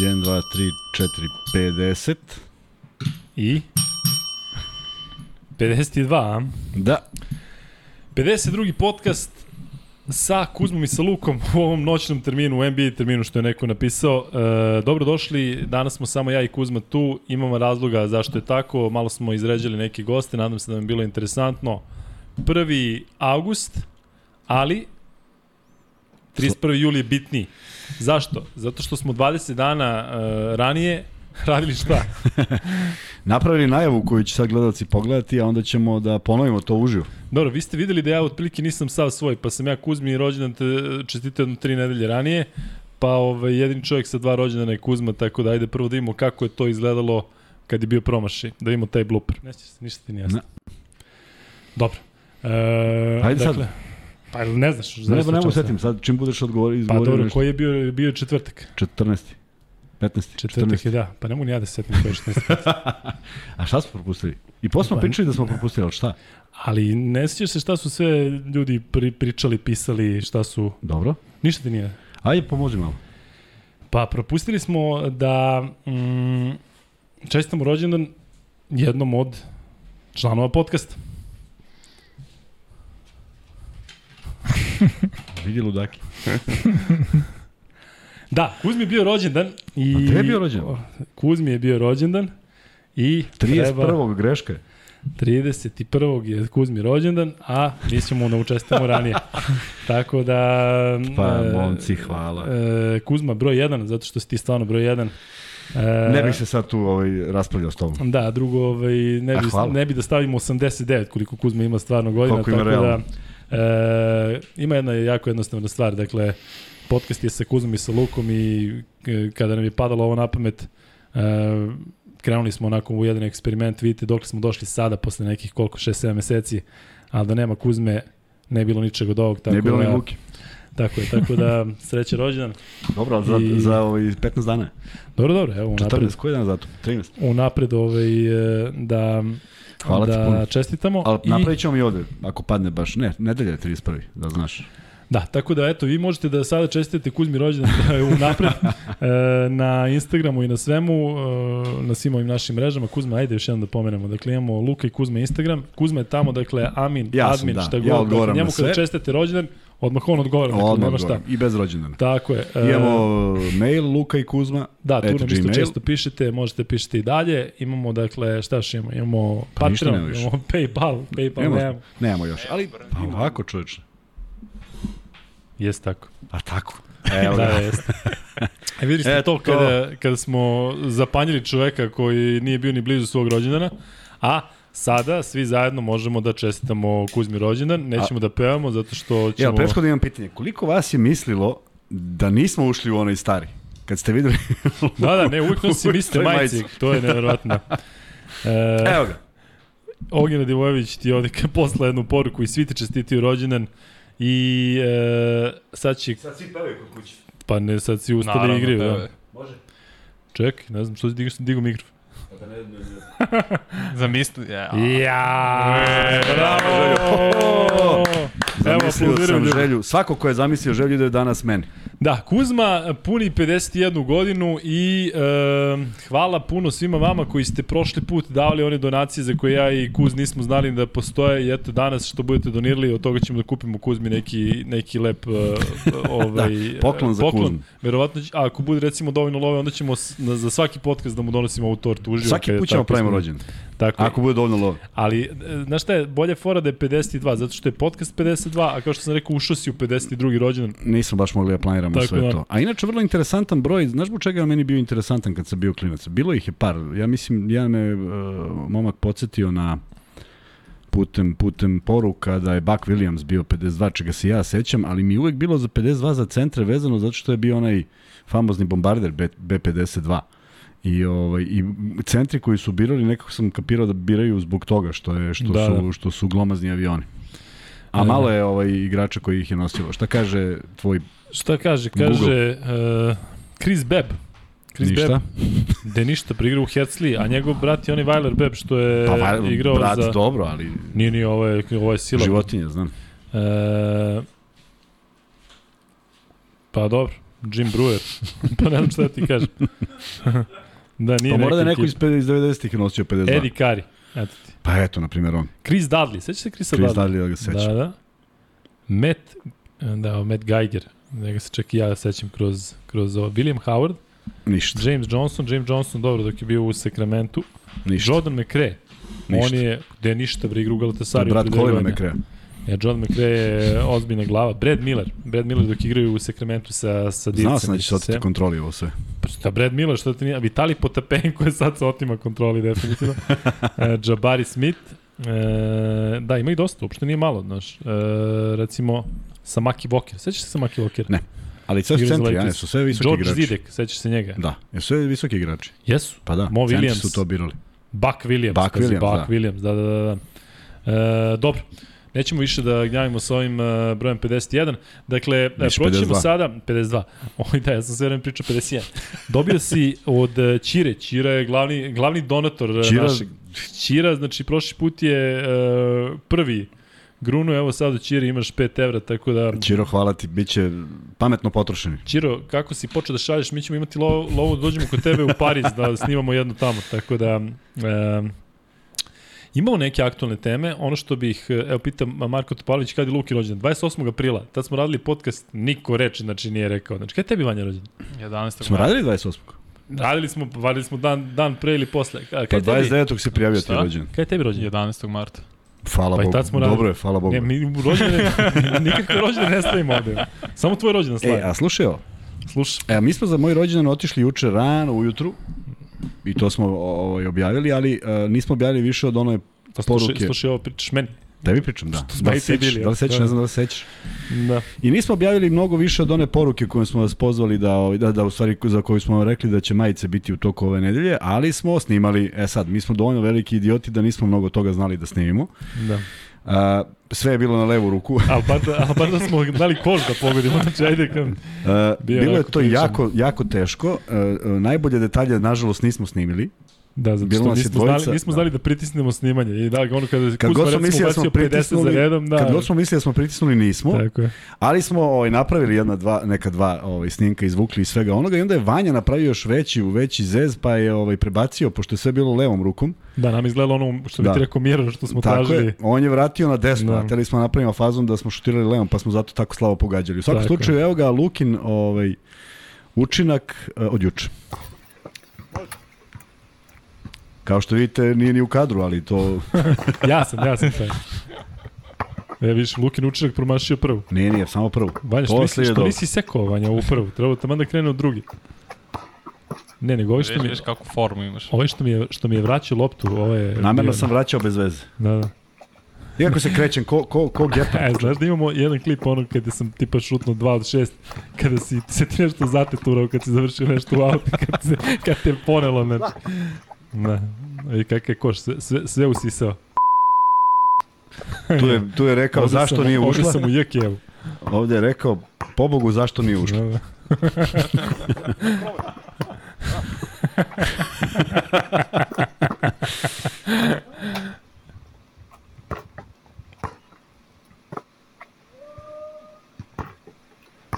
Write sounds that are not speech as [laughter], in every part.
1, 2, 3, 4, 50. I? 52, a? Da. 52. podcast sa Kuzmom i sa Lukom u ovom noćnom terminu, u NBA terminu što je neko napisao. E, dobrodošli, danas smo samo ja i Kuzma tu, imamo razloga zašto je tako, malo smo izređali neke goste, nadam se da vam je bilo interesantno. 1. august, ali 31. juli je bitniji. Zašto? Zato što smo 20 dana uh, ranije [laughs] radili šta? [laughs] Napravili najavu koju će sad gledalci pogledati, a onda ćemo da ponovimo to uživo. Dobro, vi ste videli da ja otprilike nisam sav svoj, pa sam ja Kuzmi rođendan te čestite jedno tri nedelje ranije, pa ovaj, jedin čovjek sa dva rođendana je Kuzma, tako da ajde prvo da vidimo kako je to izgledalo kad je bio promaši, da vidimo taj blooper. Neće se, ništa ti nije jasno. Dobro. E, Ajde dakle, sad. Pa ne znaš, Ne, znaš pa ne mogu setim, sad čim budeš odgovori, Pa izgovorio dobro, nešto. koji je bio, bio četvrtak? 14. 15. Četvrtak 14. je, da. Pa ne mogu ni ja da se setim koji je 14. [laughs] A šta smo propustili? I posle smo Pa- pričali da smo propustili, ali šta? Ali ne sjećaš se šta su sve ljudi pri, pričali, pisali, šta su... Dobro. Ništa ti nije. Ajde, pomozi malo. Pa propustili smo da mm, čestitamo rođendan jednom od članova podcasta. [laughs] Vidi ludaki. [laughs] Da, Kuzmi je bio rođendan i... A gde je bio rođendan? Kuzmi je bio rođendan i 31. greška je. 31. je Kuzmi rođendan, a mi ćemo mu učestamo ranije. [laughs] Tako da... Pa, e, momci, hvala. E, Kuzma broj 1, zato što si ti stvarno broj 1. E, Ne bih se sad tu ovaj, raspravljao s tobom. Da, drugo, ovaj, ne, bi, ne bi da stavimo 89 koliko Kuzma ima stvarno godina. Koliko ima tako realno. Da, e, ima jedna jako jednostavna stvar, dakle, podcast je sa Kuzmom i sa Lukom i e, kada nam je padalo ovo na pamet, e, krenuli smo onako u jedan eksperiment, vidite dok smo došli sada posle nekih koliko, 6-7 meseci, ali da nema Kuzme, ne bilo ničeg od ovog. Tako ne bilo da, ni Luki. Tako je, tako da [laughs] sreće rođendan. Dobro, ali za, I- za ovaj 15 dana. Dobro, dobro, evo unapred, 14, koji dan zato? 13. unapred ovaj, e, da, Hvala ti da puno. čestitamo. Ali I- napravit ćemo i ovde, ako padne baš. Ne, nedelja je 31. da znaš. Da, tako da eto, vi možete da sada čestite Kuzmi rođendan unapred [laughs] e, na Instagramu i na svemu, e, na svim ovim našim mrežama. Kuzma, ajde još jednom da pomenemo. Dakle, imamo Luka i Kuzma Instagram. Kuzma je tamo, dakle, Amin, Ja sam, admin, da. šta Ja god. dakle, odgovaram njemu na kada sve. čestite rođendan, odmah on odgovara. Dakle, Odmah nema šta. I bez rođendana. Tako je. e, Imamo mail Luka i Kuzma. Da, tu nam isto često pišete, možete pišete i dalje. Imamo, dakle, šta još imamo? Imamo Pa Patreon, imamo Paypal, Paypal Nemamo, nemamo. nemamo još. Ali pa ovako čoveče. Jeste tako. A tako. [laughs] Evo Da, ga. da, jeste. E, ste E, to kada, kada smo zapanjili čoveka koji nije bio ni blizu svog rođendana, a sada svi zajedno možemo da čestitamo Kuzmi rođendan, nećemo da pevamo zato što ćemo... Evo, prethodno imam pitanje. Koliko vas je mislilo da nismo ušli u onaj stari? Kad ste videli... [laughs] Da, da, ne, uvijek nosi [laughs] mislite majici. to je nevjerovatno. E, Evo ga. Ognjena Divojević ti ovde posla jednu poruku i svi ti čestitio rođendan i e, sad će, Sad svi pevaju kod kuće. pa ne, sad si ustali Naravno, igriju. to Da. Može? Čekaj, ne znam što si digao, digao mikrofon. Pa da ne, ne, ne. [laughs] Zamisli, ja. Ja, bravo, Evo, Zamislio aplaudiraju sam želju. Svako ko je zamislio želju ide danas meni. Da, Kuzma puni 51 godinu i e, hvala puno svima vama koji ste prošli put davali one donacije za koje ja i Kuz nismo znali da postoje i eto danas što budete donirali od toga ćemo da kupimo Kuzmi neki, neki lep e, [laughs] ovaj, Da, poklon za Kuzmu. Verovatno, će- a ako bude recimo dovoljno love, onda ćemo na, za svaki podcast da mu donosimo ovu tortu uživo. Svaki put ćemo pravimo rođendan. Tako je. Ako bude dovoljno love. Ali, e, znaš šta je, bolje fora da je 52, zato što je podcast 52, a kao što sam rekao, ušao si u 52. rođendan. Nismo baš mogli da planiramo Tako sve da. to. A inače vrlo interesantan broj, znaš zbog čega je meni bio interesantan kad sam bio klinac? Bilo ih je par. Ja mislim, jedan me uh, momak podsjetio na putem, putem poruka da je Buck Williams bio 52, čega se ja sećam, ali mi je uvek bilo za 52 za centre vezano zato što je bio onaj famozni bombarder B, B52. I ovaj i centri koji su birali nekako sam kapirao da biraju zbog toga što je što Da, su da. što su glomazni avioni. A Da, malo je ovaj igrača koji ih je nosilo. Šta kaže tvoj Šta kaže? Kaže uh, Chris Bebb. Chris ništa? Bebb, da ništa, priigrao u Herzli, a njegov brat je onaj Weiler Bebb što je Pa va, igrao brat za... dobro, ali Nije, nije, ovo je, ovo je sila. životinja, znam. E, pa dobro. Jim Brewer. [laughs] pa ne znam šta da ti kažem. [laughs] da, nije Pa mora da je neko iz, iz 90-ih nosio 52. Eddie Carey. Eto ti. Pa eto, na primjer on. Chris Dudley, sećaš se Chrisa Chris Dudley? Dudley, da ga sećam. Da, da. Matt, da, Matt Geiger, njega se čak i ja sećam kroz, kroz ovo. William Howard, Ništa, James Johnson, James Johnson, dobro, dok je bio u Sacramento. ništa. Jordan McRae, ništa. on je, gde ništa, bre, igra u To je Galatasaraju. brat godine. McRae. Ja, Jordan McRae je ozbiljna glava. Brad Miller, Brad Miller dok igraju u Sacramento sa, sa divcem. Znao sam da će se oteti kontroli ovo sve. Pa šta, Brad Miller, što ti nije? Vitali Potapenko je sad se otima kontroli definitivno. e, Jabari Smith. E, da, ima ih dosta, uopšte nije malo, znaš. E, recimo, Samaki Walker. Sećaš se Samaki Walker? Ne. Ali sve su centri, ja, su sve visoki George igrači. Zidek, sećaš se njega? Da, jesu sve visoki igrači. Jesu. Pa da, Mo centri Williams. su to birali. Buck Williams. Buck Williams, Buck da. Williams, da, da, da. da. E, dobro. Nećemo više da gnjavimo sa ovim uh, brojem 51. Dakle, e, Više proći ćemo 52. sada, 52. [laughs] Oj da, ja sam sve vreme pričao 51. Dobio si od uh, Ćire, Ćira je glavni, glavni donator uh, Ćira- našeg. Ćira, znači prošli put je uh, prvi gruno, evo sad od Ćire imaš 5 evra, tako da... Čiro, hvala ti, bit će pametno potrošeni. Ćiro, kako si počeo da šalješ, mi ćemo imati lovu, lovu da dođemo kod tebe u Pariz da snimamo jedno tamo, tako da... Um, Imamo neke aktualne teme, ono što bih, evo pitam Marko Topalović kada je Luki rođen, 28. aprila, tad smo radili podcast, niko reči znači nije rekao, znači kada je tebi Vanja rođen? 11. Smo radili 28. Radili smo, radili smo dan, dan pre ili posle, kada Pa je tebi, 29. se prijavio ti Šta? rođen. kada je tebi rođen? 11. marta. Hvala Pa Bogu. tad smo radili. Dobro je, hvala Bogu. Ne, mi rođene, [laughs] nikakve rođene ne stavimo ovde, samo tvoj rođendan E, slavi. a slušaj ovo. Slušaj, E, mi smo za moj rođendan otišli juče rano ujutru i to smo ovaj, objavili, ali uh, nismo objavili više od one to slušaj, Poruke. slušaj ovo pričaš meni. Tebi pričam, da. smo Da li sećaš, da li sećaš, da. ne znam da li sećaš. Da. I nismo objavili mnogo više od one poruke koje smo vas pozvali da, ovaj, da, da u stvari za koju smo rekli da će majice biti u toku ove nedelje, ali smo snimali, e sad, mi smo dovoljno veliki idioti da nismo mnogo toga znali da snimimo. Da. A, sve je bilo na levu ruku. [laughs] Ali bar da, ali bar da smo dali koš da pogodimo, znači ajde kam... A, Bio bilo je to priličan. jako, jako teško. A, najbolje detalje, nažalost, nismo snimili. Da, zato Bilo što nismo, dvojica, znali, nismo da. znali da pritisnemo snimanje. I da, ono kada Kad Kuzma god smo recimo mislili da smo ubacio 50 za pritisnuli, redom, da. kad god smo mislili da smo pritisnuli, nismo. Tako je. Ali smo ovaj, napravili jedna dva, neka dva ovaj, snimka, izvukli iz svega onoga i onda je Vanja napravio još veći, veći zez, pa je ovaj, prebacio, pošto je sve bilo levom rukom. Da, nam izgleda ono što bi Da. ti rekao Miro, što smo Tako tražili. je, on je vratio na desno, Da. hteli smo napravimo fazom da smo šutirali levom, pa smo zato tako slavo pogađali. U svakom slučaju, evo ga Lukin ovaj, učinak uh, od juče. Kao što vidite, nije ni u kadru, ali to Ja sam, ja sam taj. E, vidiš, Lukin učinak promašio prvu. nije, nije, samo prvo. Vanja, što, nisi, je što nisi sekao, Vanja, ovu prvu? Trebalo tamo da krene od drugi. Ne, nego ovo što Viš, mi, viš kakvu formu imaš. ovo što mi je, što mi je vraćao loptu, ovo je... Namerno sam vraćao bez veze. Da, da. Iako se krećem, ko, ko, ko gepa. [laughs] E, znaš da imamo jedan klip ono kada sam tipa šutnuo 2 od 6, kada si se ti nešto zateturao, kad si završio nešto u auto, kad, se, kad te je ponelo, znači. Da. I kakav je koš, sve, sve, sve usisao. Tu je, tu je rekao Ovde zašto sam, nije ušla. sam u Jekevu. Ovde je rekao, pobogu zašto nije ušla. Da, da.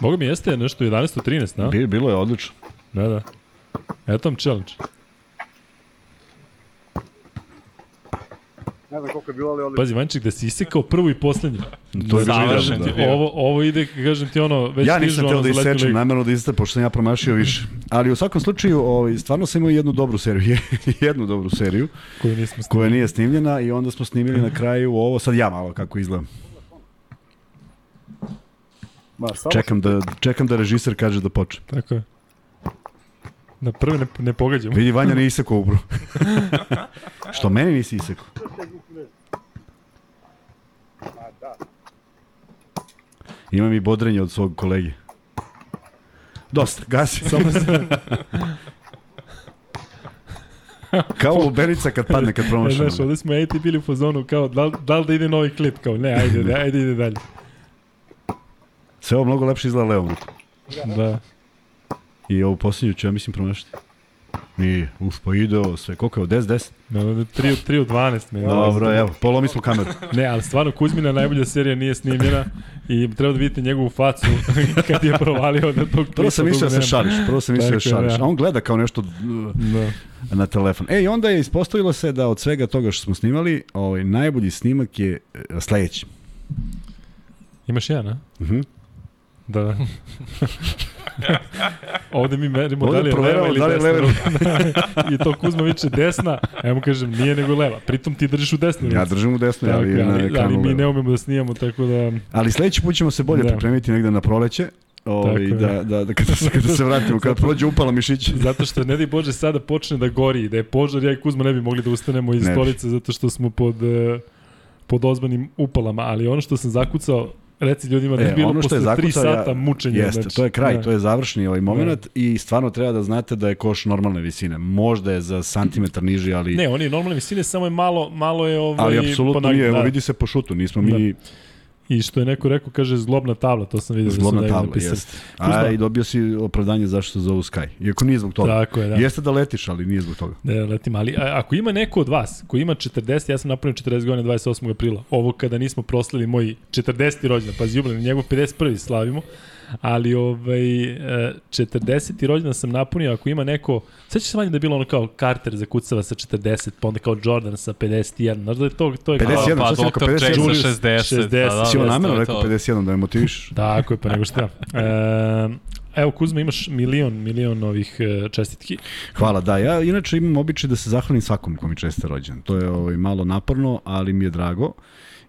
Boga mi jeste nešto 11.13, na? Bi- Bilo je odlično. Da, da. Eto vam challenge. Ne znam koliko je bilo, ali odlično. Pazi, Vanček, da si isekao prvu i poslednju. [laughs] To je Završen da. bio. Ovo, ovo ide, kažem ti ono, već Ja nisam ono teo da isečem, ligu. namjerno da isečem, pošto sam ja promašio više. Ali u svakom slučaju, ovaj, stvarno sam imao jednu dobru seriju, [laughs] jednu dobru seriju, Koju nismo koja snimili. nije snimljena i onda smo snimili na kraju ovo, sad ja malo kako izgledam. Ma, Čekam da, čekam da režiser kaže da počne. Tako je. Na prve ne, ne pogađamo. Vidi, Vanja ne isekao ubro. [laughs] Što meni nisi isekao? Imam i bodrenje od svog kolege. Dosta, gasi. Samo se, [laughs] Kao lubenica kad padne, kad e, promašamo. znaš, ovde smo ja i ti bili u fazonu kao, da, li- da li da ide novi klip? Kao, ne, ajde, [laughs] ne, ajde, ide dalje. Sve ovo mnogo lepše izgleda levom rukom. Da. I ovu posljednju ću, ja mislim, promašiti. Nije, uf, pa ide sve, koliko je, 10-10? No, 3 od 3 od 12. Me, Dobro, evo, polomi smo kameru. [laughs] Ne, ali stvarno Kuzmina najbolja serija nije snimljena i treba da vidite njegovu facu [laughs] kad je provalio da tog Prvo sam mislio da se šališ, prvo sam mislio da je, šališ. da. A on gleda kao nešto uh, Da. na telefon. E, i onda je ispostavilo se da od svega toga što smo snimali, ovaj, najbolji snimak je e, sledeći. Imaš jedan, a? Mhm. Da, da. Ovde mi merimo Ovde da li je leva ili da li desna leva. I to Kuzma viče desna, a ja mu kažem nije nego leva. Pritom ti držiš u desnoj Ja držim u desno, Tako, ali, ali, ekranu ali mi ne umemo da snimamo, tako da... Ali sledeći put ćemo se bolje Da. pripremiti negde na proleće. Ovaj, da, da, da, kada, se, kada se vratimo, kada prođe upala mišića. Zato što ne di Bože sada počne da gori, da je požar, ja i Kuzma ne bi mogli da ustanemo iz stolice zato što smo pod, eh, pod ozbanim upalama, ali ono što sam zakucao, reci ljudima da je E, bilo ono što je posle 3 zakucao, ja- sata mučenja. Jeste, znači, to je kraj, da. to je završni ovaj moment i stvarno treba da znate da je koš normalne visine. Možda je za santimetar niži, ali Ne, on je normalne visine, samo je malo, malo je ovaj, ali apsolutno nije, evo da. vidi se po šutu, nismo mi I što je neko rekao, kaže zglobna tabla, to sam vidio zglobna da su tabla, jeste. A i dobio si opravdanje zašto se zovu Sky. Iako nije zbog toga. Tako je, da. Jeste da letiš, ali nije zbog toga. Da, letim, ali a, ako ima neko od vas koji ima 40, ja sam napravio 40 godina 28. aprila, ovo kada nismo proslili moj 40. rođendan, pazi, jubilan, njegov 51. slavimo, ali ovaj, e, 40. rođendan sam napunio, ako ima neko, sećaš se manje da je bilo ono kao Carter za kucava sa 40, pa onda kao Jordan sa 51, znaš da je to, to je 51, kao... šta si rekao, 57? Julius 60. 60. Da, da, Si da, namjerno to je rekao to. 51 da me motiviš? [laughs] Tako je, pa nego šta. E, evo, Kuzma, imaš milion, milion ovih e, čestitki. Hvala, da. Ja inače imam običaj da se zahvalim svakom ko mi česte rođen. To je ovaj, malo naporno, ali mi je drago.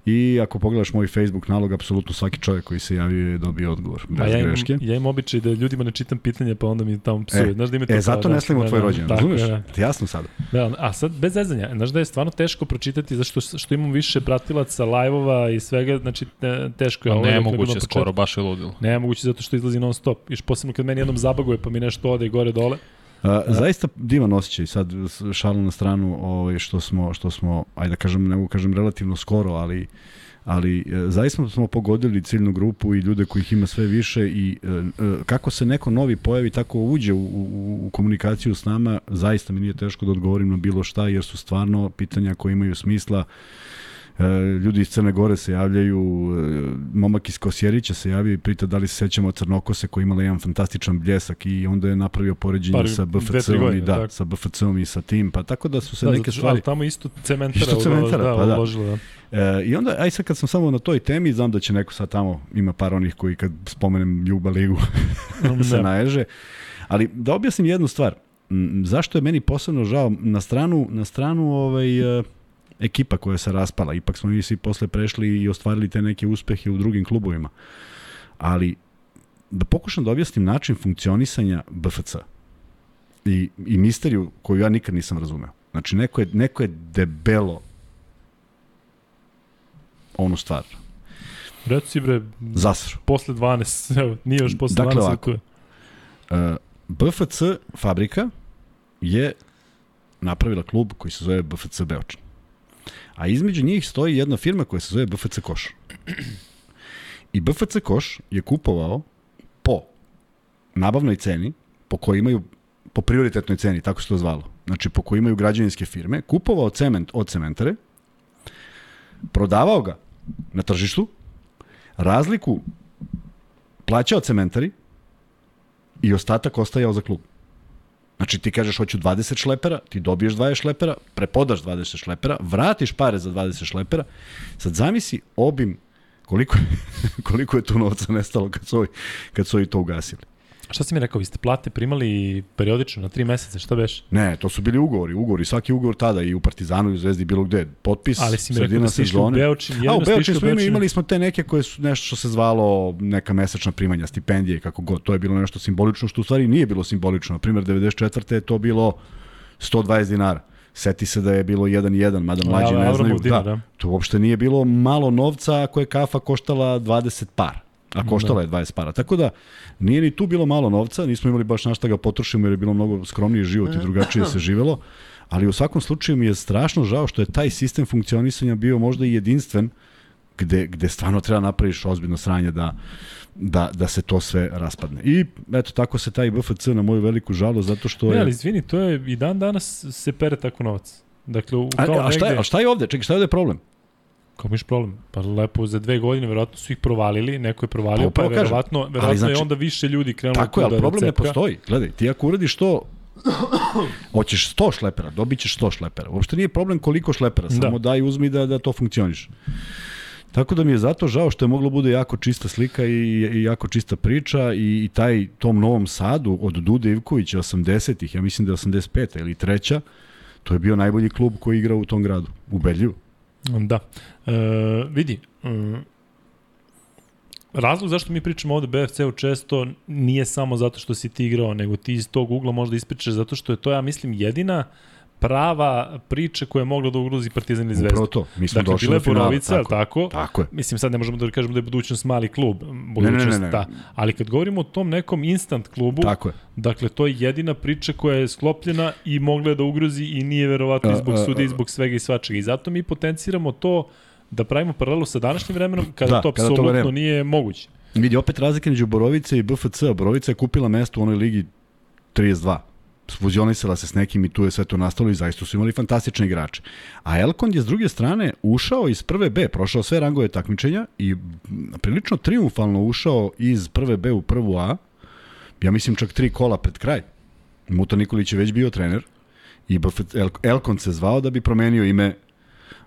I ako pogledaš moj Facebook nalog, apsolutno svaki čovjek koji se javio je dobio odgovor, bez A ja greške. ja imam običaj da ljudima ne čitam pitanja, pa onda mi tamo psuje. E, znaš da ima to E, zato da, ne slavimo da, tvoj da, razumeš? je, Da, Ti jasno sada. da, a sad, bez zezanja, znaš da je stvarno teško pročitati, zašto što imam više pratilaca, live-ova i svega, znači te- teško je. Pa ne moguće, skoro baš je ludilo. Ne moguće zato što izlazi non stop. Još posebno kad meni jednom zabaguje pa mi nešto ode gore dole. A, zaista divan osjećaj, sad šalu na stranu ovaj, što smo, što smo, ajde da kažem, ne mogu kažem relativno skoro, ali ali e, zaista smo pogodili ciljnu grupu i ljude kojih ima sve više i e, e, kako se neko novi pojavi, tako uđe u, u, u komunikaciju s nama, zaista mi nije teško da odgovorim na bilo šta, jer su stvarno pitanja koje imaju smisla, ljudi iz Crne Gore se javljaju, e, momak iz Kosjerića se javio i prita da li se sećamo Crnokose koja je imala jedan fantastičan bljesak i onda je napravio poređenje Par- sa BFC-om i da, tako. sa BFC-om i sa tim, pa tako da su se da, neke zato stvari... Ali tamo isto cementara, Isto cementara, da, pa da. uložila, da. E, I onda, aj sad kad sam samo na toj temi, znam da će neko sad tamo, ima par onih koji kad spomenem Ljuba ligu [laughs] [laughs] se Da. naježe, ali da objasnim jednu stvar, zašto je meni posebno žao na stranu, na stranu ovaj, e, ekipa koja se raspala, ipak smo mi svi posle prešli i ostvarili te neke uspehe u drugim klubovima, ali da pokušam da objasnim način funkcionisanja BFC i, i misteriju koju ja nikad nisam razumeo. Znači, neko je, neko je debelo onu stvar. Reci bre, Zasro. posle 12, [laughs] evo, nije još posle Dakle, 12, ovako. tu je. Uh, BFC fabrika je napravila klub koji se zove BFC Beočin. A između njih stoji jedna firma koja se zove BFC Koš. I BFC Koš je kupovao po nabavnoj ceni, po kojoj imaju po prioritetnoj ceni, tako se to zvalo. Znači, po kojoj imaju građevinske firme, kupovao cement od cementare, prodavao ga na tržištu, razliku plaćao cementari i ostatak ostajao za klub. Znači ti kažeš hoću 20 šlepera, ti dobiješ 20 šlepera, prepodaš 20 šlepera, vratiš pare za 20 šlepera. Sad zamisli obim koliko, [laughs] koliko je tu novca nestalo kad su ovi, kad su ovi to ugasili. Šta si mi rekao, vi ste plate primali periodično na 3 meseca, šta beš? Ne, to su bili ugovori, ugovori, svaki ugovor tada i u Partizanu i u Zvezdi bilo gde, potpis, Ali si mi rekao da ste išli u. Beočin, A u u smo imali, Beočin. imali smo te neke koje su nešto što se zvalo neka mesečna primanja, stipendije, kako god. To je bilo nešto simbolično, što u stvari nije bilo simbolično. Na primjer, 94. je to bilo 120 dinara. Seti se da je bilo 1-1, mada mlađi ne Avramov znaju. dinar, da, da. to uopšte nije bilo malo novca ako je kafa koštala 20 par. A koštala je 20 para. Tako da nije ni tu bilo malo novca, nismo imali baš na šta ga potrošimo jer je bilo mnogo skromniji život i drugačije se živelo. Ali u svakom slučaju mi je strašno žao što je taj sistem funkcionisanja bio možda i jedinstven gde, gde stvarno treba napraviš ozbiljno sranje da, da, da se to sve raspadne. I eto, tako se taj BFC na moju veliku žalost, zato što je... Ne, ali izvini, to je i dan danas se pere tako novac. Dakle, u, kao a, a, šta je, a šta je ovde? Čekaj, šta je ovde problem? Kao miš problem? Pa lepo, za dve godine verovatno su ih provalili, neko je provalio, pa, pa je kažem, verovatno, verovatno ali, znači, je onda više ljudi krenulo tako je, ali da problem ne postoji. Gledaj, ti ako uradiš to, hoćeš 100 šlepera, dobit ćeš 100 šlepera. Uopšte nije problem koliko šlepera, da. samo daj uzmi da, da to funkcioniš. Tako da mi je zato žao što je moglo bude jako čista slika i, i jako čista priča i, i taj tom Novom Sadu od Dude Ivkovića 80-ih, ja mislim da je 85. ili treća, to je bio najbolji klub koji igra u tom gradu, ubedljivo. Da. E, vidi, mm, razlog zašto mi pričamo ovde BFC-u često nije samo zato što si ti igrao, nego ti iz tog ugla možda ispričaš zato što je to, ja mislim, jedina prava priča koja je mogla da ugrozi Partizan ili Zvezdu. Upravo to. Mi smo dakle, došli do finala. Borovica, tako, tako, tako je. Mislim, sad ne možemo da kažemo da je budućnost mali klub. Budućnost, ne, ne, ne, ne. Da. Ali kad govorimo o tom nekom instant klubu, tako je. dakle, to je jedina priča koja je sklopljena i mogla da ugrozi i nije verovatno i zbog suda i zbog svega i svačega. I zato mi potenciramo to da pravimo paralelu sa današnjim vremenom kada da, to apsolutno nije moguće. Vidi, opet razlika među Borovice i BFC. Borovica je kupila mesto u onoj ligi 32 fuzionisala se s nekim i tu je sve to nastalo i zaista su imali fantastične igrače. A Elkond je s druge strane ušao iz prve B, prošao sve rangove takmičenja i prilično triumfalno ušao iz prve B u prvu A, ja mislim čak tri kola pred kraj. Muta Nikolić je već bio trener i Elkond se zvao da bi promenio ime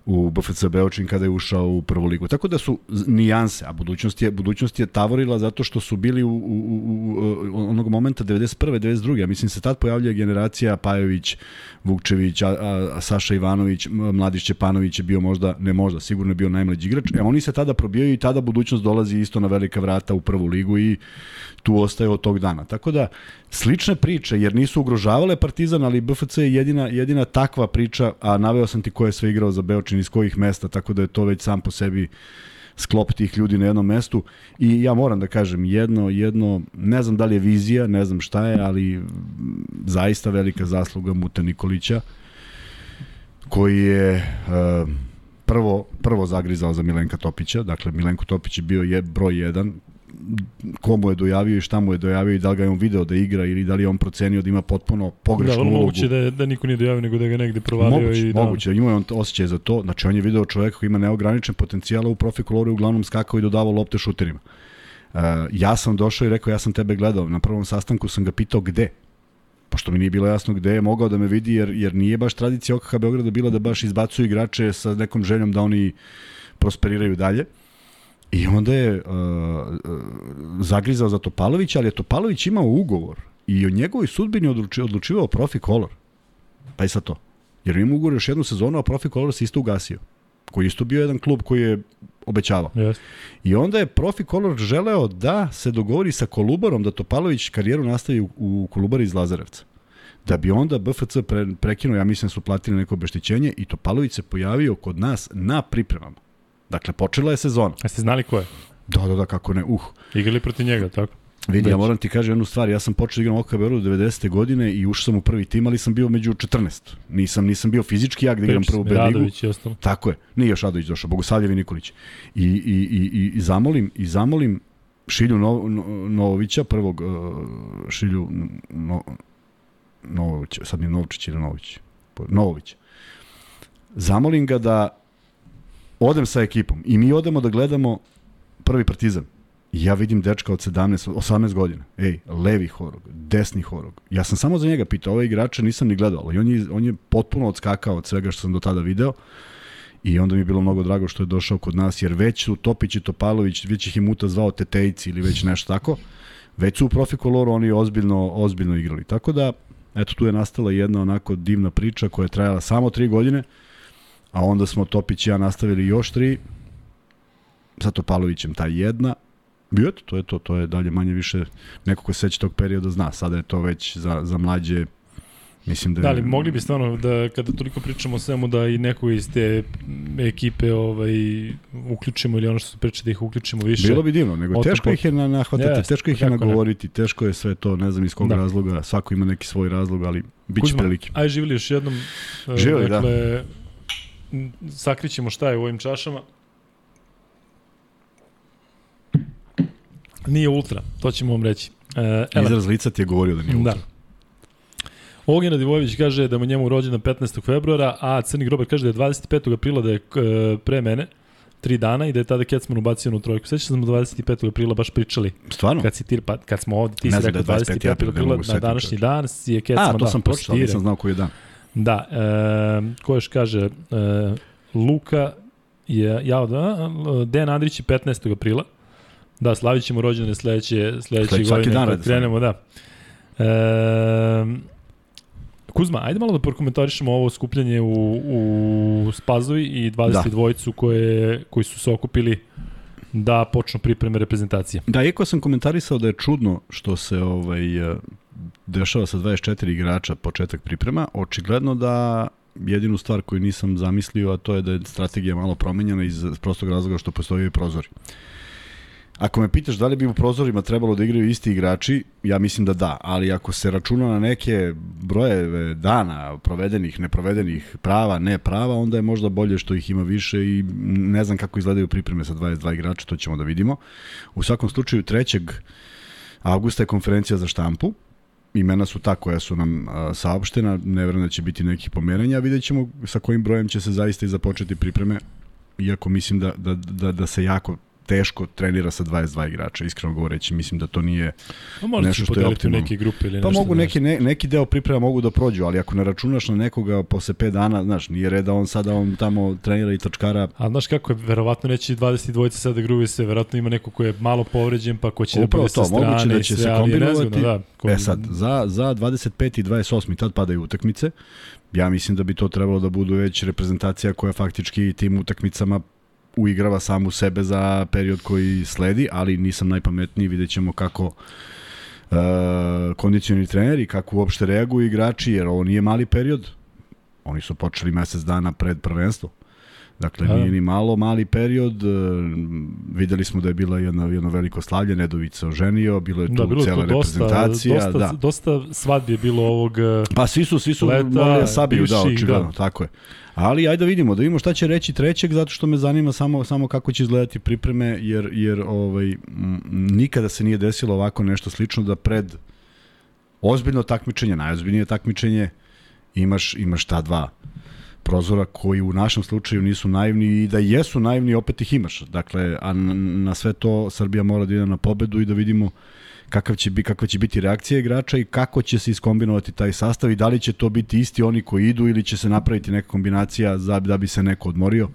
u BFC Beočin kada je ušao u prvu ligu. Tako da su nijanse, a budućnost je, budućnost je tavorila zato što su bili u, u, u, u onog momenta 91. 92. Ja mislim se tad pojavljuje generacija Pajović, Vukčević, a, a, a Saša Ivanović, Mladić Čepanović je bio možda, ne možda, sigurno je bio najmlađi igrač. E, oni se tada probijaju i tada budućnost dolazi isto na velika vrata u prvu ligu i tu ostaje od tog dana. Tako da, slične priče, jer nisu ugrožavale Partizan, ali BFC je jedina, jedina takva priča, a naveo sam ti ko je sve igrao za Beočin iz kojih mesta, tako da je to već sam po sebi sklop tih ljudi na jednom mestu. I ja moram da kažem jedno, jedno, ne znam da li je vizija, ne znam šta je, ali zaista velika zasluga Muta Nikolića koji je uh, prvo, prvo zagrizao za Milenka Topića, dakle Milenko Topić je bio je broj jedan, komu je dojavio i šta mu je dojavio i da li ga je on video da igra ili da li je on procenio da ima potpuno pogrešnu da, ulogu. Moguće da, je, da niko nije dojavio nego da ga negde provalio. Moguće, i da... moguće, ima je on osjećaj za to. Znači on je video čoveka koji ima neograničen potencijal u profi koloru uglavnom skakao i dodavao lopte šuterima. Uh, ja sam došao i rekao ja sam tebe gledao. Na prvom sastanku sam ga pitao gde pošto mi nije bilo jasno gde je mogao da me vidi, jer, jer nije baš tradicija OKH Beograda bila da baš izbacuju igrače sa nekom željom da oni prosperiraju dalje. Uh, I onda je uh, uh, zagrizao za Topalovića, ali je Topalović imao ugovor i o njegovoj sudbini odluči, odlučivao Profi Color. Pa i sa to. Jer ima ugovor još jednu sezonu, a Profi Color se isto ugasio. Koji isto bio jedan klub koji je obećavao. Yes. I onda je Profi Color želeo da se dogovori sa Kolubarom da Topalović karijeru nastavi u, u Kolubari iz Lazarevca. Da bi onda BFC pre, prekinuo, ja mislim da su platili neko obeštećenje i Topalović se pojavio kod nas na pripremama. Dakle, počela je sezona. A ste znali ko je? Da, da, da, kako ne, uh. Igrali protiv njega, tako? Vidi, ja moram ti kažem jednu stvar, ja sam počeo da igram OKB u 90. godine i ušao sam u prvi tim, ali sam bio među 14. Nisam nisam bio fizički jak da igram prvu B ligu. Radović i ostalo. Tako je. Nije još Radović došao, Bogosavljev i Nikolić. I, i, i, i, zamolim, i zamolim Šilju no, no, Novovića, prvog uh, Šilju no, Novovića, sad mi Novčić ili Nović. Novović. Zamolim ga da odem sa ekipom i mi odemo da gledamo prvi partizan. I ja vidim dečka od 17, 18 godina. Ej, levi horog, desni horog. Ja sam samo za njega pitao, ove igrače nisam ni gledao, ali on je, on je potpuno odskakao od svega što sam do tada video. I onda mi je bilo mnogo drago što je došao kod nas, jer već su Topić i Topalović, već ih je Muta zvao Tetejci ili već nešto tako, već su u profi koloru oni ozbiljno, ozbiljno igrali. Tako da, eto tu je nastala jedna onako divna priča koja je trajala samo tri godine, a onda smo Topić i ja nastavili još tri, sa Topalovićem ta jedna, i eto, to je to, to je dalje manje više, neko ko se seća tog perioda zna, sada je to već za, za mlađe, Mislim da, da ali mogli bi stvarno da kada toliko pričamo o svemu da i neko iz te ekipe ovaj uključimo ili ono što se priča da ih uključimo više. Bilo bi divno, nego teško ih je na nahvatati, yes, teško ih je nagovoriti, teško je sve to, ne znam iz kog da. razloga, svako ima neki svoj razlog, ali biće prilike. Aj živeli još jednom. Živeli, da. dakle, da sakrićemo šta je u ovim čašama. Nije ultra, to ćemo vam reći. Uh, Izraz lica ti je govorio da nije ultra. Da. Ognjena Divojević kaže da mu njemu rođendan 15. februara, a Crni Grobar kaže da je 25. aprila da je uh, pre mene tri dana i da je tada Kecman ubacio u trojku. Sveća smo 25. aprila baš pričali. Stvarno? Kad, si ti, pa, kad smo ovde, ti si rekao da 25. aprila, aprila na današnji dan je Kecman da, A, to da, sam pročitao, nisam znao koji je dan. Da, e, ko još kaže, e, Luka je, ja, da, Dejan Andrić je 15. aprila. Da, slavit ćemo rođene sledeće, sledeće godine. Dan, kad krenemo, da. E, Kuzma, ajde malo da prokomentarišemo ovo skupljanje u, u Spazovi i 22 da. koje, koji su se okupili da počnu pripreme reprezentacije. Da, iako sam komentarisao da je čudno što se ovaj, dešava sa 24 igrača početak priprema, očigledno da jedinu stvar koju nisam zamislio, a to je da je strategija malo promenjena iz prostog razloga što postoji prozori. Ako me pitaš da li bi u prozorima trebalo da igraju isti igrači, ja mislim da da, ali ako se računa na neke broje dana provedenih, neprovedenih, prava, ne prava, onda je možda bolje što ih ima više i ne znam kako izgledaju pripreme sa 22 igrača, to ćemo da vidimo. U svakom slučaju 3. avgusta je konferencija za štampu, imena su ta koja su nam a, saopštena, ne verujem da će biti nekih pomeranja, vidjet ćemo sa kojim brojem će se zaista i započeti pripreme, iako mislim da, da, da, da se jako teško trenira sa 22 igrača, iskreno govoreći, mislim da to nije pa nešto što je optimalno. neke grupe ili pa nešto. mogu neki, ne, neki deo priprema mogu da prođu, ali ako ne računaš na nekoga posle 5 dana, znaš, nije red da on sada on tamo trenira i točkara. A znaš kako je, verovatno neće 22 sada gruvi se, verovatno ima neko ko je malo povređen, pa ko će da Upravo da bude to, sa strane. Moguće da će se kombinovati. Da, kom... E sad, za, za 25. i 28. tad padaju utakmice. Ja mislim da bi to trebalo da budu već reprezentacija koja faktički tim utakmicama uigrava samu sebe za period koji sledi, ali nisam najpametniji, vidjet ćemo kako uh, kondicioni treneri, kako uopšte reaguju igrači, jer ovo nije mali period, oni su počeli mesec dana pred prvenstvo. Dakle, nije ni malo mali period. Uh, videli smo da je bila jedno, jedno veliko slavlje, Nedović se oženio, bilo je tu da, bilo cela dosta, reprezentacija. Dosta, da. dosta svadbi je bilo ovog Pa svi su, svi su leta, Sabiju, da, očigledno, da. tako je. Ali ajde da vidimo, da vidimo šta će reći trećeg, zato što me zanima samo samo kako će izgledati pripreme, jer, jer ovaj, m, nikada se nije desilo ovako nešto slično da pred ozbiljno takmičenje, najozbiljnije takmičenje, imaš, imaš ta dva prozora koji u našem slučaju nisu naivni i da jesu naivni opet ih imaš. Dakle, a na sve to Srbija mora da ide na pobedu i da vidimo kakav će, biti, kakva će biti reakcija igrača i kako će se iskombinovati taj sastav i da li će to biti isti oni koji idu ili će se napraviti neka kombinacija za, da bi se neko odmorio.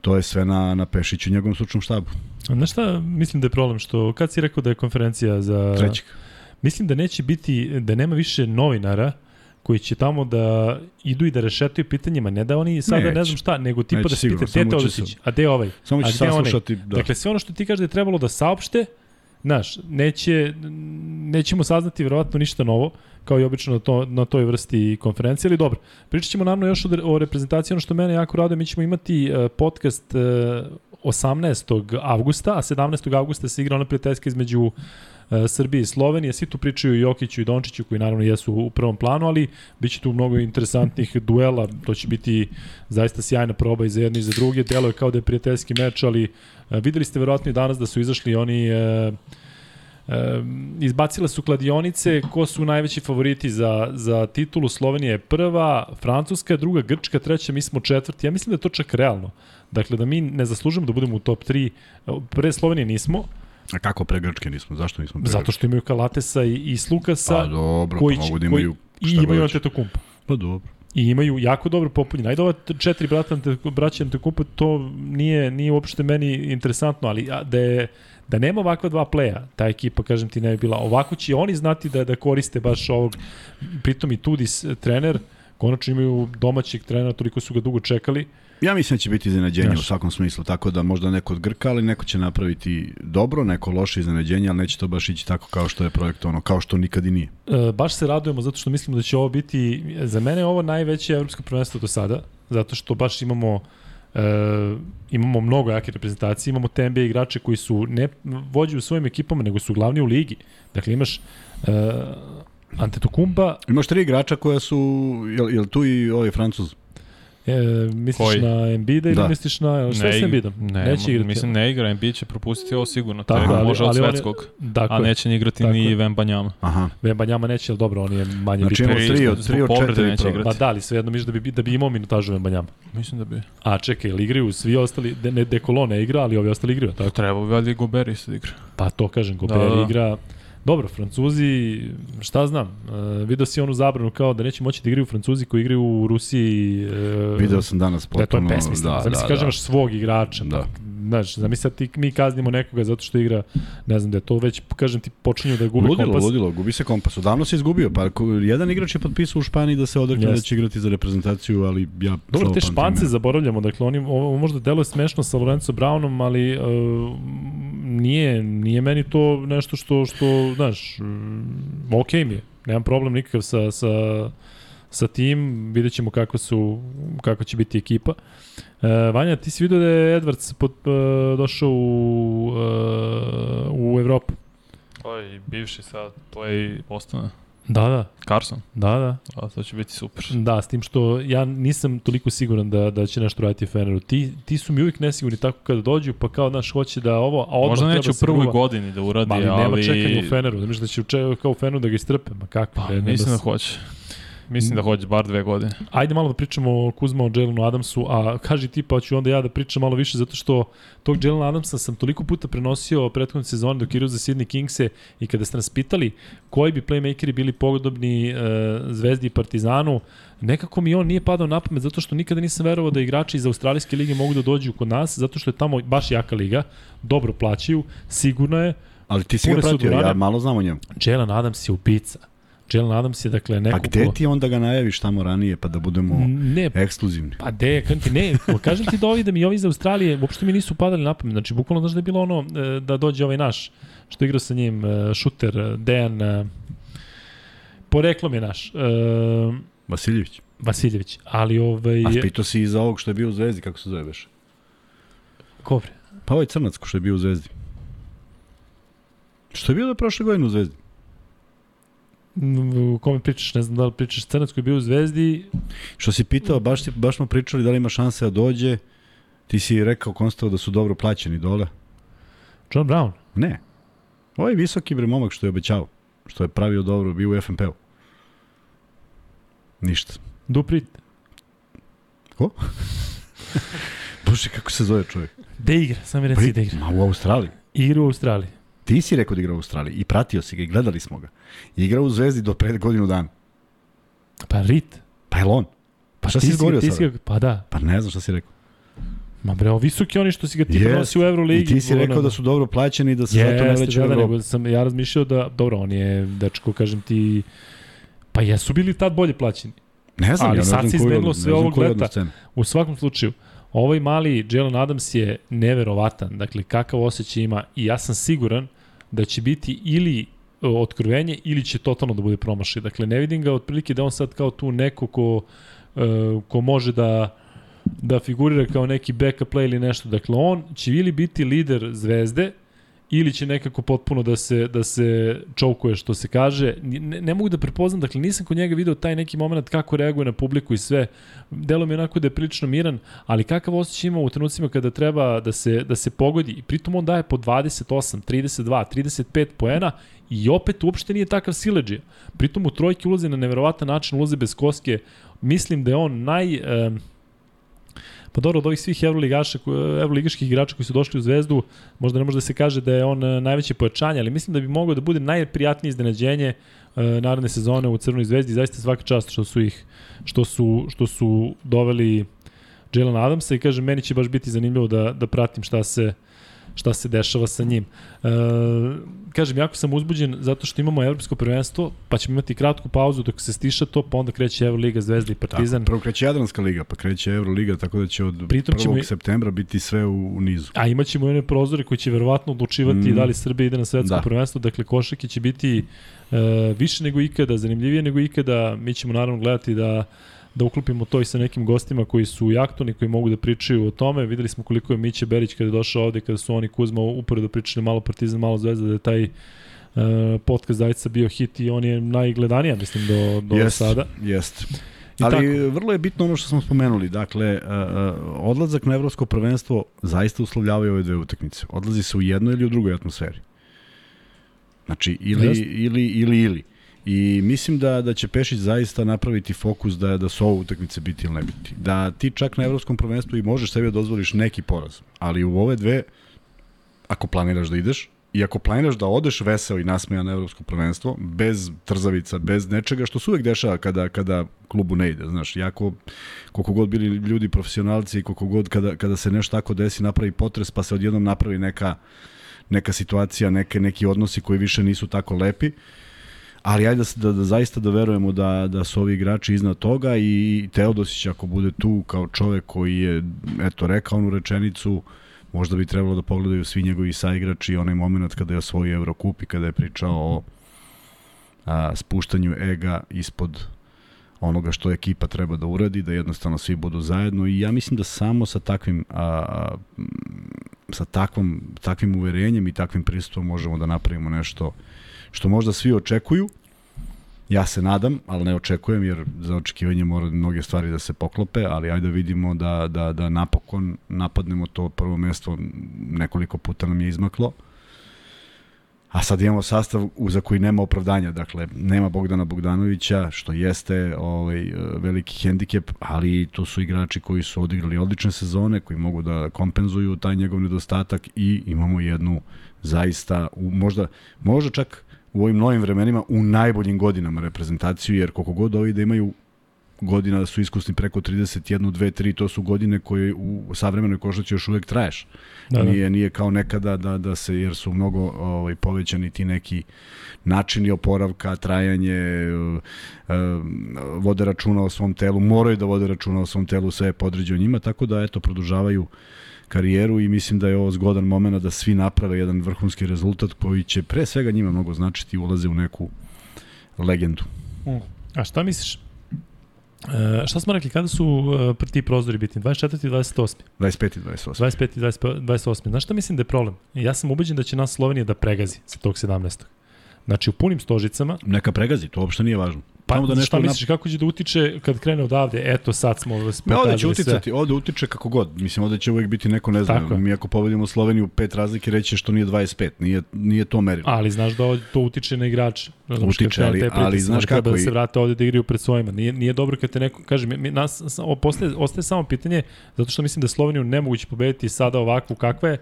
To je sve na, na Pešiću i njegovom stručnom štabu. A na šta mislim da je problem? Što, kad si rekao da je konferencija za... Trećeg. Mislim da neće biti, da nema više novinara koji će tamo da idu i da rešetaju pitanjima, ne da oni sada ne znam šta, nego tipa Neće, da se pita, gde Teodosić, a gde ovaj, samo će a gde onaj. Da. Dakle, sve ono što ti kaže da je trebalo da saopšte, Znaš, neće, nećemo saznati verovatno ništa novo, kao i obično na, to, na toj vrsti konferencije, ali dobro. Pričat ćemo naravno još o, o reprezentaciji, ono što mene jako rado, mi ćemo imati uh, podcast uh, 18. avgusta, a 17. avgusta se igra ona prijateljska između uh, Srbije i Slovenije. Svi tu pričaju i Jokiću i Dončiću koji naravno jesu u prvom planu, ali bit će tu mnogo interesantnih [laughs] duela. To će biti zaista sjajna proba i za jedni i za druge. Delo je kao da je prijateljski meč, ali uh, videli ste verovatno i danas da su izašli oni uh, E, izbacile su kladionice ko su najveći favoriti za, za titulu. Slovenija je prva, Francuska je druga, Grčka treća, mi smo četvrti. Ja mislim da je to čak realno. Dakle, da mi ne zaslužujemo da budemo u top 3. Pre Slovenije nismo, A kako pre Grčke nismo? Zašto nismo pre Zato što imaju Kalatesa i, i Slukasa. Pa dobro, koji, pa mogu da imaju koji, I imaju Antetokumpa. Pa dobro. I imaju jako dobro popunjeno. Ajde ova četiri brata braća Antetokumpa, to nije, nije uopšte meni interesantno, ali da je da nema ovakva dva pleja, ta ekipa, kažem ti, ne bi bila. Ovako će oni znati da, da koriste baš ovog, pritom i Tudis trener, konačno imaju domaćeg trenera, toliko su ga dugo čekali, Ja mislim da će biti iznenađenje u svakom smislu, tako da možda neko od Grka, ali neko će napraviti dobro, neko loše iznenađenje, ali neće to baš ići tako kao što je projekt ono, kao što nikad i nije. E, baš se radujemo zato što mislimo da će ovo biti, za mene je ovo najveće evropsko prvenstvo do sada, zato što baš imamo e, imamo mnogo jake reprezentacije, imamo te NBA igrače koji su ne vođi u svojim ekipama, nego su glavni u ligi. Dakle, imaš e, Antetokumba. Imaš tri igrača koja su, jel, jel tu i ovaj Francuz? E, misliš Koji? na Embiida ili Da. misliš na... Šta je s Embiidom? Ne, Neće igrati. Mislim, ne igra, Embiid će propustiti ovo sigurno. Tako, ali- može od ali on je- svetskog. Dakle, A neće ni igrati Tako ni. Vembanjama. Aha. Vembanjama neće, ali dobro, on je manje Znači bitan. imamo tri od, tri od Zbog povrede četiri neće program. Pa da, ali svejedno misliš da bi, da bi imao minutažu Vembanjama. Mislim da bi. A čekaj, ili igraju svi ostali, de, ne, Dekolo ne igra, ali ovi ostali igraju, tako? Treba bi valjda i Gobert isto da igra. Pa to kažem, Gobert Da, da. igra... Dobro, Francuzi, šta znam, uh, video si onu zabranu kao da neće moći da igraju Francuzi koji igraju u Rusiji. Uh, Video sam danas Da, to je potpuno... besmisleno. Da, Zamisli, da, kažem, imaš svog igrača. Da. Da. Znaš, zamisli sad ti, mi kaznimo nekoga zato što igra, ne znam da je to već, kažem ti, počinju da gubi Ludilo, kompas. ludilo, gubi se kompas. Odavno se izgubio. Pa jedan igrač je potpisao u Španiji da se odrekne da Jeste. će igrati za reprezentaciju, ali ja Dobro, te Špance ime. zaboravljamo, dakle oni, ovo možda deluje smešno sa Lorenzo Brownom, ali uh, nije, nije meni to nešto što, što znaš, um, ok mi je, nemam problem nikakav sa, sa, sa tim, vidjet ćemo kako, su, kako će biti ekipa. Uh, Vanja, ti si vidio da je Edwards pod, uh, došao u, uh, u Evropu? To je bivši sad play Bostona. Da, da, Carson. da, da. A to će biti super. Da, s tim što ja nisam toliko siguran da, da će nešto raditi Feneru. Ti, ti su mi uvijek nesigurni tako kada dođu, pa kao, znaš, hoće da ovo, a Možda neće u prvoj gruva. godini da uradi, ali, ali... nema čekanja u Feneru. Znaš da će uče, kao u Feneru da ga istrpe. Ma kako? Pa, nema mislim da hoće. Mislim da hoće bar dve godine. Ajde malo da pričamo o Kuzma, o Jelenu Adamsu, a kaži ti pa ću onda ja da pričam malo više zato što tog Jelena Adamsa sam toliko puta prenosio prethodne sezone dok igrao za Sydney Kingse i kada ste nas pitali koji bi playmakeri bili podobni e, Zvezdi i Partizanu, nekako mi on nije padao na pamet zato što nikada nisam verovao da igrači iz Australijske lige mogu da dođu kod nas, zato što je tamo baš jaka liga, dobro plaćaju, sigurno je, Ali ti si ga pratio, ja malo znam o njemu. Jelen Adams je ubica. Jelen Adams je dakle neko A gde ko- ti onda ga najaviš tamo ranije pa da budemo Ne, ekskluzivni? Pa de, kažem ti, ne, kažem ti da ovi da mi ovi iz Australije uopšte mi nisu padali na pamet. Znači, bukvalno znaš da je bilo ono e, da dođe ovaj naš, što igra sa njim, e, šuter, e, Dejan, poreklom je naš, Vasiljević. Vasiljević, ali ovaj... A pitao si i za ovog što je bio u Zvezdi, kako se zove veš? Ko bre? Pa ovaj crnac što je bio u Zvezdi. Što je bio da prošle godine u Zvezdi? U kome pričaš, ne znam da li pričaš Crnac koji je bio u Zvezdi, Što si pitao, baš, ti, baš smo pričali da li ima šanse da dođe, ti si rekao konstavo da su dobro plaćeni dole. John Brown. Ne. Ovaj visoki bre momak što je obećao, što je pravio dobro, bio u FNP-u. Ništa. Duprit. [laughs] Bože, kako se zove čovjek? Da igra, sam mi reci da igra. Ma u Australiji. Igra u Australiji. Ti si rekao da igra u Australiji i pratio si ga i gledali smo ga. I igrao u Zvezdi do pred godinu dana. Pa Rit. Pa je on? Pa šta si izgovorio sada? si ga- Pa da. Pa ne znam šta si rekao. Ma bre, o visoki oni što si ga ti prenosio u Euroligi. I ti si rekao da su dobro plaćeni i da se zato ne vraćaju da, u da, nego sam ja razmišljao da, dobro, on je, dečko, kažem ti, pa jesu bili tad bolje plaćeni. Ne znam, Ali ja ne sad se izmenilo sve ovog leta. U svakom slučaju, ovaj mali Jalen Adams je neverovatan, dakle, kakav osjećaj ima i ja sam siguran da će biti ili e, otkrovenje ili će totalno da bude promašaj. Dakle, ne vidim ga otprilike da on sad kao tu neko ko, e, ko može da da figurira kao neki backup play ili nešto. Dakle, on će ili biti lider zvezde, ili će nekako potpuno da se da se čoukuje što se kaže. Ne, ne mogu da prepoznam, dakle nisam kod njega video taj neki moment kako reaguje na publiku i sve. Delo mi onako da je prilično miran, ali kakav osjećaj ima u trenucima kada treba da se da se pogodi i pritom on daje po 28, 32, 35 poena i opet uopšte nije takav sileđija. Pritom u trojke ulaze na neverovatan način, ulaze bez koske. Mislim da je on naj... Um, Pa dobro, od ovih svih evroligaša, evroligaških igrača koji su došli u Zvezdu, možda ne može da se kaže da je on e, najveće pojačanje, ali mislim da bi mogao da bude najprijatnije iznenađenje e, naredne sezone u Crvenoj zvezdi. Zaista svaka čast što su ih što su što su doveli Jalen Adamsa i kažem meni će baš biti zanimljivo da da pratim šta se šta se dešava sa njim. E, kažem, jako sam uzbuđen zato što imamo evropsko prvenstvo, pa ćemo imati kratku pauzu dok se stiša to, pa onda kreće Evroliga, Zvezda i Partizan. Tako, prvo kreće Jadranska liga, pa kreće Euroliga, tako da će od Pritom 1. ćemo septembra biti sve u, u nizu. A imaćemo one prozore koji će verovatno odlučivati mm. Da li Srbija ide na svetsko. Da. prvenstvo, dakle košake će biti e, više nego ikada, zanimljivije nego ikada. Mi ćemo naravno gledati da da uklopimo to i sa nekim gostima koji su i aktorni, koji mogu da pričaju o tome. Videli smo koliko je Miće Berić kada je došao ovde, kada su oni Kuzma uporedo pričali malo Partizan, malo Zvezda, da je taj e, podcast zaista bio hit i on je najgledanija, mislim, do, do Jest, sada. Jest. I Ali tako. vrlo je bitno ono što smo spomenuli. Dakle, uh, uh, odlazak na evropsko prvenstvo zaista uslovljavaju ove dve utakmice. Odlazi se u jednoj ili u drugoj atmosferi. Znači, ili, Jeste. ili, ili, ili. I mislim da da će Pešić zaista napraviti fokus da da su ovo utakmice biti ili ne biti. Da ti čak na evropskom prvenstvu i možeš sebi da dozvoliš neki poraz, ali u ove dve ako planiraš da ideš i ako planiraš da odeš veseo i nasmejan na evropsko prvenstvo bez trzavica, bez nečega što se uvek dešava kada kada klubu ne ide, znaš, jako koliko god bili ljudi profesionalci i koliko god kada kada se nešto tako desi napravi potres pa se odjednom napravi neka neka situacija, neke neki odnosi koji više nisu tako lepi. Ali ajde da, da, da zaista da verujemo da, da su ovi igrači iznad toga i Teodosić ako bude tu kao čovek koji je eto rekao onu rečenicu možda bi trebalo da pogledaju svi njegovi saigrači onaj moment kada je osvojio Evrokup i kada je pričao o a, spuštanju ega ispod onoga što ekipa treba da uradi, da jednostavno svi budu zajedno. I ja mislim da samo sa takvim a, a, sa takvom, takvim uverenjem i takvim pristupom možemo da napravimo nešto što možda svi očekuju. Ja se nadam, ali ne očekujem jer za očekivanje mora mnoge stvari da se poklope, ali ajde vidimo da, da, da napokon napadnemo to prvo mesto nekoliko puta nam je izmaklo. A sad imamo sastav za koji nema opravdanja, dakle nema Bogdana Bogdanovića, što jeste ovaj veliki hendikep, ali to su igrači koji su odigrali odlične sezone, koji mogu da kompenzuju taj njegov nedostatak i imamo jednu zaista možda možda čak u ovim novim vremenima u najboljim godinama reprezentaciju, jer koliko god ovi da imaju godina da su iskusni preko 31, 2, 3, to su godine koje u savremenoj košarci još uvek traješ. Da, Da. Nije, nije kao nekada da, da se, jer su mnogo ovaj, povećani ti neki načini oporavka, trajanje, e, e, vode računa o svom telu, moraju da vode računa o svom telu, sve je podređeno njima, tako da eto, produžavaju karijeru i mislim da je ovo zgodan moment da svi naprave jedan vrhunski rezultat koji će pre svega njima mnogo značiti i ulaze u neku legendu. A šta misliš? E, šta smo rekli, kada su e, ti prozori bitni? 24. i 28. 25 i 28. 25. i 25 28. Znaš šta mislim da je problem? Ja sam ubeđen da će nas Slovenija da pregazi sa tog 17. Znači u punim stožicama, Neka pregazi, to uopšte nije važno. Pa Samo da nešto šta misliš, kako će da utiče kad krene odavde? Eto sad smo vas Pa ovde će pokazali sve. uticati, ovde utiče kako god. Mislim, ovde će uvek biti neko neznano. je. Mi ako pobedimo Sloveniju pet razlike, reći će što nije 25. Nije, nije to merilo. Ali znaš da ovo- to utiče na igrače. Kad Utiče, ali- taj pritisak, ali znaš treba kako da i- se vrate ovde da igraju pred svojima. Nije, nije dobro kad te neko, kaže, mi, nas, sa- o, postaje, ostaje samo pitanje, zato što mislim da Sloveniju nemoguće pobediti sada ovakvu kakva je,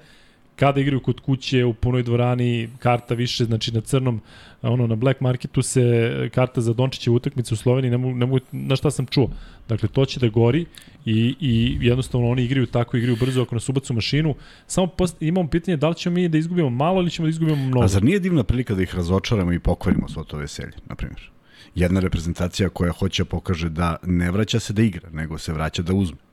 kada igraju kod kuće u punoj dvorani, karta više, znači na crnom, ono na black marketu se karta za Dončića utakmicu u Sloveniji, ne mogu, ne mogu, na šta sam čuo. Dakle, to će da gori i, i jednostavno oni igraju tako, igraju brzo ako nas ubacu mašinu. Samo post, imamo pitanje da li ćemo mi da izgubimo malo ili ćemo da izgubimo mnogo. A zar nije divna prilika da ih razočaramo i pokvarimo svo to veselje, na primjer? Jedna reprezentacija koja hoće pokaže da ne vraća se da igra, nego se vraća da uzme.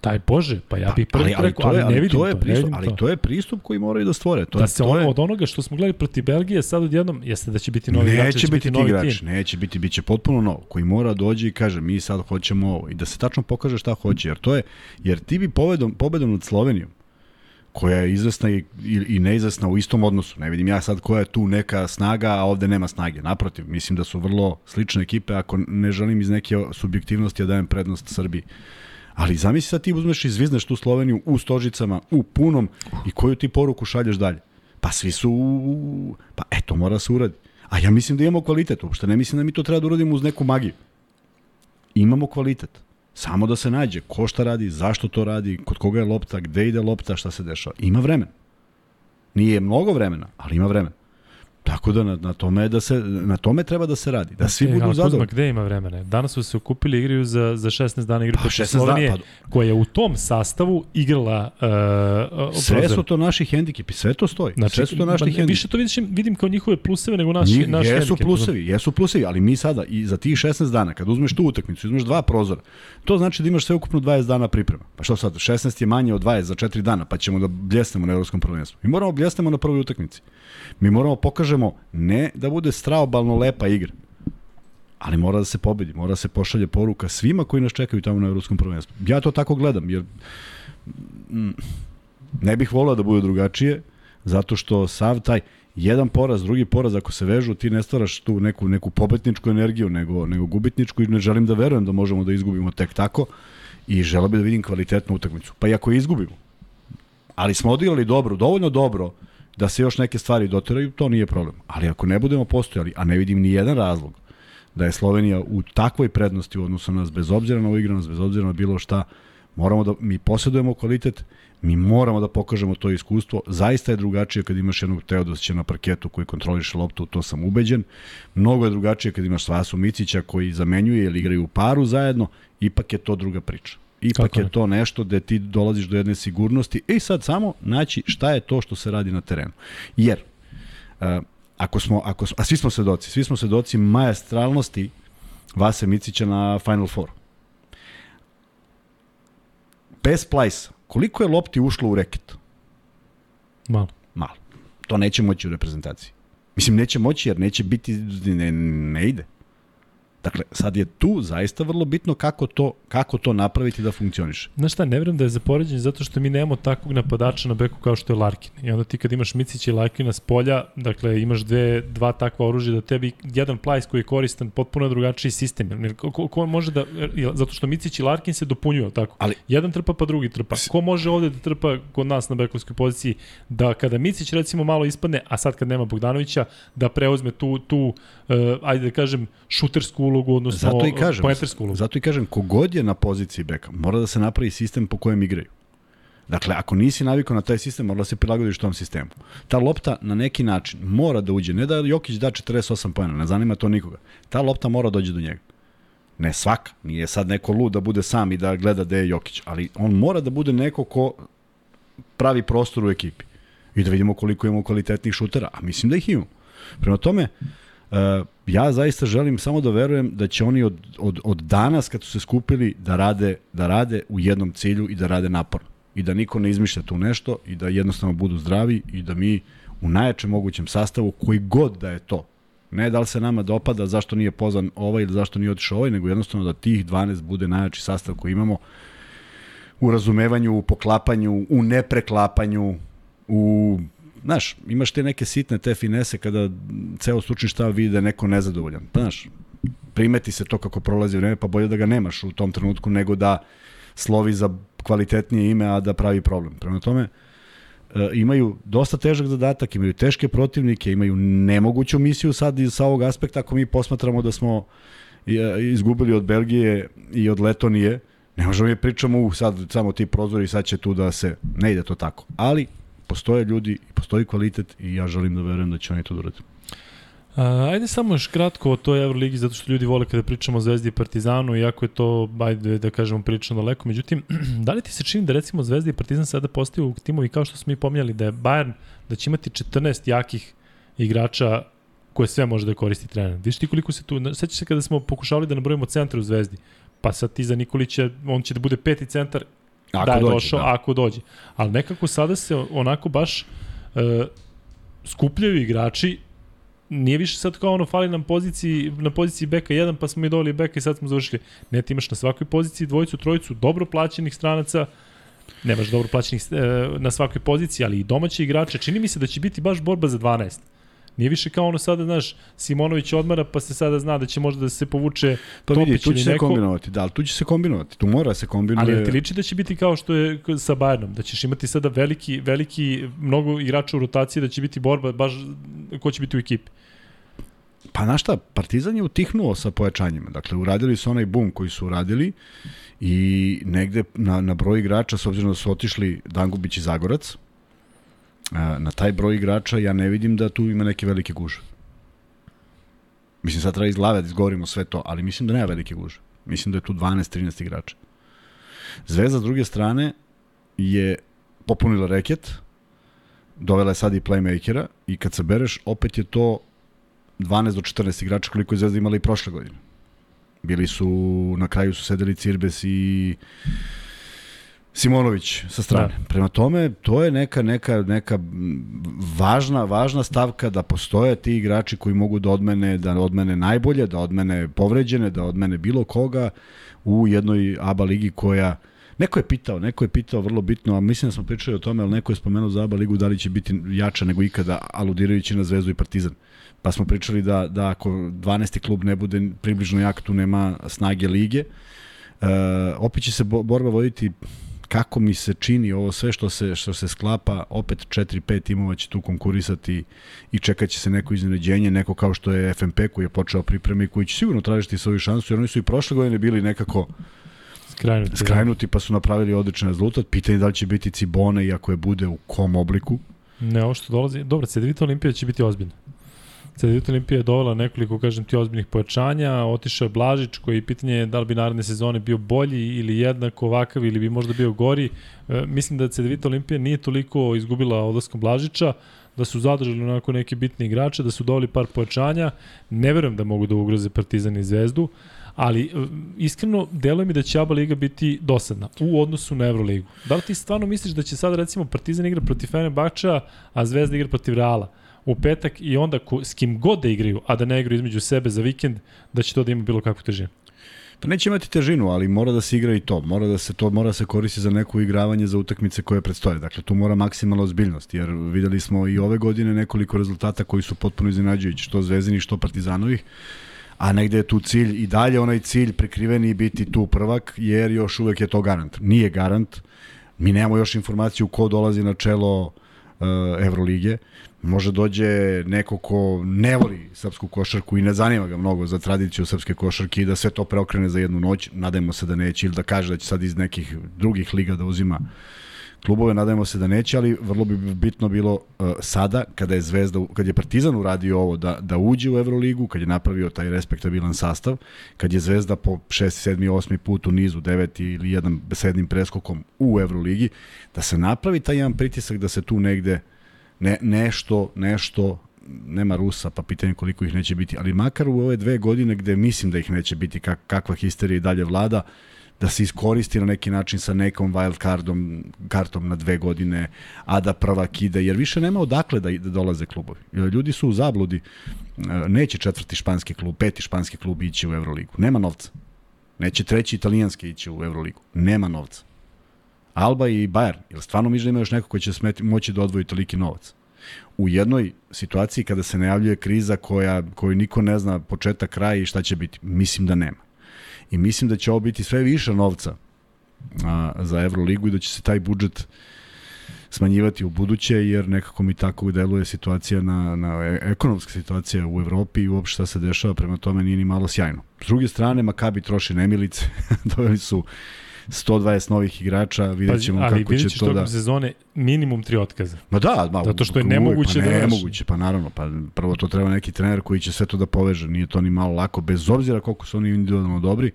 Taj Bože, pa ja bih prvi rekao, ali, je, ne vidim to je to, pristup, vidim ali to. to je pristup koji moraju da stvore. To, da je- se to ono, je, od onoga što smo gledali protiv Belgije, sad odjednom, jeste da će biti novi igrač, da neće će biti ti novi igrač, tim. neće biti, bit će potpuno novo, koji mora da dođe i kaže mi sad hoćemo ovo i da se tačno pokaže šta hoće, jer to je, jer ti bi pobedom, pobedom nad Slovenijom, koja je izvesna i, i, i neizvesna u istom odnosu. Ne vidim ja sad koja je tu neka snaga, a ovde nema snage. Naprotiv, mislim da su vrlo slične ekipe, ako ne želim iz neke subjektivnosti da dajem prednost Srbiji. Ali zamisli sad ti uzmeš i zvizneš tu Sloveniju u stožicama, u punom i koju ti poruku šalješ dalje. Pa svi su, pa eto, mora se uradi. A ja mislim da imamo kvalitet, uopšte ne mislim da mi to treba da uradimo uz neku magiju. Imamo kvalitet. Samo da se nađe ko šta radi, zašto to radi, kod koga je lopta, gde ide lopta, šta se dešava. Ima vremena. Nije mnogo vremena, ali ima vremena. Tako da na, na tome da se na tome treba da se radi, da svi E, budu zadovoljni. gde ima vremena? Danas su se okupili igraju za, za 16 dana igru Pa protiv 16 dana, Slovenije, pa koja je u tom sastavu igrala uh, sve su to naši hendikepi, sve to stoji. Znači, sve su to naši hendikepi. Više to vidiš, vidim kao njihove pluseve nego naši, Njih, naš jesu hendikep. plusevi, jesu plusevi, ali mi sada i za tih 16 dana, kad uzmeš tu utakmicu, uzmeš dva prozora, to znači da imaš sve ukupno 20 dana priprema. Pa što sad, 16 je manje od 20 za 4 dana, pa ćemo da bljesnemo na evropskom prvenstvu. Mi moramo da bljesnemo na prvoj utakmici. Mi moramo da pokažemo ne da bude straobalno lepa igra, ali mora da se pobedi, mora da se pošalje poruka svima koji nas čekaju tamo na evropskom prvenstvu. Ja to tako gledam, jer mm, ne bih volao da bude drugačije, zato što sav taj jedan poraz, drugi poraz, ako se vežu, ti ne stvaraš tu neku, neku pobetničku energiju, nego, nego gubitničku i ne želim da verujem da možemo da izgubimo tek tako i želeo bih da vidim kvalitetnu utakmicu. Pa i ako izgubimo, ali smo odigrali dobro, dovoljno dobro da se još neke stvari doteraju, to nije problem. Ali ako ne budemo postojali, a ne vidim ni jedan razlog da je Slovenija u takvoj prednosti u odnosu na nas, bez obzira na uigranost, bez obzira na bilo šta, moramo da mi posjedujemo kvalitet, mi moramo da pokažemo to iskustvo. Zaista je drugačije kad imaš jednog Teodosića na parketu koji kontroliše loptu, to sam ubeđen. Mnogo je drugačije kad imaš Svasu Micića koji zamenjuje ili igraju u paru zajedno, ipak je to druga priča. Ipak Kako je, to nešto gde ti dolaziš do jedne sigurnosti. I sad samo naći šta je to što se radi na terenu. Jer, uh, ako smo, ako, a svi smo svedoci, svi smo svedoci majestralnosti Vase Micića na Final Four. Bez plajsa, koliko je lopti ušlo u reket? Malo. Malo. To neće moći u reprezentaciji. Mislim, neće moći jer neće biti, ne, ne ide. Dakle, sad je tu zaista vrlo bitno kako to, kako to napraviti da funkcioniše. Znaš šta, ne vrem da je za poređenje zato što mi nemamo takvog napadača na beku kao što je Larkin. I onda ti kad imaš Micića i Larkina s polja, dakle imaš dve, dva takva oružja da tebi jedan plajs koji je koristan potpuno drugačiji sistem. Jer ko, ko, ko može da, zato što Micić i Larkin se dopunjuju, tako? Ali, jedan trpa pa drugi trpa. Ko može ovde da trpa kod nas na bekovskoj poziciji da kada Micić recimo malo ispadne, a sad kad nema Bogdanovića, da preuzme tu, tu uh, ajde da kažem, šutersku ulogu, odnosno zato i kažem, ulogu. Zato i kažem, kogod je na poziciji beka, mora da se napravi sistem po kojem igraju. Dakle, ako nisi navikao na taj sistem, mora da se prilagodiš tom sistemu. Ta lopta na neki način mora da uđe, ne da Jokić da 48 pojena, ne zanima to nikoga. Ta lopta mora dođe do njega. Ne svaka, nije sad neko lud da bude sam i da gleda gde je Jokić, ali on mora da bude neko ko pravi prostor u ekipi. I da vidimo koliko imamo kvalitetnih šutera, a mislim da ih imamo. Prema tome, uh, ja zaista želim samo da verujem da će oni od, od, od danas kad su se skupili da rade, da rade u jednom cilju i da rade naporno. I da niko ne izmišlja tu nešto i da jednostavno budu zdravi i da mi u najjačem mogućem sastavu, koji god da je to, ne da li se nama dopada zašto nije pozvan ovaj ili zašto nije otišao ovaj, nego jednostavno da tih 12 bude najjači sastav koji imamo u razumevanju, u poklapanju, u nepreklapanju, u znaš, imaš te neke sitne te finese kada ceo stručni štab vidi da je neko nezadovoljan. Pa, znaš, primeti se to kako prolazi vreme, pa bolje da ga nemaš u tom trenutku nego da slovi za kvalitetnije ime, a da pravi problem. Prema tome, e, imaju dosta težak zadatak, imaju teške protivnike, imaju nemoguću misiju sad iz sa ovog aspekta ako mi posmatramo da smo e, izgubili od Belgije i od Letonije, ne možemo mi pričamo u sad samo ti prozori sad će tu da se ne ide to tako. Ali postoje ljudi, postoji kvalitet i ja želim da verujem da će oni to da. A, ajde samo još kratko o toj Euroligi, zato što ljudi vole kada pričamo o Zvezdi i Partizanu, iako je to, ajde da kažemo, prilično daleko. Međutim, [clears throat] da li ti se čini da recimo Zvezda i Partizan sada postaju timovi kao što smo i pominjali, da je Bayern, da će imati 14 jakih igrača koje sve može da koristi trener. Viš ti koliko se tu, sećaš se kada smo pokušavali da nabrojimo centar u Zvezdi, pa sad ti za Nikolića, on će da bude peti centar Ako da je dođe, došao, da. ako dođe. Ali nekako sada se onako baš e, skupljaju igrači nije više sad kao ono fali nam poziciji, na poziciji beka 1 pa smo mi doveli beka i sad smo završili. Ne, ti imaš na svakoj poziciji dvojicu, trojicu dobro plaćenih stranaca, nemaš dobro plaćenih e, na svakoj poziciji, ali i domaći igrače. Čini mi se da će biti baš borba za 12. Nije više kao ono sada, znaš, Simonović odmara, pa se sada zna da će možda da se povuče pa Topić vidi, tu će se neko. kombinovati, da, ali tu će se kombinovati, tu mora se kombinuje. Ali ti liči da će biti kao što je sa Bayernom, da ćeš imati sada veliki, veliki, mnogo igrača u rotaciji, da će biti borba baš ko će biti u ekipi. Pa na šta, Partizan je utihnuo sa pojačanjima. Dakle, uradili su onaj bum koji su uradili i negde na, na broj igrača, s obzirom da su otišli Dangubić i Zagorac, na taj broj igrača ja ne vidim da tu ima neke velike guže. Mislim, sad treba iz glave da izgovorimo sve to, ali mislim da nema velike guže. Mislim da je tu 12-13 igrača. Zvezda, s druge strane, je popunila reket, dovela je sad i playmakera i kad se bereš, opet je to 12 do 14 igrača koliko je Zvezda imala i prošle godine. Bili su, na kraju su sedeli Cirbes i Simonović sa strane. Da. Prema tome, to je neka, neka, neka važna, važna stavka da postoje ti igrači koji mogu da odmene, da odmene najbolje, da odmene povređene, da odmene bilo koga u jednoj ABA ligi koja Neko je pitao, neko je pitao vrlo bitno, a mislim da smo pričali o tome, ali neko je spomenuo za ABA ligu da li će biti jača nego ikada, aludirajući na Zvezdu i Partizan. Pa smo pričali da, da ako 12. klub ne bude približno jak, tu nema snage lige. E, opet će se borba voditi kako mi se čini ovo sve što se što se sklapa, opet 4-5 timova će tu konkurisati i čekaće se neko iznenađenje, neko kao što je FMP koji je počeo pripreme i koji će sigurno tražiti svoju šansu, jer oni su i prošle godine bili nekako skrajnuti, da. skrajnuti pa su napravili odličan rezultat. Pitanje da li će biti Cibone i ako je bude u kom obliku. Ne, ovo što dolazi, dobro, Cedevita Olimpija će biti ozbiljna. Cedevita Olimpija je dovela nekoliko, kažem ti, ozbiljnih pojačanja, otišao je Blažić, koji pitanje je da li bi naredne sezone bio bolji ili jednako ovakav ili bi možda bio gori. E, mislim da Cedevita Olimpija nije toliko izgubila odlaskom Blažića, da su zadržali onako neke bitne igrače, da su doveli par pojačanja. Ne verujem da mogu da ugroze Partizan i Zvezdu, ali e, iskreno deluje mi da će ABA Liga biti dosadna u odnosu na Euroligu. Da li ti stvarno misliš da će sad recimo Partizan igra protiv Fenerbahča, a Zvezda igra protiv Reala? U petak i onda ko, s kim god da igraju, a da ne igraju između sebe za vikend, da će to da ima bilo kakvu težinu. Pa neće imati težinu, ali mora da se igra i to. Mora da se to mora da se koristi za neko igravanje za utakmice koje predstoje. Dakle, tu mora maksimalna ozbiljnost, jer videli smo i ove godine nekoliko rezultata koji su potpuno iznenađujući, što Zvezdini, što Partizanovih a negde je tu cilj i dalje onaj cilj prekriveni biti tu prvak, jer još uvek je to garant. Nije garant, mi nemamo još informaciju ko dolazi na čelo uh, Evrolige, može dođe neko ko ne voli srpsku košarku i ne zanima ga mnogo za tradiciju srpske košarke i da sve to preokrene za jednu noć, nadajmo se da neće ili da kaže da će sad iz nekih drugih liga da uzima klubove, nadajmo se da neće, ali vrlo bi bitno bilo uh, sada, kada je Zvezda, kad je Partizan uradio ovo da, da uđe u Euroligu, kad je napravio taj respektabilan sastav, kad je Zvezda po 6, 7, 8 put u nizu, 9 ili jedan besednim preskokom u Euroligi, da se napravi taj jedan pritisak da se tu negde uh, ne, nešto, nešto nema Rusa, pa pitanje koliko ih neće biti, ali makar u ove dve godine gde mislim da ih neće biti, kak, kakva histerija i dalje vlada, da se iskoristi na neki način sa nekom wild cardom, kartom na dve godine, a da prvak ide, jer više nema odakle da, da dolaze klubovi. Ljudi su u zabludi, neće četvrti španski klub, peti španski klub ići u Euroligu, nema novca. Neće treći italijanski ići u Euroligu, nema novca. Alba i Bayern, ili stvarno mi da ima još neko ko će smeti, moći da odvoji toliki novac? U jednoj situaciji kada se najavljuje kriza koja, koju niko ne zna početak, kraj i šta će biti, mislim da nema. I mislim da će ovo biti sve više novca a, za Euroligu i da će se taj budžet smanjivati u buduće, jer nekako mi tako deluje situacija na, na ekonomska situacija u Evropi i uopšte šta se dešava, prema tome nije ni malo sjajno. S druge strane, Makabi troši nemilice, [laughs] doveli su 120 novih igrača, vidjet ćemo ali kako će to da... Ali sezone minimum tri otkaza. Ma da, ma, Zato što je nemoguće pa da nemoguće, pa naravno, pa prvo to treba neki trener koji će sve to da poveže, nije to ni malo lako, bez obzira koliko su oni individualno dobri.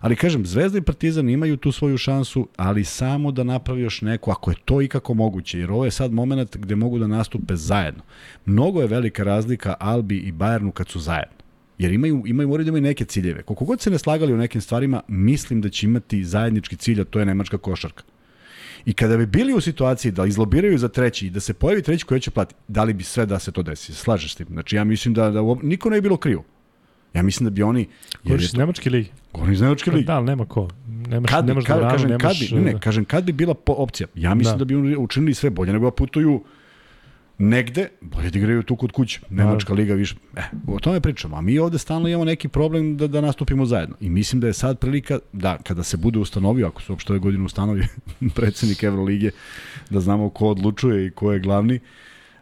Ali kažem, Zvezda i Partizan imaju tu svoju šansu, ali samo da napravi još neku, ako je to ikako moguće, jer ovo je sad moment gde mogu da nastupe zajedno. Mnogo je velika razlika Albi i Bayernu kad su zajedno. Jer imaju, imaju, moraju da imaju neke ciljeve. Koliko god se ne slagali u nekim stvarima, mislim da će imati zajednički cilj, a to je nemačka košarka. I kada bi bili u situaciji da izlobiraju za treći i da se pojavi treći koji će platiti, da li bi sve da se to desi? Slažeš s tim? Znači ja mislim da, da niko ne bi bilo krivo. Ja mislim da bi oni... Govoriš iz Nemačke ligi? Govorim iz Nemačke ligi. Da, ali nema ko. Nemaš, kad nemaš kad, dvoranu, kažem, nemaš... Kad bi, ne, ne, kažem, kad bi bila po opcija, ja mislim da, da bi oni učinili sve bolje nego da putuju negde, bolje da igraju tu kod kuće. Nemačka liga više. E, o tome pričamo. A mi ovde stalno imamo neki problem da, da nastupimo zajedno. I mislim da je sad prilika da kada se bude ustanovio, ako se uopšte ove godine ustanovi [laughs] predsednik Evrolige, da znamo ko odlučuje i ko je glavni.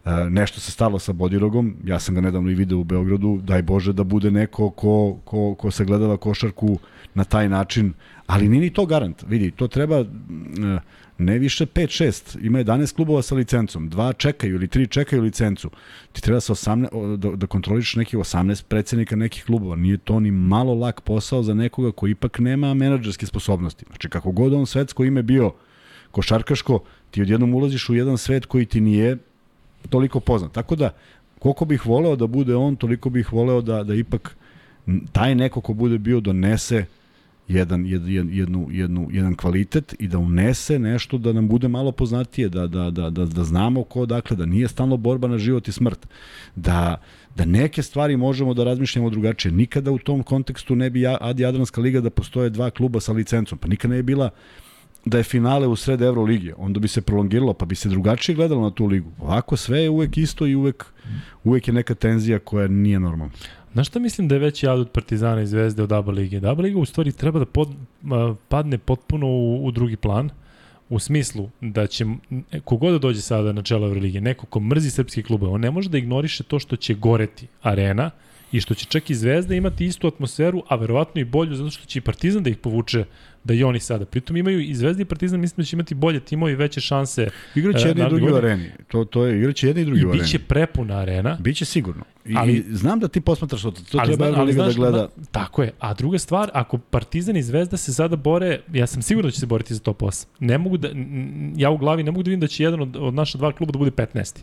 E, nešto se stalo sa Bodirogom, ja sam ga nedavno i video u Beogradu, daj Bože da bude neko ko, ko, ko se gledava košarku na taj način, ali nije ni to garant. Vidi, to treba... E, ne više 5-6, ima 11 klubova sa licencom, dva čekaju ili tri čekaju licencu. Ti treba sa 18, da, da kontroliš nekih 18 predsednika nekih klubova. Nije to ni malo lak posao za nekoga koji ipak nema menadžerske sposobnosti. Znači, kako god on svetsko ime bio košarkaško, ti odjednom ulaziš u jedan svet koji ti nije toliko poznat. Tako da, koliko bih voleo da bude on, toliko bih voleo da, da ipak taj neko ko bude bio donese jedan, jed, jednu, jednu, jedan kvalitet i da unese nešto da nam bude malo poznatije, da, da, da, da, da znamo ko, dakle, da nije stalno borba na život i smrt, da, da neke stvari možemo da razmišljamo drugačije. Nikada u tom kontekstu ne bi Adi Jadranska liga da postoje dva kluba sa licencom, pa nikada ne je bila da je finale u sred Evrolige, onda bi se prolongiralo, pa bi se drugačije gledalo na tu ligu. Ovako sve je uvek isto i uvek, uvek je neka tenzija koja nije normalna. Znaš šta mislim da je veći jad od Partizana i Zvezde od ABA lige? Da ABA liga u stvari treba da pod, padne potpuno u, u drugi plan, u smislu da će kogod da dođe sada na čelo Evrolige, neko ko mrzi srpske klube, on ne može da ignoriše to što će goreti arena i što će čak i Zvezda imati istu atmosferu, a verovatno i bolju, zato što će i Partizan da ih povuče da i oni sada. Pritom imaju i Zvezda i Partizan, mislim da će imati bolje timove i veće šanse. Igraće jedni i drugi u areni. To, to je, igraće jedni i drugi I u areni. biće prepuna arena. Biće sigurno. I, Ali- znam da ti posmatraš to, to ali, treba ali da znaš, gleda. na- tako je. A druga stvar, ako Partizan i Zvezda se sada bore, ja sam siguran da će se boriti za top 8. Ne mogu da, ja u glavi ne mogu da vidim da će jedan od, od naša dva kluba da bude 15.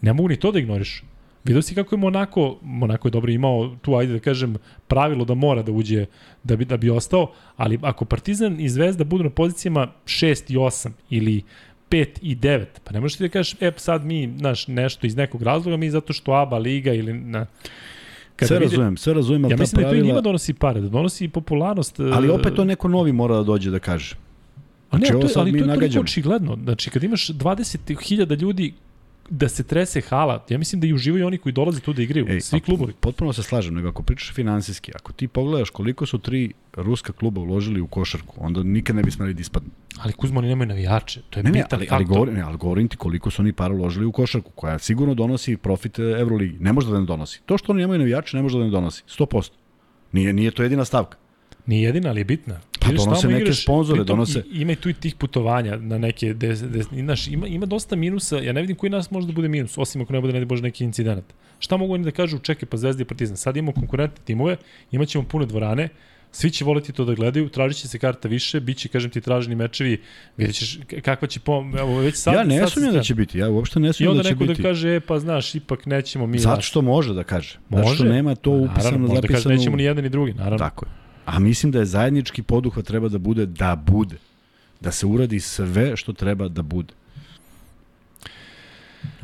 Ne mogu ni to da ignoriš. Vidio si kako je Monako, Monako je dobro imao tu, ajde da kažem, pravilo da mora da uđe da bi, da bi ostao, ali ako Partizan i Zvezda budu na pozicijama 6 i 8 ili 5 i 9, pa ne možeš ti da kažeš, e, sad mi, znaš, nešto iz nekog razloga, mi zato što ABA liga ili na... Sve vide- razumem, sve razumem, ali Ja ta mislim da to i njima donosi pare, da donosi i popularnost. Ali e, opet to neko novi mora da dođe da kaže. A ne, znači, to, je- ali to je toliko očigledno. Znači, kad imaš 20.000 ljudi da se trese hala, ja mislim da i uživaju oni koji dolaze tu da igraju, Ej, svi klubovi. Potpuno se slažem, nego ako pričaš finansijski, ako ti pogledaš koliko su tri ruska kluba uložili u košarku, onda nikad ne bi smeli da ispadnu. Ali Kuzma, oni nemaju navijače, to je Ne, ne, bitan ali, ali, govorim, ne, ali govorim ti koliko su oni para uložili u košarku, koja sigurno donosi profit Euroligi. Ne može da ne donosi. To što oni nemaju navijače ne može da ne donosi. 100%. Nije, nije to jedina stavka. Nije jedina, ali je bitna. Pa Ideš donose neke igraš, sponzore, pritom donose- i- Ima i tu i tih putovanja na neke, de, de, znaš, ima, ima dosta minusa, ja ne vidim koji nas može da bude minus, osim ako ne bude, ne Bože, neki incident. Šta mogu oni da kažu, čekaj, pa Zvezda i Partizan, sad imamo konkurentne timove, imaćemo pune dvorane, svi će voleti to da gledaju, tražit će se karta više, bit će, kažem ti, traženi mečevi, vidjet ćeš kakva će, pom, evo, već sad, ja ne sumnjam da će biti, ja uopšte ne I sumnjam onda da će neko biti. da kaže, e, pa znaš, ipak nećemo mi... Zato što može da kaže. Zato što Može. nema to Naravno, upisano, može da kaže, zapisano. nećemo ni jedan ni drugi, naravno. Tako je. A mislim da je zajednički poduhvat treba da bude da bude. Da se uradi sve što treba da bude.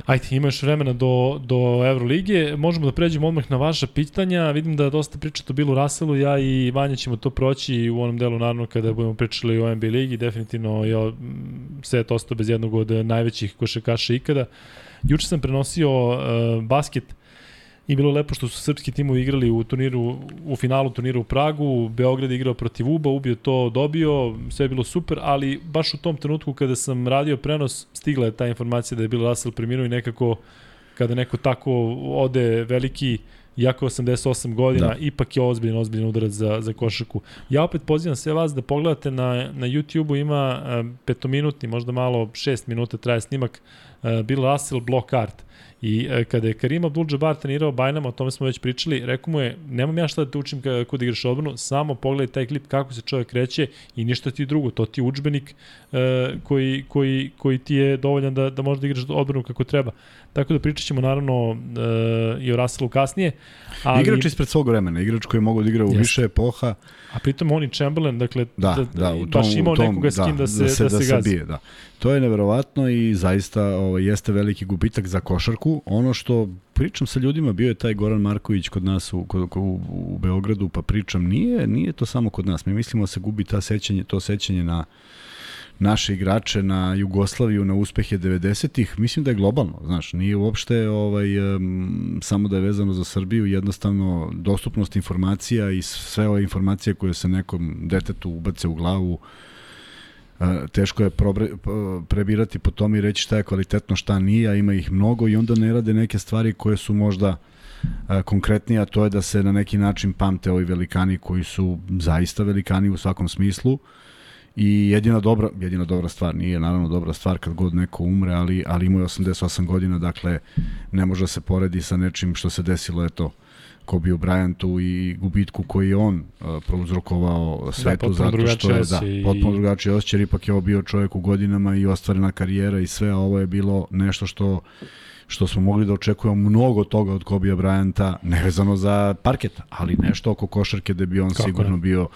Ajde, ima još vremena do, do Evrolige. Možemo da pređemo odmah na vaša pitanja. Vidim da je dosta pričato bilo u Raselu. Ja i Vanja ćemo to proći u onom delu, naravno, kada budemo pričali o NBA ligi. Definitivno je set ostao bez jednog od najvećih košakaša ikada. Juče sam prenosio uh, basket i bilo je lepo što su srpski timovi igrali u turniru u finalu turnira u Pragu, Beograd je igrao protiv UBA, ubio to, dobio, sve je bilo super, ali baš u tom trenutku kada sam radio prenos, stigla je ta informacija da je bilo Russell preminuo i nekako kada neko tako ode veliki jako 88 godina, da. Ipak je ozbiljan, ozbiljan udarac za, za košarku. Ja opet pozivam sve vas da pogledate na, na YouTube-u, ima uh, petominutni, možda malo šest minuta traje snimak, uh, Bill Russell block art. I e, kada je Karim Abdul-Jabbar trenirao Bajnama, o tome smo već pričali, rekao mu je, nemam ja šta da te učim kako da igraš odbranu, samo pogledaj taj klip kako se čovjek kreće i ništa ti drugo, to ti je udžbenik e, koji, koji, koji ti je dovoljan da, da možeš da igraš odbranu kako treba. Tako da pričat ćemo naravno e, i o Russellu kasnije. Ali, Igrač ispred svog vremena, igrač koji je mogao da igra u Jeste. više epoha. A pritom on i Chamberlain, dakle, Da, da, u tom, baš imao u tom, nekoga s kim da, se, da, se, da se gazi. bije, da. To je neverovatno i zaista ovo, jeste veliki gubitak za košarku. Ono što pričam sa ljudima, bio je taj Goran Marković kod nas u, kod, u, u Beogradu, pa pričam, nije, nije to samo kod nas. Mi mislimo da se gubi ta sećanje, to sećanje na naše igrače na Jugoslaviju, na uspehe 90-ih, mislim da je globalno, znaš, nije uopšte ovaj, um, samo da je vezano za Srbiju, jednostavno dostupnost informacija i sve ove informacije koje se nekom detetu ubace u glavu, teško je probre, prebirati po tome i reći šta je kvalitetno, šta nije, a ima ih mnogo i onda ne rade neke stvari koje su možda konkretnije, a to je da se na neki način pamte ovi velikani koji su zaista velikani u svakom smislu i jedina dobra, jedina dobra stvar, nije naravno dobra stvar kad god neko umre, ali, ali ima je 88 godina, dakle ne može da se poredi sa nečim što se desilo, eto, Kobe Bryantu i gubitku koji je on uh, prouzrokovao svetu potpuno zato što je da, i- potpuno drugačiji osjećaj, ipak je ovo bio čovjek u godinama i ostvarena karijera i sve, a ovo je bilo nešto što što smo mogli da očekujemo mnogo toga od Kobe Bryanta, nevezano za parket, ali nešto oko košarke da bi on Kako sigurno ne? bio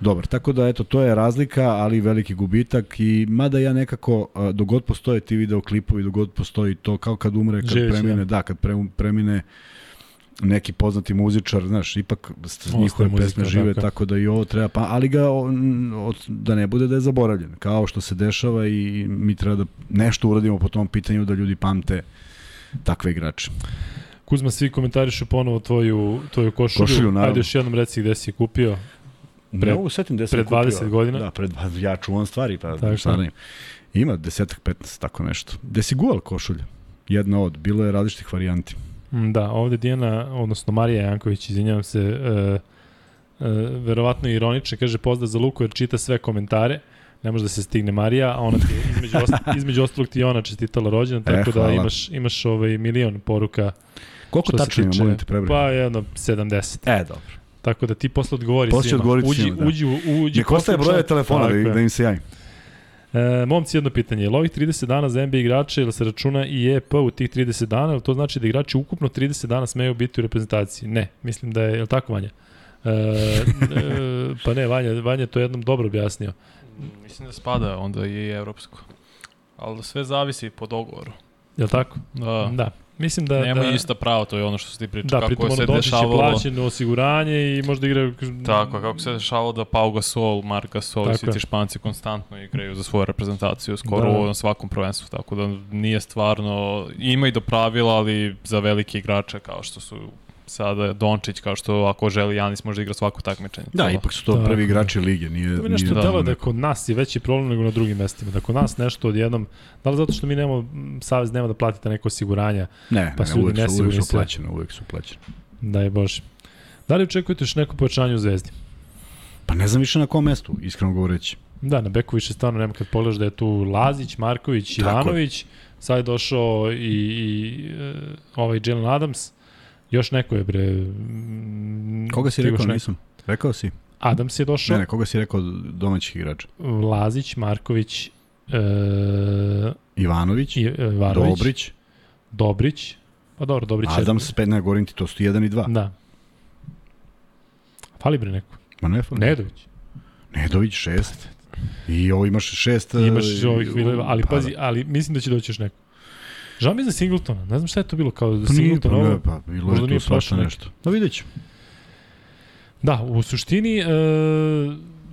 dobar. Tako da, eto, to je razlika, ali veliki gubitak i mada ja nekako, a, dok god postoje ti videoklipovi, dok god postoji to, kao kad umre, kad Živeći, premine, da. da, kad pre, premine neki poznati muzičar, znaš, ipak st- njihove muzika, pesme žive, tako je. tako da i ovo treba, pa, ali ga, od, da ne bude da je zaboravljen, kao što se dešava i mi treba da nešto uradimo po tom pitanju da ljudi pamte takve igrače. Kuzma, svi komentarišu ponovo tvoju, tvoju košulju. Košulju, naravno. Ajde još jednom reci gde si je kupio. Pred- ne mogu setim gde sam kupio. 20 godina? Da, pred, ja čuvam stvari, pa Tako. šta da im. Ima desetak, 15, tako nešto. Gde si guval košulja? Jedna od, bilo je različitih varijanti. Mm, Da, ovde Dijana, odnosno Marija Janković, izvinjavam se, e, e, verovatno ironično, kaže pozdrav za Luku jer čita sve komentare. Ne može da se stigne Marija, a ona ti između, ost, [laughs] između ostalog ti ona čestitala rođendan, tako da hvala. imaš, imaš ovaj milion poruka. Koliko tačno ima, molim te prebroj? Pa jedno 70. E, dobro. Tako da ti posle odgovori Posle svima. odgovorit uđi, svima, da. uđi, uđi. Nek ostaje posle broje telefona da, da im se javim. E, momci, jedno pitanje. Je li ovih 30 dana za NBA igrače ili se računa i EP u tih 30 dana, ili to znači da igrači ukupno 30 dana smeju biti u reprezentaciji? Ne, mislim da je, je li tako Vanja? E, e, pa ne, Vanja, Vanja to jednom dobro objasnio. Mislim da spada onda i evropsko. Ali sve zavisi po dogovoru. Je li tako? Da. Da. Mislim da... Nema da, ista prava, to je ono što se ti priča. Da, kako se dešavalo... plaćen osiguranje i možda igra... Tako, kako se dešavalo da Pau Gasol, Marc Gasol i svi ti španci konstantno igraju za svoju reprezentaciju, skoro Da, da. na svakom prvenstvu, tako da nije stvarno, ima i do pravila, ali za velike igrače kao što su sada Dončić, kao što ako želi Janis može da igra svako takmičenje. Da, ipak su to Tako prvi igrači lige, nije... To mi nešto nije da, delo da kod nas je veći problem nego na drugim mestima. Da kod nas nešto odjednom, da li zato što mi nemamo, savez nema da platite neko osiguranja, Ne, pa ne, su ne, ljudi uvek su, uvek su sve. plaćene, uvek su plaćene. daj Bože. Da li očekujete još neko pojačanje u Zvezdi? Pa ne znam više na kom mestu, iskreno govoreći. Da, na beku više stvarno nema kad pogledaš da je tu Lazić, Marković. Ivanović, sad je došao i, i e, ovaj Jalen Adams, još neko je bre... Koga si rekao, neko. nisam? Rekao si? Adams je došao, Ne, ne, koga si rekao domaćih igrača? Lazić, Marković, e, Ivanović, i, e, Varović, Dobrić, Dobrić, pa dobro, Dobrić je... Adams, pet, ne, govorim ti, to su jedan i dva. Da. Fali bre neko. Ma ne, fali. Nedović. Nedović, šest. I ovo imaš šest... Imaš e, ovih ali pa pazi, da. ali mislim da će doći još neko. Žao mi za Singletona. Ne znam šta je to bilo kao za Pa Singleton. pa, ovo- ne, pa bilo je tu svašta nešto. No vidjet ću. Da, u suštini e,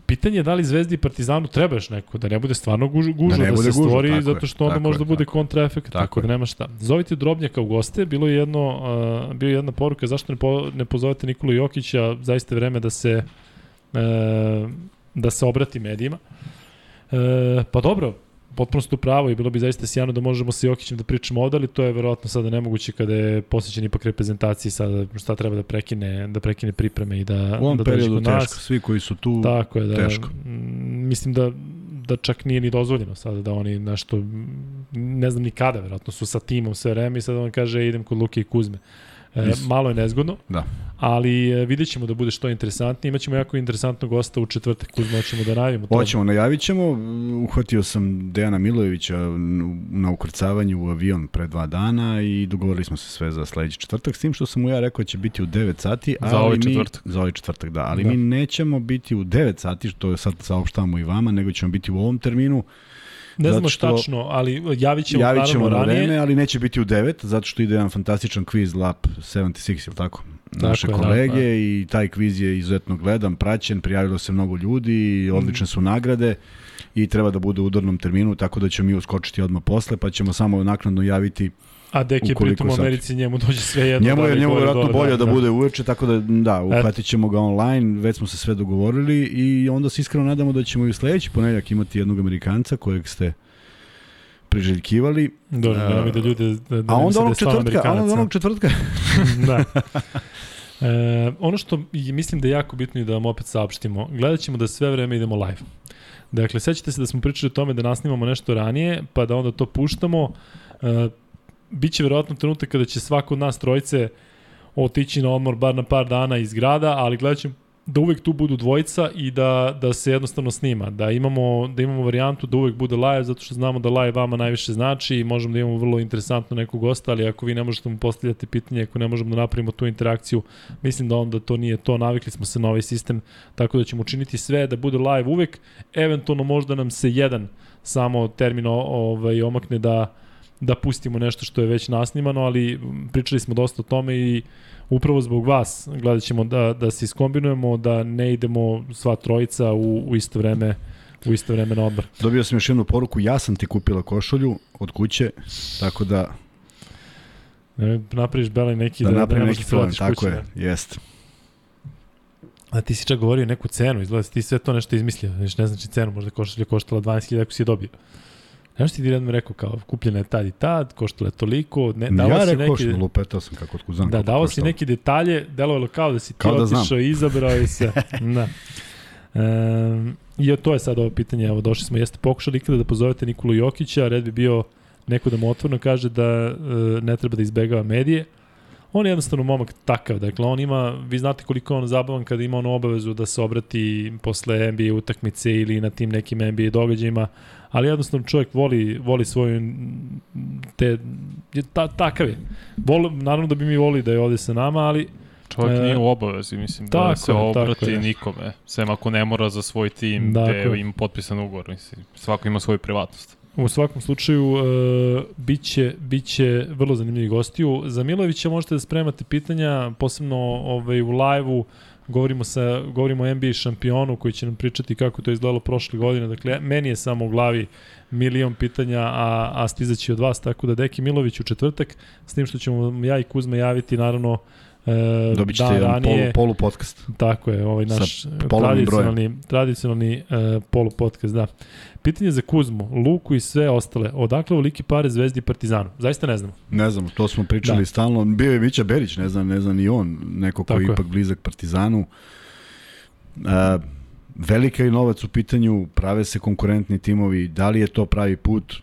pitanje je da li Zvezdi i Partizanu treba još neko, da ne bude stvarno guž, gužva, Da da, se gužva, stvori, zato što onda možda bude kontraefekt, tako, Tako da nema šta. Zovite Drobnjaka u goste, bilo je jedno, uh, bio je jedna poruka, zašto ne, po, ne pozovete Nikolu Jokića, zaista vreme da se, e, da se obrati medijima. E, pa dobro, potpuno ste pravo i bilo bi zaista sjajno da možemo sa Jokićem da pričamo ovde, ali to je verovatno sada nemoguće kada je posjećen ipak reprezentaciji sada šta treba da prekine, da prekine pripreme i da, U ovom da periodu teško. nas. Svi koji su tu, Tako je, da, teško. mislim da, da čak nije ni dozvoljeno sada da oni nešto, ne znam ni kada, verovatno su sa timom sve vreme i sad on kaže idem kod Luke i Kuzme. E, malo je nezgodno, da. ali e, vidjet ćemo da bude što interesantnije. Imaćemo jako interesantnog gosta u četvrtak, Kuzma, hoćemo da najavimo to. Hoćemo, najavit ćemo. Uhvatio sam Dejana Milojevića na ukrcavanju u avion pre dva dana i dogovorili smo se sve za sledeći četvrtak, s tim što sam mu ja rekao da će biti u 9 sati. Ali Za ovaj mi, četvrtak. Za ovaj četvrtak, da. Ali Da. mi nećemo biti u 9 sati, što sad saopštavamo i vama, nego ćemo biti u ovom terminu. Ne znamo što- tačno, ali javit ćemo, Javit ćemo na ranije. vreme, ali neće biti u 9, zato što ide jedan fantastičan kviz Lap 76, ili tako? Naše je, da, kolege da. i taj kviz je izuzetno gledan, praćen, prijavilo se mnogo ljudi, odlične su nagrade i treba da bude u udarnom terminu, tako da ćemo mi uskočiti odmah posle, pa ćemo samo naknadno javiti A Dek je Ukoliko pritom u Americi, njemu dođe sve jedno. Njemu da je njemu je vjerojatno dole, bolje da, bude uveče, tako da da, uhvatit ćemo ga online, već smo se sve dogovorili i onda se iskreno nadamo da ćemo i u sledeći ponedeljak imati jednog Amerikanca kojeg ste priželjkivali. Dobro, A, nema mi da ljude, da, da A onda da onog stvarno četvrtka, a onda onog četvrtka, [laughs] da. E, ono što mislim da je jako bitno i da vam opet saopštimo, gledat ćemo da sve vreme idemo live. Dakle, sećate se da smo pričali o tome da nasnimamo nešto ranije, pa da onda to puštamo. E, biće verovatno trenutak kada će svako od nas trojice otići na odmor bar na par dana iz grada, ali gledat ćemo da uvek tu budu dvojica i da, da se jednostavno snima, da imamo, da imamo varijantu da uvek bude live, zato što znamo da live vama najviše znači i možemo da imamo vrlo interesantno nekog gosta, ali ako vi ne možete mu postavljati pitanje, ako ne možemo da napravimo tu interakciju, mislim da onda to nije to, navikli smo se na ovaj sistem, tako da ćemo učiniti sve da bude live uvek, eventualno možda nam se jedan samo termin ovaj, omakne da da pustimo nešto što je već nasnimano, ali pričali smo dosta o tome i upravo zbog vas gledat ćemo da, da se iskombinujemo, da ne idemo sva trojica u, u isto vreme u isto vreme na odmor. Dobio sam još jednu poruku, ja sam ti kupila košulju od kuće, tako da... Ne, napraviš Bela neki da, da, da ne neki problem, tako kuće, je, da. jest. A ti si čak govorio neku cenu, izgleda da ti sve to nešto izmislio, znači ne znači cenu, možda košulja koštala 12.000 ako si je dobio. Znaš ti jednom rekao kao kupljena je tad i tad, koštala je toliko, ne, davo ja si rekao neki... što lupetao sam kako znam. Da, davo si neke detalje, delovalo kao da si ti kao da otišao i izabrao i sve. [laughs] da. Um, I to je sad ovo pitanje, evo došli smo, jeste pokušali ikada da pozovete Nikolu Jokića, red bi bio neko da mu otvorno kaže da e, ne treba da izbegava medije. On je jednostavno momak takav, dakle on ima, vi znate koliko je on zabavan kada ima onu obavezu da se obrati posle NBA utakmice ili na tim nekim NBA događajima, ali jednostavno čovjek voli, voli svoju te, ta, takav je. Vol, naravno da bi mi voli da je ovde sa nama, ali Čovjek e, nije u obavezi, mislim, da se obrati nikome. Sem ako ne mora za svoj tim dakle. gde ima potpisan ugovor, mislim. Svako ima svoju privatnost. U svakom slučaju, uh, biće, biće vrlo zanimljivi gostiju. Za Milovića možete da spremate pitanja, posebno ovaj, u live-u, govorimo, sa, govorimo o NBA šampionu koji će nam pričati kako to izgledalo prošle godine. Dakle, meni je samo u glavi milion pitanja, a, a stizaći od vas, tako da Deki Milović u četvrtak, s tim što ćemo ja i Kuzma javiti, naravno, E, Dobit ćete jedan ranije, polu, polu podcast. Tako je, ovaj naš tradicionalni, tradicionalni uh, polu podcast, da. Pitanje za Kuzmu, Luku i sve ostale. Odakle liki pare Zvezdi i Partizanu? Zaista ne znamo. Ne znamo, to smo pričali da. stalno. Bio je Mića Berić, ne znam, ne znam ni on, neko koji je ipak blizak Partizanu. Uh, velika je novac u pitanju, prave se konkurentni timovi, da li je to pravi put,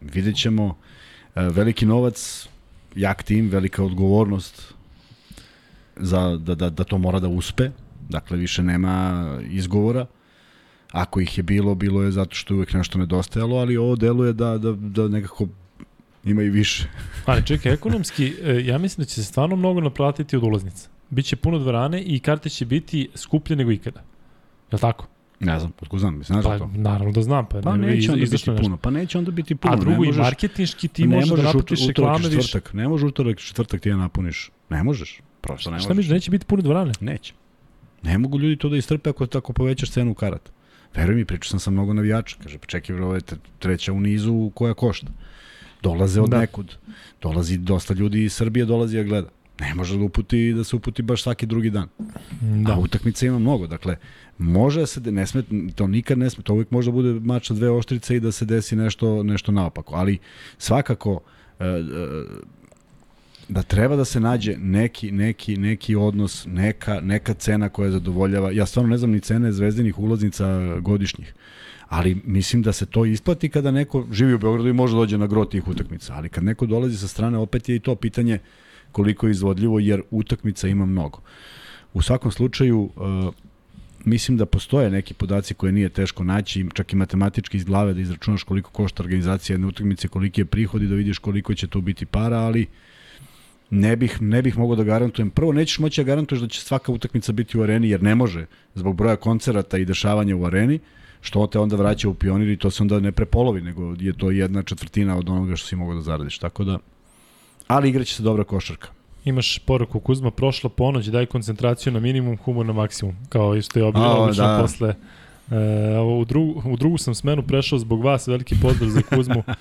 vidjet ćemo. Uh, veliki novac, jak tim, velika odgovornost za, da, da, da to mora da uspe, dakle više nema izgovora. Ako ih je bilo, bilo je zato što je uvek nešto nedostajalo, ali ovo deluje da, da, da nekako ima i više. [laughs] ali čekaj, ekonomski, e, ja mislim da će se stvarno mnogo naplatiti od ulaznica. Biće puno dvorane i karte će biti skuplje nego ikada. Je li tako? Ne znam, otko znam, znaš pa, to? Naravno da znam. Pa, pa ne, neće onda biti puno, pa neće onda biti puno. A drugo i marketinški ti možeš da napuniš reklame više. Ne može utorak četvrtak ti ja napuniš. Ne možeš. Prosto ne možeš. Šta misliš, neće biti puno dvorane? Neće. Ne mogu ljudi to da istrpe ako tako povećaš cenu karata. Veruj mi, pričao sam sa mnogo navijača. Kaže, pa čekaj, ovo je treća u nizu koja košta. Dolaze od da. nekud. Dolazi dosta ljudi iz Srbije, dolazi a gleda. Ne može da uputi da se uputi baš svaki drugi dan. Da. A utakmice ima mnogo. Dakle, može da se, ne sme, to nikad ne sme, to uvijek može da bude mač na dve oštrice i da se desi nešto, nešto naopako. Ali svakako, e, e, da treba da se nađe neki, neki, neki odnos, neka, neka cena koja zadovoljava. Ja stvarno ne znam ni cene zvezdinih ulaznica godišnjih. Ali mislim da se to isplati kada neko živi u Beogradu i može da dođe na gro tih utakmica. Ali kad neko dolazi sa strane, opet je i to pitanje koliko je izvodljivo, jer utakmica ima mnogo. U svakom slučaju, uh, mislim da postoje neki podaci koje nije teško naći, čak i matematički iz glave da izračunaš koliko košta organizacija jedne utakmice, koliki je prihod i da vidiš koliko će to biti para, ali uh, ne bih, ne bih mogao da garantujem. Prvo, nećeš moći da garantuješ da će svaka utakmica biti u areni, jer ne može, zbog broja koncerata i dešavanja u areni, što te onda vraća u pionir i to se onda ne prepolovi, nego je to jedna četvrtina od onoga što si mogao da zaradiš. Tako da, ali igraće se dobra košarka. Imaš poruku Kuzma, prošla ponoć, daj koncentraciju na minimum, humor na maksimum, kao isto je obično da. posle E, u, drugu, u drugu sam smenu prešao zbog vas, veliki pozdrav za Kuzmu [laughs]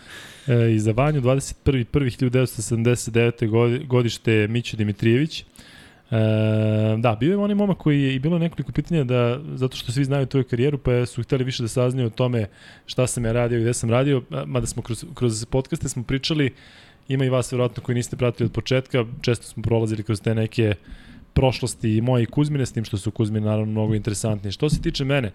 e, i za Vanju, 21.1.1979. godište Mićo Dimitrijević. E, da, bio je onaj momak koji je i bilo nekoliko pitanja da, zato što svi znaju tvoju karijeru, pa su hteli više da saznaju o tome šta sam ja radio i gde sam radio, mada smo kroz, kroz podcaste smo pričali, ima i vas verovatno koji niste pratili od početka, često smo prolazili kroz te neke prošlosti i moje i Kuzmine, s tim što su Kuzmine naravno mnogo interesantnije. Što se tiče mene,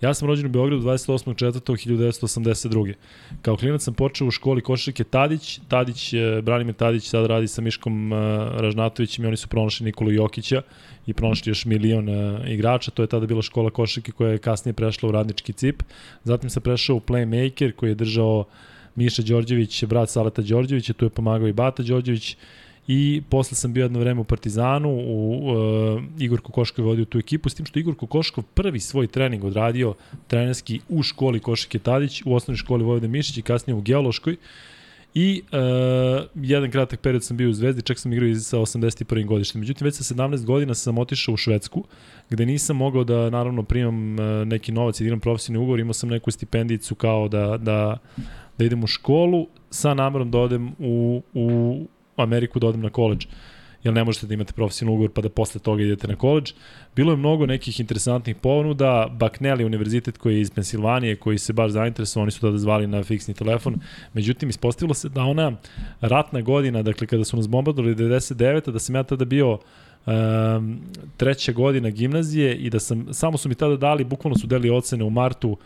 Ja sam rođen u Beogradu 28.4.1982. Kao klinac sam počeo u školi košarke Tadić. Tadić, Branimir Tadić sad radi sa Miškom e, Ražnatovićem i oni su pronašli Nikolu Jokića i pronašli još milion e, igrača. To je tada bila škola košarke koja je kasnije prešla u radnički cip. Zatim sam prešao u Playmaker koji je držao Miša Đorđević, brat Saleta Đorđevića, tu je pomagao i Bata Đorđević i posle sam bio jedno vreme u Partizanu, u, uh, Igor Kokoškov je vodio tu ekipu, s tim što Igor Kokoškov prvi svoj trening odradio trenerski u školi Košike Tadić, u osnovnoj školi Vojvode Mišić i kasnije u Geološkoj I uh, jedan kratak period sam bio u Zvezdi, čak sam igrao i sa 81. godištem. Međutim, već sa 17 godina sam otišao u Švedsku, gde nisam mogao da naravno primam uh, neki novac i da idem profesionalni ugovor, imao sam neku stipendicu kao da, da, da idem u školu sa namerom da odem u, u Ameriku, da odem na koleđ jer ne možete da imate profesionalni ugovor pa da posle toga idete na koleđ. Bilo je mnogo nekih interesantnih ponuda, Bucknell univerzitet koji je iz Pensilvanije, koji se baš zainteresovao, oni su tada zvali na fiksni telefon, međutim ispostavilo se da ona ratna godina, dakle kada su nas bombardovali 99. da sam ja tada bio um, treća godina gimnazije i da sam, samo su mi tada dali, bukvalno su deli ocene u martu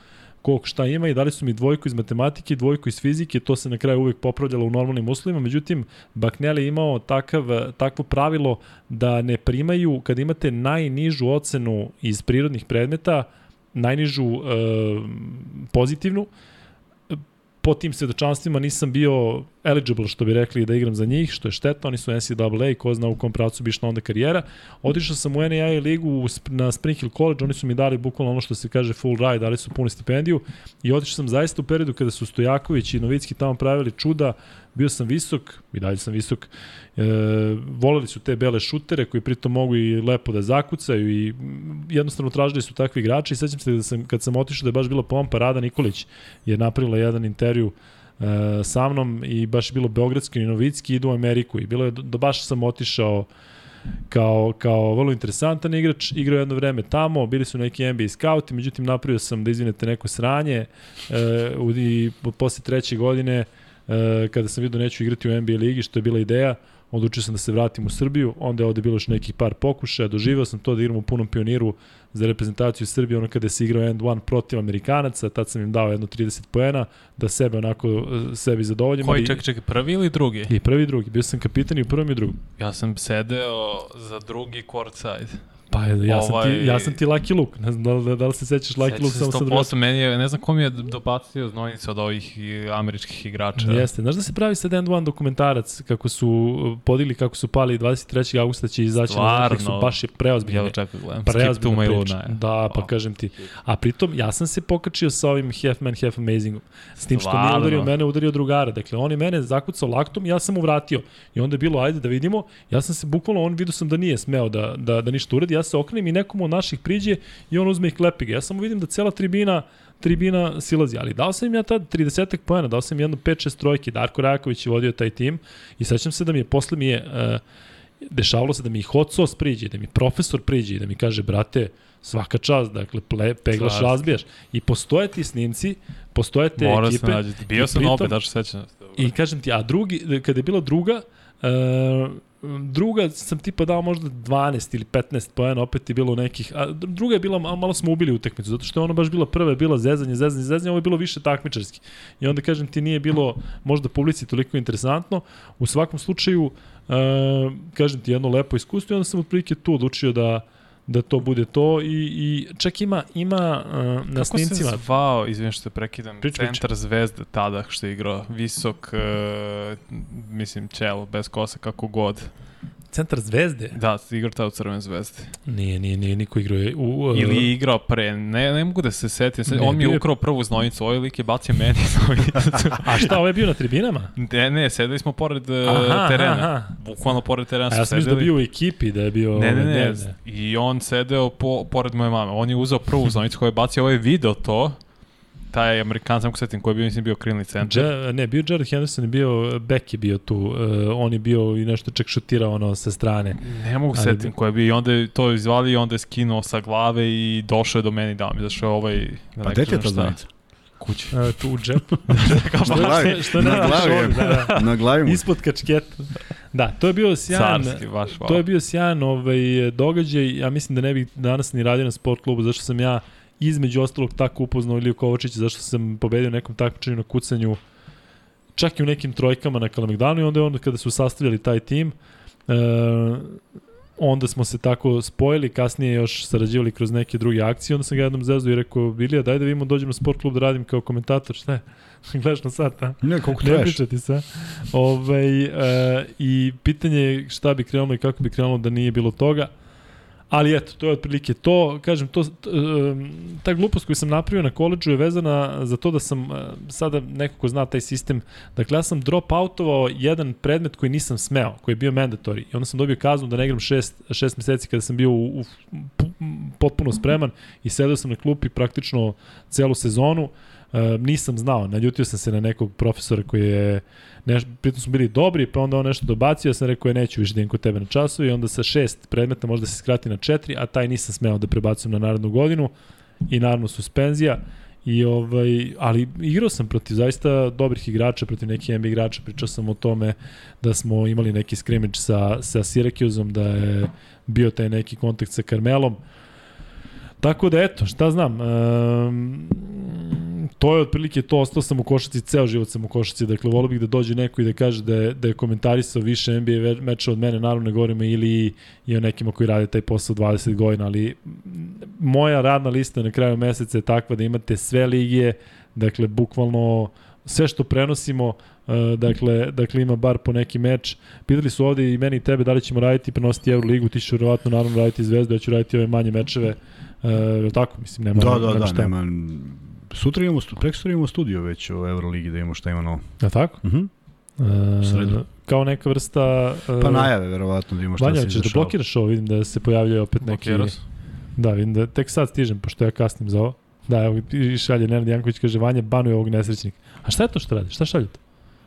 koliko šta ima i dali su mi dvojku iz matematike, dvojku iz fizike, to se na kraju uvek popravljalo u normalnim uslovima, međutim, Baknel je imao takav, takvo pravilo da ne primaju, kad imate najnižu ocenu iz prirodnih predmeta, najnižu e, pozitivnu, po tim svedočanstvima nisam bio eligible, što bi rekli, da igram za njih, što je šteta, oni su NCAA, ko zna u kom pravcu bi išla onda karijera. Otišao sam u NAIA ligu na Spring Hill College, oni su mi dali bukvalno ono što se kaže full ride, dali su punu stipendiju i otišao sam zaista u periodu kada su Stojaković i Novicki tamo pravili čuda, bio sam visok, i dalje sam visok, e, voleli su te bele šutere koji pritom mogu i lepo da zakucaju i jednostavno tražili su takvi igrači. I sećam se da sam, kad sam otišao da je baš bila pompa Rada Nikolić je napravila jedan intervju e, sa mnom i baš je bilo Beogradski i Novicki idu u Ameriku. I bilo je, da baš sam otišao kao, kao vrlo interesantan igrač, igrao jedno vreme tamo, bili su neki NBA scouti, međutim napravio sam da izvinete neko sranje e, i posle treće godine e, kada sam vidio neću igrati u NBA ligi, što je bila ideja, odlučio sam da se vratim u Srbiju, onda je ovde bilo još nekih par pokušaja, doživeo sam to da igram u punom pioniru za reprezentaciju Srbije, ono kada se igrao end one protiv Amerikanaca, tad sam im dao jedno 30 poena, da sebe onako e, sebi zadovoljim. Koji, čekaj, čekaj, prvi ili drugi? I prvi i drugi, bio sam kapitan i u prvom i u drugom. Ja sam sedeo za drugi court side. Pa ja sam, ovaj... ti, ja sam ti Lucky Luke, ne znam da li, da li se sećaš Lucky Luke samo sad vratim. meni je, ne znam kom je dobacio znojnice od ovih američkih igrača. Jeste, znaš da se pravi sad end one dokumentarac kako su podigli, kako su pali 23. augusta će izaći Stvarno, na Netflixu, baš je preozbiljno. Jel čekaj, gledam, preozbiljno priča. Da, pa oh. kažem ti. A pritom, ja sam se pokačio sa ovim Half Man, Half Amazingom. S tim što nije udario mene, udario drugara. Dakle, on je mene zakucao laktom, ja sam mu vratio. I onda je bilo, ajde da vidimo, ja sam se bukvalno, on vidio sam da nije smeo da, da, da ništa uradi, ja se okrenem i nekom od naših priđe i on uzme i klepi ga. Ja samo vidim da cela tribina tribina silazi, ali dao sam im ja tad 30 pojena, dao sam im jedno 5-6 trojke, Darko Rajaković je vodio taj tim i sećam se da mi je, posle mi je, uh, dešavalo se da mi i hot sauce priđe, da mi profesor priđe i da mi kaže, brate, svaka čast, dakle, ple, peglaš, Slavski. razbijaš. I postoje ti snimci, postoje te Mora ekipe. Mora se nađeti. Bio sam pritom, opet, daš sećam. I kažem ti, a drugi, kada je bila druga, uh, druga sam tipa dao možda 12 ili 15 poena, opet je bilo nekih, a druga je bila, malo smo ubili utakmicu, zato što je ona baš bila prva, je bila zezanje, zezanje, zezanje, ovo je bilo više takmičarski. I onda kažem ti nije bilo možda publici toliko interesantno, u svakom slučaju, uh, kažem ti jedno lepo iskustvo i onda sam otprilike tu odlučio da da to bude to i, i čak ima, ima uh, na Kako snimcima... Kako se zvao, izvijem što te prekidam, prič, centar prič. zvezde tada što je igrao, visok, uh, mislim, čelo, bez kosa, kako god. Centar zvezde? Da, igrao tada u Crvene zvezde. Nije, nije, nije, niko igrao. U, uh, Ili je igrao pre, ne, ne mogu da se setim. Ne, on mi je ukrao prvu znojnicu, ovaj lik je bacio meni [laughs] znojnicu. A šta, ovaj je bio na tribinama? Ne, ne, sedeli smo pored uh, aha, terena. Aha. Bukvalno pored terena A ja sam da bio u ekipi, da je bio... Ne, ne, ne, ne. I on sedeo po, pored moje mame. On je uzeo prvu znojnicu koju je bacio, ovaj video to taj Amerikan, sam setim, koji je bio, mislim, bio krilni centar. Ja, ne, bio Jared Henderson, je bio, Beck je bio tu, uh, on je bio i nešto ček šutirao ono sa strane. Ne mogu Ali, setim ko je bio, i onda je to izvali i onda je skinuo sa glave i došao je do meni da mi zašao ovaj... Da pa gde ti je ta znanica? kući. Uh, tu u džepu. [laughs] što, na glavi, što, na, glavi, da, da. na glavi mu. Ispod kačketa. Da, to je bio sjajan, Carski, baš, wow. to je bio sjajan ovaj, događaj. Ja mislim da ne bih danas ni radio na sport klubu, zašto sam ja između ostalog tako upoznao Iliju Kovačića zašto sam pobedio nekom takmičenju na kucanju čak i u nekim trojkama na Kalemegdanu i onda je onda kada su sastavljali taj tim e, onda smo se tako spojili, kasnije još sarađivali kroz neke druge akcije, onda sam ga jednom zezu i rekao, Ilija, daj da vidimo, dođem na sport klub da radim kao komentator, šta je? [laughs] Gledaš na sat, a? Ne, koliko ne pričati se. Ove, ovaj, e, I pitanje je šta bi krenulo i kako bi krenulo da nije bilo toga Ali eto, to je otprilike to. Kažem, to, ta glupost koju sam napravio na koleđu je vezana za to da sam, sada neko ko zna taj sistem, dakle ja sam drop outovao jedan predmet koji nisam smeo, koji je bio mandatory. I onda sam dobio kaznu da ne igram šest, šest meseci kada sam bio u, u, potpuno spreman i sedao sam na klupi praktično celu sezonu. Nisam znao, naljutio sam se na nekog profesora koji je neš, pritom smo bili dobri, pa onda on nešto dobacio, ja sam rekao je neću više da kod tebe na času i onda sa šest predmeta možda se skrati na četiri, a taj nisam smeo da prebacujem na narednu godinu i naravno suspenzija. I ovaj, ali igrao sam protiv zaista dobrih igrača, protiv nekih NBA igrača, pričao sam o tome da smo imali neki scrimmage sa, sa Syracuseom, da je bio taj neki kontakt sa Carmelom. Tako da eto, šta znam, um, to je otprilike to, ostao sam u košaci, ceo život sam u košaci, dakle volio bih da dođe neko i da kaže da je, da je komentarisao više NBA meča od mene, naravno ne govorimo ili i o nekima koji rade taj posao 20 godina, ali moja radna lista na kraju meseca je takva da imate sve ligije, dakle bukvalno sve što prenosimo, uh, dakle, dakle ima bar po neki meč. Pitali su ovde i meni i tebe da li ćemo raditi, prenositi Euroligu, ti ćeš verovatno naravno raditi Zvezdu, ja ću raditi ove manje mečeve, uh, tako, mislim, nema, da, da, nema da, nema, sutra imamo, prekstra imamo studio već o Euroligi da imamo šta ima novo. Da tako? Mhm. Uh -huh. e, kao neka vrsta... Uh, pa najave, verovatno, da imamo šta Vanja, se ćeš da blokiraš ovo, vidim da se pojavljaju opet neki... Blokiras. Da, vidim da tek sad stižem, pošto ja kasnim za ovo. Da, evo, i šalje Nenad Janković, kaže, Vanja, banuje ovog nesrećnika. A šta je to što radi? Šta šaljete?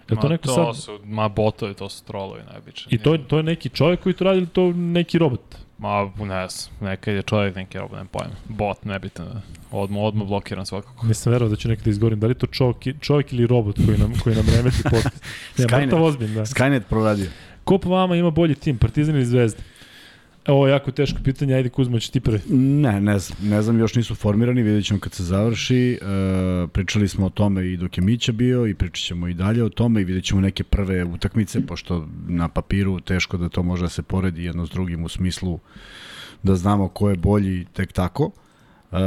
Je to ma, neko to sad... su, ma botovi, to su trolovi najbiče. I to, to je neki čovjek koji to radi ili to neki robot? Ma, ne znam, nekad je čovjek, neki robot, ne pojma. Bot, nebitno. Odmah, odmah blokiran svakako. Nisam verovao da ću nekada izgovorim. Da li to čovjek, čovjek ili robot koji nam, koji nam remeti [laughs] podcast? Ne, Skynet. to ozbiljno, da. Skynet proradio. Ko po vama ima bolji tim, Partizan ili Zvezda? Ovo je jako teško pitanje, ajde Kuzma, će ti prvi. Ne, ne znam, ne znam, još nisu formirani, vidjet ćemo kad se završi. E, pričali smo o tome i dok je Mića bio i pričat ćemo i dalje o tome i vidjet ćemo neke prve utakmice, pošto na papiru teško da to može da se poredi jedno s drugim u smislu da znamo ko je bolji tek tako. Uh,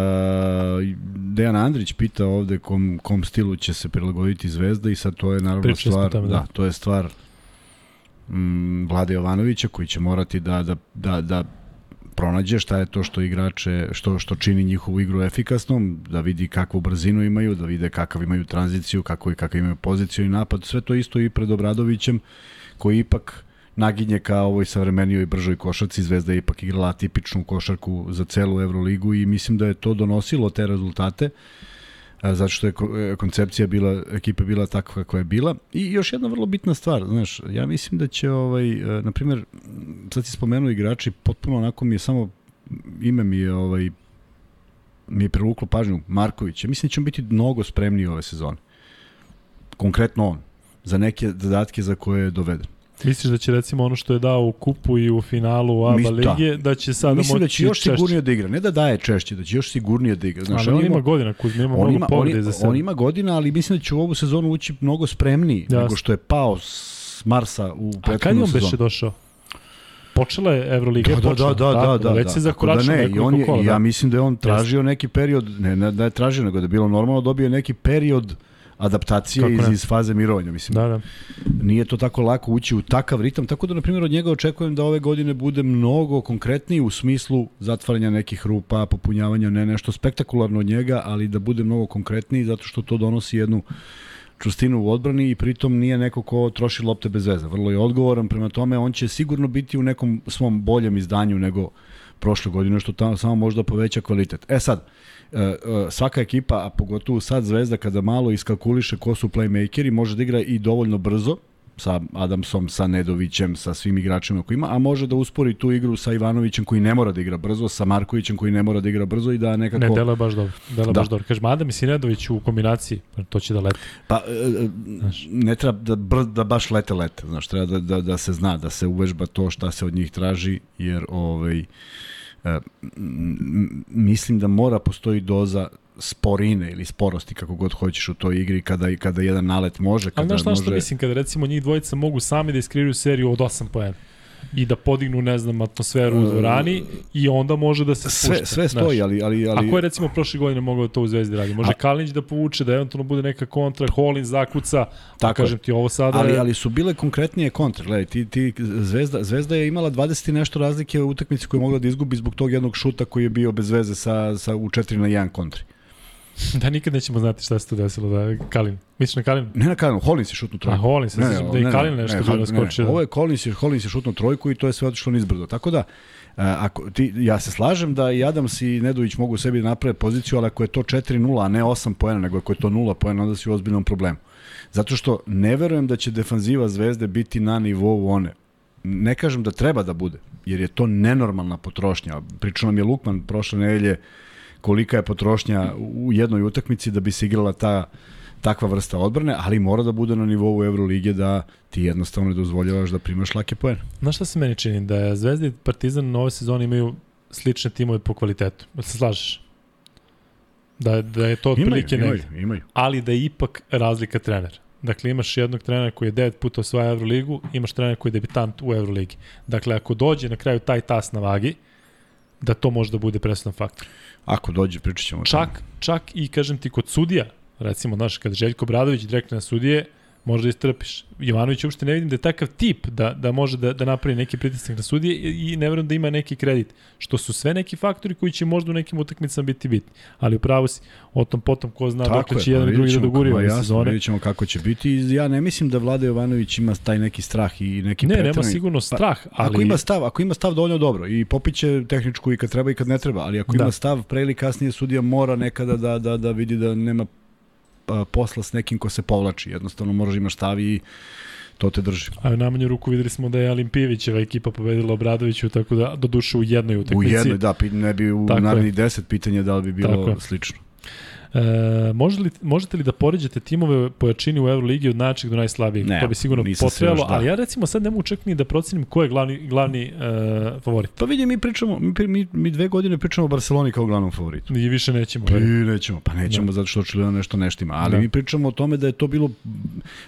Dejan Andrić pita ovde kom, kom stilu će se prilagoditi Zvezda i sad to je naravno Pričali stvar, o tome, da. da. to je stvar mm, Vlade Jovanovića koji će morati da, da, da, da pronađe šta je to što igrače, što, što čini njihovu igru efikasnom, da vidi kakvu brzinu imaju, da vide kakav imaju tranziciju, kako i kakav imaju poziciju i napad. Sve to isto i pred Obradovićem, koji ipak naginje ka ovoj savremenijoj i bržoj košarci. Zvezda je ipak igrala tipičnu košarku za celu Euroligu i mislim da je to donosilo te rezultate a, zato što je e, koncepcija bila ekipe bila takva kakva je bila. I još jedna vrlo bitna stvar znaš ja mislim da će ovaj e, na primjer sad si spomenuo igrači potpuno onako mi je samo ime mi je ovaj mi je privuklo pažnju Marković ja mislim da će on biti mnogo spremniji ove sezone. Konkretno on za neke zadatke za koje je doveden Misliš da će recimo ono što je dao u kupu i u finalu ABA Mis- da. lige, da će sada Mislim da moći će još češće? sigurnije da igra. Ne da daje češće, da će još sigurnije da igra. Znaš, Znaš, on, ima- ima godina, Kuzma, ima on mnogo on, povrede za sebe. on ima godina, ali mislim da će u ovu sezonu ući mnogo spremniji Jasno. nego što je pao s Marsa u A kad je prethodnu on beše sezonu. došao? Počela je Evroliga, Da, da, počela, da, da, da, da, Već se da. Zakoračio da ne, i on je, kola. ja da. mislim da je on tražio neki period, ne, ne da je tražio, nego da je bilo normalno dobio neki period adaptacije Kako iz, ne? iz faze mirovanja. Mislim, Da, da. nije to tako lako ući u takav ritam, tako da, na primjer, od njega očekujem da ove godine bude mnogo konkretniji u smislu zatvaranja nekih rupa, popunjavanja, ne nešto spektakularno od njega, ali da bude mnogo konkretniji, zato što to donosi jednu čvrstinu u odbrani i pritom nije neko ko troši lopte bez veze. Vrlo je odgovoran, prema tome on će sigurno biti u nekom svom boljem izdanju nego prošle godine, što tamo samo možda poveća kvalitet. E sad, e, svaka ekipa, a pogotovo sad Zvezda, kada malo iskalkuliše ko su playmakeri, može da igra i dovoljno brzo, sa Adamsom, sa Nedovićem, sa svim igračima koji ima, a može da uspori tu igru sa Ivanovićem koji ne mora da igra brzo, sa Markovićem koji ne mora da igra brzo i da nekako... Ne, delo je baš dobro. Delo Da. baš dobro. Kaže, Adam i Sinedović u kombinaciji, to će da leti. Pa, e, e, ne treba da, br, da baš lete lete, znaš, treba da, da, da se zna, da se uvežba to šta se od njih traži, jer ovaj, e, m- mislim da mora postoji doza sporine ili sporosti kako god hoćeš u toj igri kada kada jedan nalet može Ali kada znaš šta može što mislim, kada recimo njih dvojica mogu sami da iskreiraju seriju od 8 poena. I da podignu, ne znam, atmosferu u dvorani i onda može da se spušta. Sve, sve stoji, ali... ali, ali... A ko je recimo prošle godine mogao to u Zvezdi radi? Može A... Kalinić da povuče, da eventualno bude neka kontra, Holin zakuca, tako kažem ti ovo sada... Ali, je... ali su bile konkretnije kontre, gledaj, ti, ti, Zvezda, Zvezda je imala 20 i nešto razlike u utakmici koju je mogla da izgubi zbog tog jednog šuta koji je bio bez veze sa, sa, u 4 na 1 kontri. [laughs] da nikad nećemo znati šta se tu desilo da Kalin. Misliš na Kalin? Ne na Kalin, Hollins je šutnu trojku. A Hollins, ne, ne, ne, da i Kalin nešto bio naskočio. Ne, ovo je Hollins je, Hollins je šutnu trojku i to je sve otišlo nizbrdo. Tako da, ako ti, ja se slažem da i Adams i Nedović mogu sebi da naprave poziciju, ali ako je to 4-0, a ne 8 poena, nego ako je to 0 poena, onda si u ozbiljnom problemu. Zato što ne verujem da će defanziva Zvezde biti na nivou one. Ne kažem da treba da bude, jer je to nenormalna potrošnja. Pričao nam je Lukman prošle nedelje kolika je potrošnja u jednoj utakmici da bi se igrala ta takva vrsta odbrane, ali mora da bude na nivou Evrolige da ti jednostavno ne dozvoljavaš da primaš lake poene. Znaš šta se meni čini? Da je Zvezda i Partizan ove sezone imaju slične timove po kvalitetu. Da se slažeš? Da, da je to otprilike imaju, imaju, imaju. Ali da je ipak razlika trenera. Dakle, imaš jednog trenera koji je devet puta osvaja Euroligu, imaš trenera koji je debitant u Euroligi. Dakle, ako dođe na kraju taj tas na vagi, da to može da bude presudan faktor. Ako dođe, pričat ćemo. Čak, čak i, kažem ti, kod sudija, recimo, znaš, kada Željko Bradović direktno na sudije, može da istrpiš. Jovanović uopšte ne vidim da je takav tip da, da može da, da napravi neki pritisak na sudije i ne verujem da ima neki kredit. Što su sve neki faktori koji će možda u nekim utakmicama biti bitni. Ali upravo si, o tom potom ko zna Tako dokle će jedan i drugi da doguri ove sezone. Vidjet ćemo kako će biti. Ja ne mislim da Vlada Jovanović ima taj neki strah i neki Ne, pretrani. nema sigurno pa, strah, pa, ali... Ako ima stav, ako ima stav dovoljno dobro i popiće tehničku i kad treba i kad ne treba, ali ako da. ima stav pre ili kasnije sudija mora nekada da, da, da vidi da nema posla s nekim ko se povlači. Jednostavno moraš da imaš stav i to te drži. A u najmanju ruku videli smo da je Alimpijevićeva ekipa pobedila Obradoviću, tako da do duše u jednoj utakmici. U jednoj, da, ne bi u narednih deset pitanja da li bi bilo slično. E, može li, možete li da poređate timove po jačini u Euroligi od najjačeg do najslabijeg? Ne, to bi sigurno potrebalo, da. ali ja recimo sad ne mogu čak ni da procenim ko je glavni, glavni uh, favorit. Pa vidi, mi pričamo, mi, mi, mi dve godine pričamo o Barceloni kao glavnom favoritu. I više nećemo. Pa, nećemo, pa nećemo da. zato što očigledno nešto neštima, ali da. mi pričamo o tome da je to bilo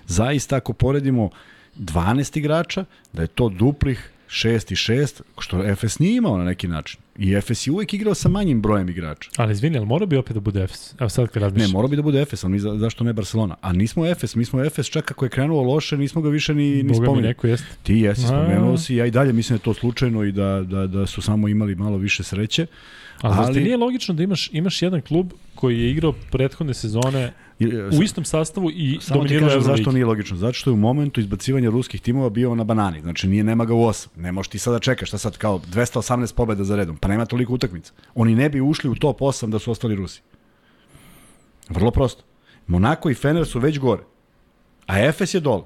zaista ako poredimo 12 igrača, da je to duplih 6 i 6, što Efes nije imao na neki način. I Efes je uvek igrao sa manjim brojem igrača. Ali izvini, ali mora bi opet da bude Efes? Evo sad kad razmišljam. Ne, mora bi da bude Efes, ali mi za, zašto ne Barcelona? A nismo Efes, mi smo Efes čak kako je krenulo loše, nismo ga više ni, ni spomenuli. neko jeste. Ti jesi, spomenuo si, ja i dalje mislim da je to slučajno i da, da, da su samo imali malo više sreće. Ali, ali... nije logično da imaš, imaš jedan klub koji je igrao prethodne sezone u istom sastavu i Samo dominirao Euroligi. Zašto nije logično? Zato što je u momentu izbacivanja ruskih timova bio na banani. Znači nije nema ga u 8. Ne možeš ti sada da čekaš, šta sad kao 218 pobeda za redom. Pa nema toliko utakmica. Oni ne bi ušli u top 8 da su ostali Rusi. Vrlo prosto. Monako i Fener su već gore. A Efes je dole.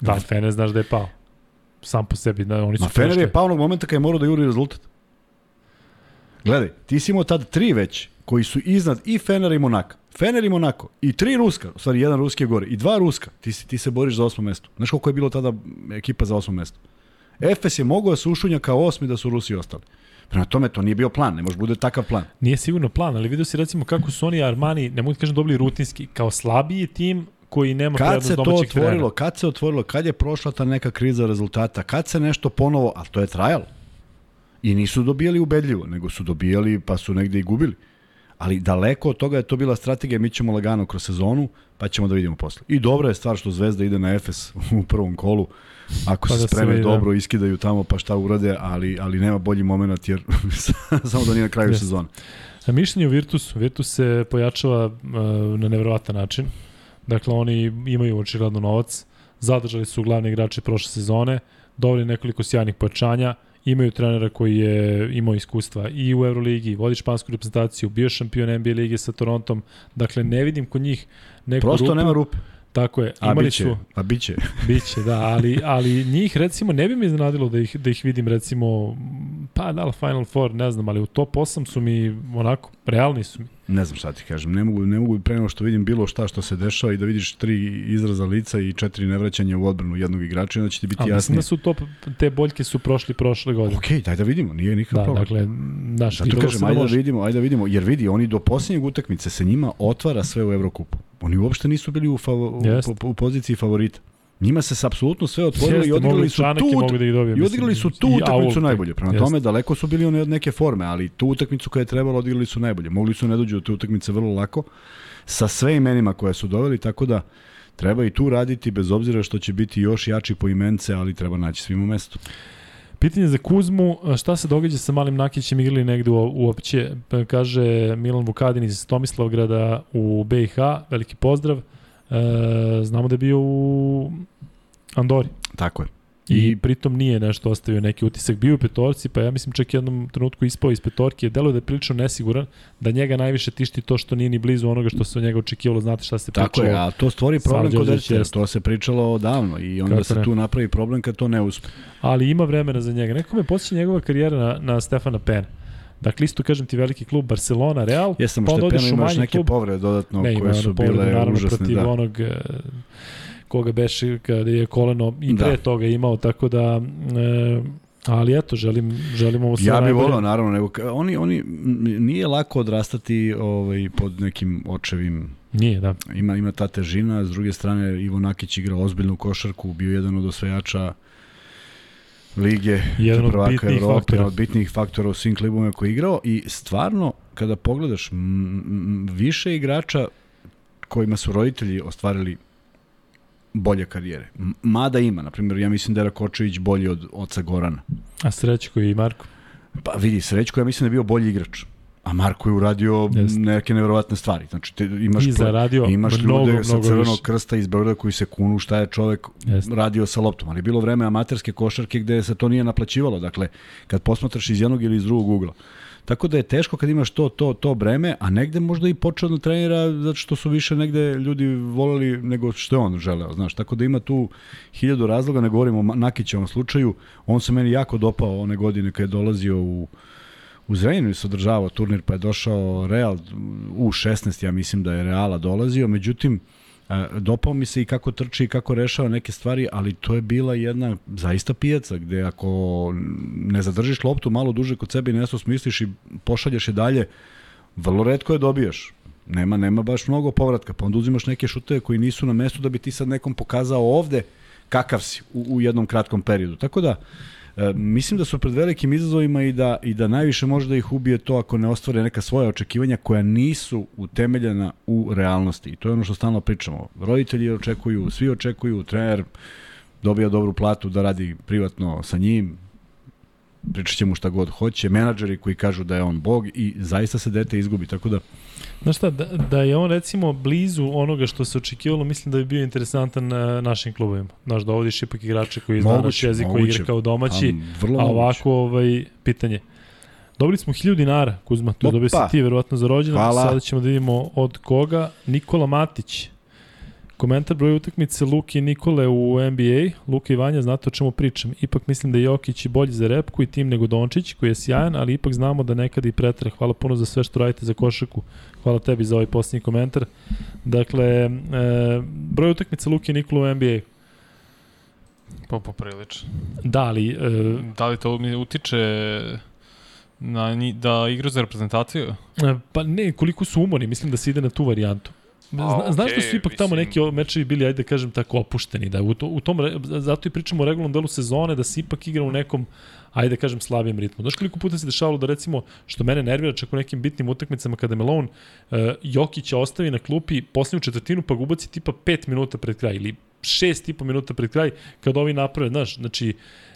Da, Fener znaš da je pao. Sam po sebi, da, oni su Ma Fener je pao onog momenta kada je morao da juri rezultat. Gledaj, ti si imao tad tri već, koji su iznad i Fenera i Monaka. Fener i Monako. I tri Ruska, u stvari jedan Ruski je gore. I dva Ruska. Ti, ti se boriš za osmo mesto. Znaš koliko je bilo tada ekipa za osmo mesto? Efes je mogao da se ušunja kao osmi da su Rusi ostali. Prema tome, to nije bio plan, ne može bude takav plan. Nije sigurno plan, ali vidio si recimo kako su oni Armani, ne mogu kažem dobili rutinski, kao slabiji tim koji nema kad se to otvorilo, trenera. Kad se otvorilo, kad je prošla ta neka kriza rezultata, kad se nešto ponovo, a to je trajalo. I nisu dobijali ubedljivo, nego su dobijali pa su negde i gubili. Ali daleko od toga je to bila strategija, mi ćemo lagano kroz sezonu, pa ćemo da vidimo posle. I dobra je stvar što Zvezda ide na Efes [laughs] u prvom kolu, ako pa se da spreme se dobro, iskidaju tamo pa šta urade, ali, ali nema bolji moment jer [laughs] samo da nije na kraju yes. sezone. A mišljenje o Virtusu. Virtus se pojačava uh, na nevjerovatan način. Dakle, oni imaju očigledno novac, zadržali su glavni igrači prošle sezone, dobili nekoliko sjajnih pojačanja, imaju trenera koji je imao iskustva i u Euroligi, vodi špansku reprezentaciju, bio šampion NBA lige sa Torontom, dakle ne vidim kod njih neku Prosto rupu. nema rupe. Tako je, imali a biće, su... A biće. biće, da, ali, ali njih recimo ne bi mi iznenadilo da ih, da ih vidim recimo, pa da li Final Four, ne znam, ali u top 8 su mi onako, realni su mi. Ne znam šta ti kažem, ne mogu, ne mogu pre nego što vidim bilo šta što se dešava i da vidiš tri izraza lica i četiri nevraćanja u odbranu jednog igrača, onda će ti biti jasnije. Mislim da su to, te boljke su prošli prošle godine. Okej, okay, daj da vidimo, nije nikakav da, problem. Dakle, naš, Zato kažem, ajde da vidimo, ajde da vidimo, jer vidi, oni do posljednjeg utakmice se njima otvara sve u Evrokupu. Oni uopšte nisu bili u, favo, yes. u, u poziciji favorita. Njima se se apsolutno sve otvorilo Jeste, i odigrali su tu, da ih dobiju, i odigrali su tu utakmicu najbolje. Prema jeste. tome, daleko su bili oni od neke forme, ali tu utakmicu koja je trebala odigrali su najbolje. Mogli su ne dođu do te utakmice vrlo lako, sa sve imenima koje su doveli, tako da treba i tu raditi, bez obzira što će biti još jači po imence, ali treba naći svima mesto. Pitanje za Kuzmu, šta se događa sa Malim Nakićem igrali negde uopće? Pa Kaže Milan Vukadin iz Tomislavgrada u BiH, veliki pozdrav. E, znamo da je bio u Andori. Tako je. I, I- pritom nije nešto ostavio neki utisak. Bio u petorci, pa ja mislim čak jednom trenutku ispao iz petorke. Deluje da je prilično nesiguran, da njega najviše tišti to što nije ni blizu onoga što se od njega očekivalo. Znate šta se Tako pričalo? je, a to stvori problem kod jeste. to se pričalo odavno i onda Kako se tu napravi problem kad to ne uspe. ali ima vremena za njega. Neko me posjeća njegova karijera na, na Stefana Pena. Dakle, isto kažem ti veliki klub Barcelona, Real, Jesam pa onda je odeš u manji neke klub. povrede dodatno ne, koje su ono povredu, bile naravno, užasne. protiv Da. onog e, koga beše kada je koleno i Da. pre toga imao, tako da e, ali eto, želim, želim ovo sve Ja bih volao naravno, nego oni oni nije lako odrastati ovaj pod nekim očevim Nije, da. ima ima ta težina, s druge strane Ivo Nakić igrao ozbiljnu košarku, bio jedan od osvajača lige Jedan od prvaka bitnijih Evrope, faktora. od bitnijih faktora u svim klubovima koji je igrao i stvarno kada pogledaš m, m, više igrača kojima su roditelji ostvarili bolje karijere. Mada ima, na primjer, ja mislim da je Rakočević bolji od oca Gorana. A Srećko i Marko. Pa vidi, Srećko ja mislim da je bio bolji igrač. A Marko je uradio Jeste. neke neverovatne stvari. Znači, te, imaš, I zaradio imaš mnogo, ljude sa Crvenog više. krsta iz Beograda koji se kunu šta je čovek Jeste. radio sa loptom. Ali bilo vreme amaterske košarke gde se to nije naplaćivalo. Dakle, kad posmatraš iz jednog ili iz drugog ugla. Tako da je teško kad imaš to, to, to breme, a negde možda i počeo da trenira zato što su više negde ljudi voleli nego što je on želeo, znaš. Tako da ima tu hiljadu razloga, ne govorimo o Nakićevom slučaju, on se meni jako dopao one godine kad je dolazio u u Zrenjaninu se održavao turnir pa je došao Real u 16 ja mislim da je Reala dolazio međutim e, dopao mi se i kako trči i kako rešava neke stvari ali to je bila jedna zaista pijaca gde ako ne zadržiš loptu malo duže kod sebe i nešto smisliš i pošalješ je dalje vrlo redko je dobijaš. Nema nema baš mnogo povratka pa onda uzimaš neke šuteve koji nisu na mestu da bi ti sad nekom pokazao ovde kakav si u, u jednom kratkom periodu. Tako da E, mislim da su pred velikim izazovima i da, i da najviše može da ih ubije to ako ne ostvare neka svoja očekivanja koja nisu utemeljena u realnosti. I to je ono što stalno pričamo. Roditelji očekuju, svi očekuju, trener dobija dobru platu da radi privatno sa njim, pričat će mu šta god hoće, menadžeri koji kažu da je on bog i zaista se dete izgubi. Tako da Znaš šta, da, da je on recimo blizu onoga što se očekivalo, mislim da bi bio interesantan na našim klubovima. Znaš, dovodiš ipak igrače koji zna naš jezik, koji igra kao domaći, a, vrlo a moguće. ovako ovaj, pitanje. Dobili smo 1000 dinara, Kuzma, to dobio si ti verovatno za rođendan. Sada ćemo da vidimo od koga. Nikola Matić. Komentar broj utakmice Luke i Nikole u NBA. Luka i Vanja, znate o čemu pričam. Ipak mislim da je Jokić i bolji za repku i tim nego Dončić, koji je sjajan, ali ipak znamo da nekad i pretre. Hvala puno za sve što radite za košarku. Hvala tebi za ovaj posljednji komentar. Dakle, e, broj utakmice Luke i Nikola u NBA. Pa poprilično. Da, ali e, Da li to mi utiče na da igra za reprezentaciju? E, Pa ne, koliko su umorni, mislim da se ide na tu varijantu. Zna, znaš da okej, su ipak tamo mislim- neki o- mečevi bili, ajde da kažem tako, opušteni, da u, to, u tom, zato i pričamo o regularnom delu sezone, da se ipak igra u nekom, ajde da kažem, slabijem ritmu. Znaš koliko puta se dešavalo da recimo, što mene nervira čak u nekim bitnim utakmicama kada Melon uh, Jokića ostavi na klupi posljednju četvrtinu pa ga ubaci tipa 5 minuta pred kraj ili 6 i po minuta pred kraj kad ovi naprave, znaš, znači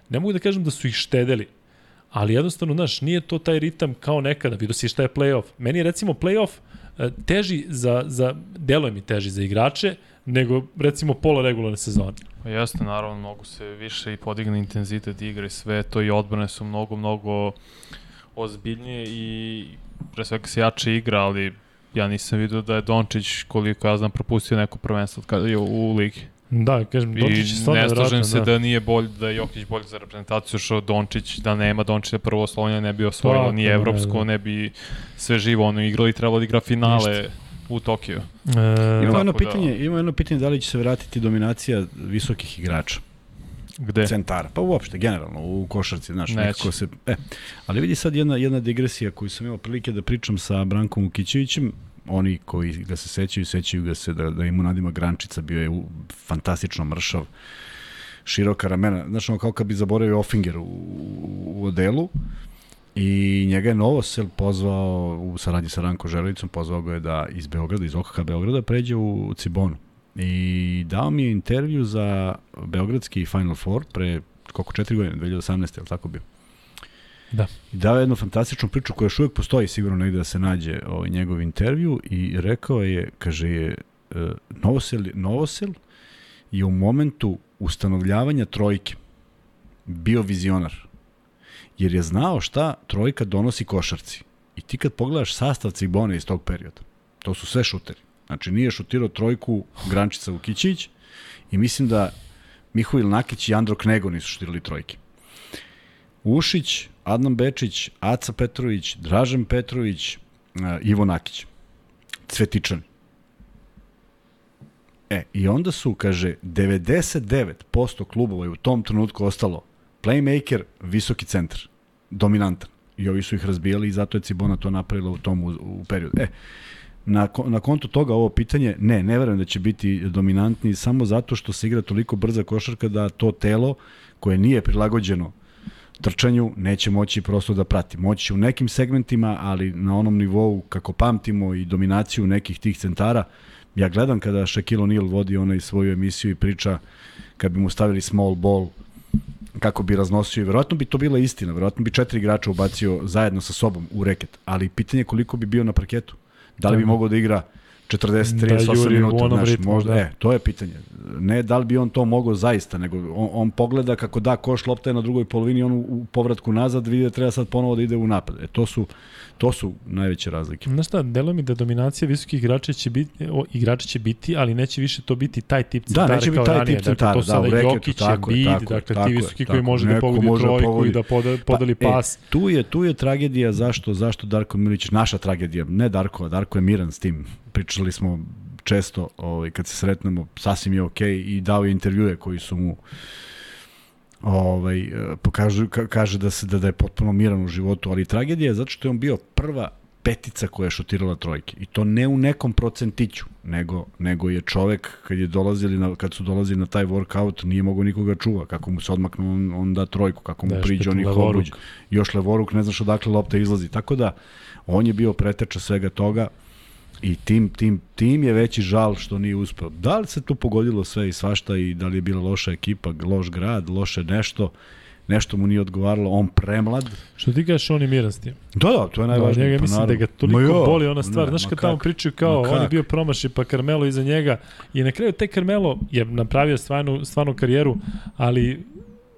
ne mogu da kažem da su ih štedeli, ali jednostavno, znaš, nije to taj ritam kao nekada, vidio si šta je playoff. Meni je recimo playoff e, teži za, za deluje mi teži za igrače, nego recimo pola regularne sezone. Pa jeste, naravno, mogu se više i podigne intenzitet igre i sve to i odbrane su mnogo, mnogo ozbiljnije i pre svega se jače igra, ali ja nisam vidio da je Dončić, koliko ja znam, propustio neko prvenstvo kada je u ligi. Da, kažem, Dončić je I stvarno ne slažem se da. da nije bolj, da je Jokić bolji za reprezentaciju, što Dončić, da nema Dončića prvo oslovljenja, ne bi osvojilo Tako, ni ne, evropsko, da. ne bi sve živo ono igrali, trebalo da igra finale u Tokiju. E, Imamo jedno da- pitanje, ima jedno pitanje da li će se vratiti dominacija visokih igrača. Gde? centara, pa uopšte generalno u košarci, znaš, Neće. nekako se e, ali vidi sad jedna jedna digresija koju sam imao prilike da pričam sa Brankom Ukićevićem oni koji ga se sećaju, sećaju ga se da, da ima nadima Grančica, bio je u, fantastično mršav, široka ramena, znači ono kao kad bi zaboravio Offinger u, u odelu, I njega je Novosel pozvao u saradnji sa Ranko Želovicom, pozvao ga je da iz Beograda, iz OKH Beograda pređe u Cibonu. I dao mi je intervju za Beogradski Final Four pre koliko četiri godine, 2018. je li tako bio? Da. I dao je jednu fantastičnu priču koja još uvijek postoji sigurno negde da se nađe ovaj njegov intervju i rekao je, kaže je, e, Novosel, Novosel je u momentu ustanovljavanja trojke bio vizionar. Jer je znao šta trojka donosi košarci. I ti kad pogledaš sastav Cibone iz tog perioda, to su sve šuteri. Znači nije šutirao trojku Grančica Vukićić i mislim da Mihovil Nakić i Andro Knego nisu šutirali trojke. Ušić, Adnan Bečić, Aca Petrović, Dražen Petrović, uh, Ivo Nakić. Cvetičan. E, i onda su, kaže, 99% klubova je u tom trenutku ostalo playmaker, visoki centar, dominantan. I ovi su ih razbijali i zato je Cibona to napravila u tom u, u periodu. E, na, na kontu toga ovo pitanje, ne, ne verujem da će biti dominantni samo zato što se igra toliko brza košarka da to telo koje nije prilagođeno trčanju neće moći prosto da prati. Moći će u nekim segmentima, ali na onom nivou kako pamtimo i dominaciju nekih tih centara, ja gledam kada Shaquille O'Neal vodi onaj svoju emisiju i priča kad bi mu stavili small ball kako bi raznosio i verovatno bi to bila istina, verovatno bi četiri igrača ubacio zajedno sa sobom u reket, ali pitanje je koliko bi bio na parketu. Da li bi mogao da igra 40, 38 da, minuta, znaš, ritmu, možda, da. e, to je pitanje. Ne da li bi on to mogao zaista, nego on, on pogleda kako da koš lopta je na drugoj polovini, on u, u povratku nazad vidi da treba sad ponovo da ide u napad. E, to su, To su najveće razlike. Znaš šta, delo mi da dominacija visokih igrača će biti, o, igrača će biti, ali neće više to biti taj tip centara da, neće biti taj. Tip centara, dakle, to sada da, Jokić, tako, Bid, tako, dakle tako, ti visoki tako, koji može da pogodi može da trojku pogodi. i da poda, podali pa, pas. E, tu je tu je tragedija zašto zašto Darko Milić naša tragedija, ne Darko, Darko je miran s tim. Pričali smo često, ovaj kad se sretnemo, sasvim je okej okay, i dao je intervjue koji su mu ovaj, pokažu, ka, kaže da, se, da, da je potpuno miran u životu, ali tragedija je zato što je on bio prva petica koja je šutirala trojke. I to ne u nekom procentiću, nego, nego je čovek, kad, je dolazili na, kad su dolazili na taj workout, nije mogo nikoga čuva. Kako mu se odmaknu, on, on da trojku. Kako mu da, priđe, on ih obuđe. Još levoruk, ne znaš odakle lopta izlazi. Tako da, on je bio preteča svega toga I tim, tim, tim je veći žal što nije uspeo. Da li se tu pogodilo sve i svašta i da li je bila loša ekipa, loš grad, loše nešto, nešto mu nije odgovaralo, on premlad. Što ti kažeš, on je miran s tim. Da, da, to je najvažnije. Da, njega mislim da ga toliko jo, boli ona stvar. Ne, Znaš kad tamo pričaju kao, on je bio promaši, pa Carmelo iza njega. I na kraju te Carmelo je napravio stvarnu, stvarnu karijeru, ali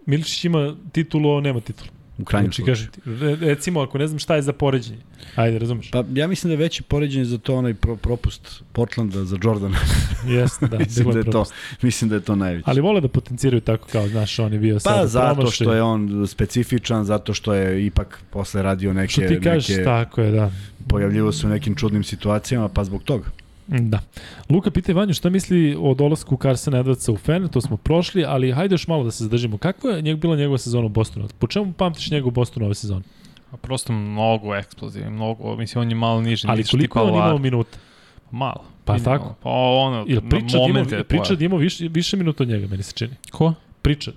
Miličić ima titulu, on nema titulu. U krajnjem znači, slučaju. Kaže, recimo, ako ne znam šta je za poređenje. Ajde, razumeš? Pa ja mislim da je veći poređenje za to onaj pro, propust Portlanda za Jordana. [laughs] Jeste, da. [laughs] mislim, da je to, mislim da je to najveće. Ali vole da potenciraju tako kao, znaš, on je bio pa, sad Pa zato promaši. što je on specifičan, zato što je ipak posle radio neke... Što ti kažeš, neke, tako je, da. Pojavljivo se u nekim čudnim situacijama, pa zbog toga. Da. Luka pita Vanju šta misli o dolasku Carsona Edwardsa u Fener, to smo prošli, ali hajde još malo da se zadržimo. Kakva je njeg, bila njegova sezona u Bostonu? Po čemu pamtiš njegov Boston ove sezone? A prosto mnogo eksplozivno, mnogo, mislim on je malo niži. Ali koliko je on imao minuta? Malo. Pa Imao. tako? Pa ono, Ili Pričad ima, Pričad ima više, više minuta od njega, meni se čini. Ko? Pričad.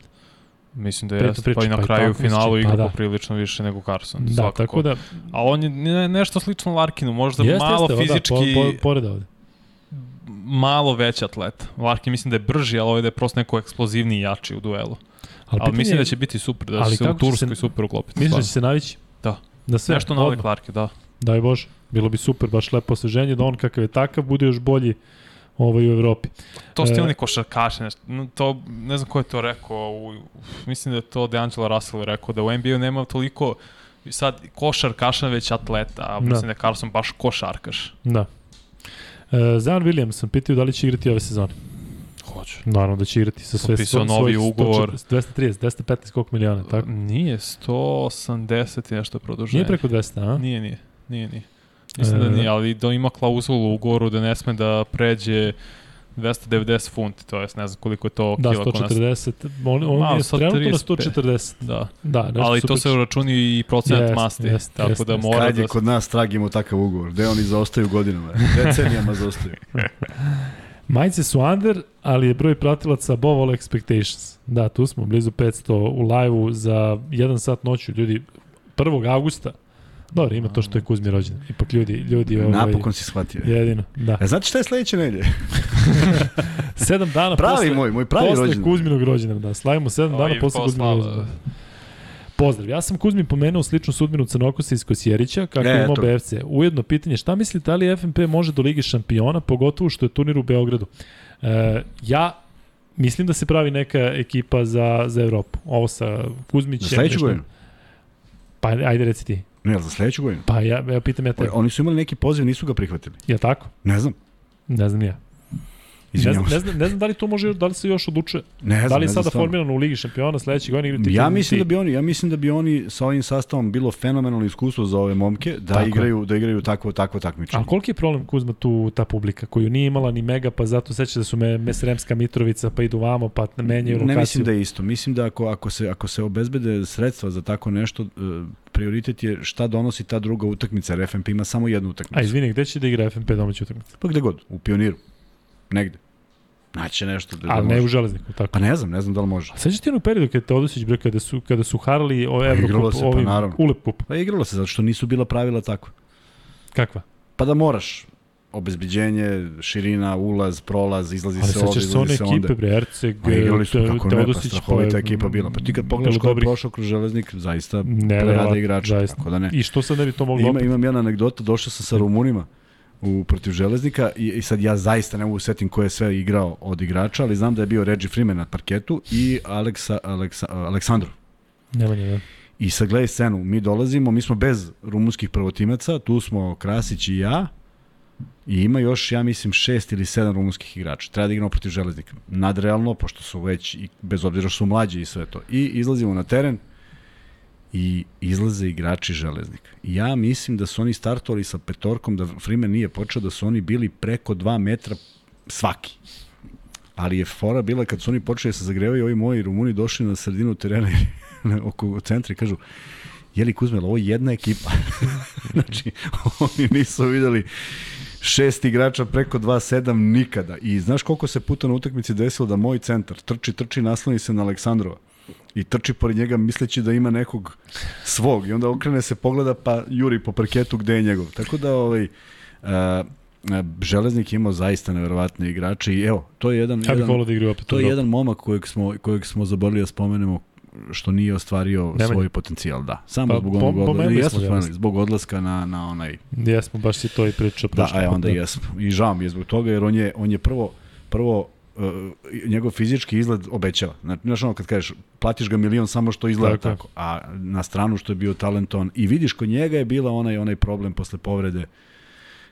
Mislim da je pa i na pa kraju u finalu igra pa da. poprilično više nego Carson. Da, svakako. tako da... A on je ne, nešto slično Larkinu, možda jest, malo jeste, fizički... Da, po, po, pored ovde malo veći atlet. Larkin mislim da je brži, ali ovdje da je prosto neko eksplozivniji i jači u duelu. Ali, ali mislim da će biti super, da će se u Turskoj se, super uklopiti. Misliš da će se navići? Da. Da sve? Nešto na Larkin, da. Daj Bože, bilo bi super, baš lepo osveženje, da on kakav je takav bude još bolji ovaj, u Evropi. To ste oni košarkaši, nešto, to, ne znam ko je to rekao, u, mislim da je to DeAngelo Russell rekao, da u NBA nema toliko sad košarkaša već atleta, a mislim da. da je Carlson baš košarkaš. Da. E, Zion Williamson pitaju da li će igrati ove sezone. Hoće. Naravno da će igrati sa sve svoj, novi ugovor. 230, 215 koliko miliona, tako? Nije, 180 i nešto produženje. Nije preko 200, a? Nije, nije. Nije, nije. Mislim e... da nije, ali da ima klauzulu u ugovoru da ne sme da pređe 290 funti, to jest ne znam koliko je to Da, kila kod nas. 140. On, on Malo, je trenutno na 135. 140. Da. Da, Ali to se uračuni i procent Jest, masti, jest, tako jest, da jest. mora Kad da... je kod nas tragimo takav ugovor, gde oni zaostaju godinama, decenijama zaostaju. [laughs] Majice su under, ali je broj pratilaca above all expectations. Da, tu smo, blizu 500 u live-u za 1 sat noću, ljudi, 1. augusta. Dobro, ima to što je Kuzmi rođen. Ipak ljudi, ljudi ovaj, Napokon si shvatio. jedino, da. E, znate šta je sledeće nedelje? [laughs] Sedam dana Pravi posle, moj, moj pravi posle rođendan. Kuzminog rođendana, da. Slavimo sedam dana posle Kuzminog rođendana. Pozdrav, ja sam Kuzmi pomenuo sličnu sudbinu Crnokosa iz Kosjerića, kako E, je imao. BFC. Ujedno pitanje, šta mislite da li FNP može do Lige šampiona, pogotovo što je turnir u Beogradu? E, ja mislim da se pravi neka ekipa za, za Evropu. Ovo sa Kuzmićem. Za sledeću nešto- godinu? Pa ajde reci ti. Ne, za sledeću godinu. Pa ja, ja pitam ja te. oni su imali neki poziv, nisu ga prihvatili. Je tako? Ne znam. Ne znam ja. Ne znam, ne, znam, ne znam da li to može, da li se još odlučuje. Ne znam, da li je sada formirano u Ligi šampiona sledeće godine ili ti Ja mislim da bi oni, ja mislim da bi oni sa ovim sastavom bilo fenomenalno iskustvo za ove momke da Tako igraju da igraju takvo takvo takmičenje. A koliki je problem Kuzma tu ta publika koju nije imala ni Mega pa zato seća da su me Mesremska Mitrovica pa idu vamo pa menjaju lokaciju. Ne mislim da je isto. Mislim da ako, ako, se, ako se obezbede sredstva za tako nešto, e, prioritet je šta donosi ta druga utakmica, jer FNP ima samo jednu utakmicu. A izvini, gde će da igra FNP domaću utakmicu? Pa gde god, u pioniru. Negde. Naće nešto da, da Ali ne može. u železniku, tako. Pa ne znam, ne znam da li može. A sećaš ti jednog periodu kada Teodosić bre kada su kada su harali o Evrokup, se, pa ovim naravno. Ulep kup. Pa igralo se zato što nisu bila pravila takva. Kakva? Pa da moraš obezbeđenje, širina, ulaz, prolaz, izlazi Ali se ovde, sećaš se one izlazi se onda. ekipe bre Erceg, Pa igrali su Te- kako ne, pa strahovita ekipa bila. Pa ti kad pogledaš ko je prošao kroz železnik, zaista prerada igrača. Tako da ne. I što sad ne bi to moglo Ima, imam jedna anegdota, došao sam sa Rumunima u protiv železnika i, i sad ja zaista ne mogu setim ko je sve igrao od igrača, ali znam da je bio Reggie Freeman na parketu i Aleksa, Aleksa, Aleksandro. Nemanja, da. I sad gledaj scenu, mi dolazimo, mi smo bez rumunskih prvotimaca, tu smo Krasić i ja, i ima još, ja mislim, šest ili sedam rumunskih igrača. Treba da igramo protiv železnika. Nadrealno, pošto su već, i bez obzira što su mlađi i sve to. I izlazimo na teren i izlaze igrači železnika. Ja mislim da su oni startovali sa petorkom, da Freeman nije počeo, da su oni bili preko 2 metra svaki. Ali je fora bila kad su oni počeli da se zagrevaju, ovi moji Rumuni došli na sredinu terena [laughs] oko centra i kažu Jeli Kuzmel, ovo je jedna ekipa. [laughs] znači, oni nisu videli šest igrača preko 2-7 nikada. I znaš koliko se puta na utakmici desilo da moj centar trči, trči, nasloni se na Aleksandrova i trči pored njega misleći da ima nekog svog i onda okrene se pogleda pa juri po parketu gde je njegov. Tako da ovaj, uh, Železnik je imao zaista neverovatne igrače i evo, to je jedan, Ja jedan da opet. to je jedan momak kojeg smo, kojeg smo zaborili da spomenemo što nije ostvario Nemanja. svoj potencijal, da. Samo Pa, zbog onog odlaska. Jesmo spomenuli, zbog odlaska na, na onaj... Jesmo, baš si to i pričao. Da, a put, onda jesmo. I žao mi je zbog toga, jer on je, on je prvo, prvo uh, njegov fizički izgled obećava. Znači, ono kad kažeš, platiš ga milion samo što izgleda Tako tako, a na stranu što je bio talentovan. I vidiš, kod njega je bila onaj, onaj problem posle povrede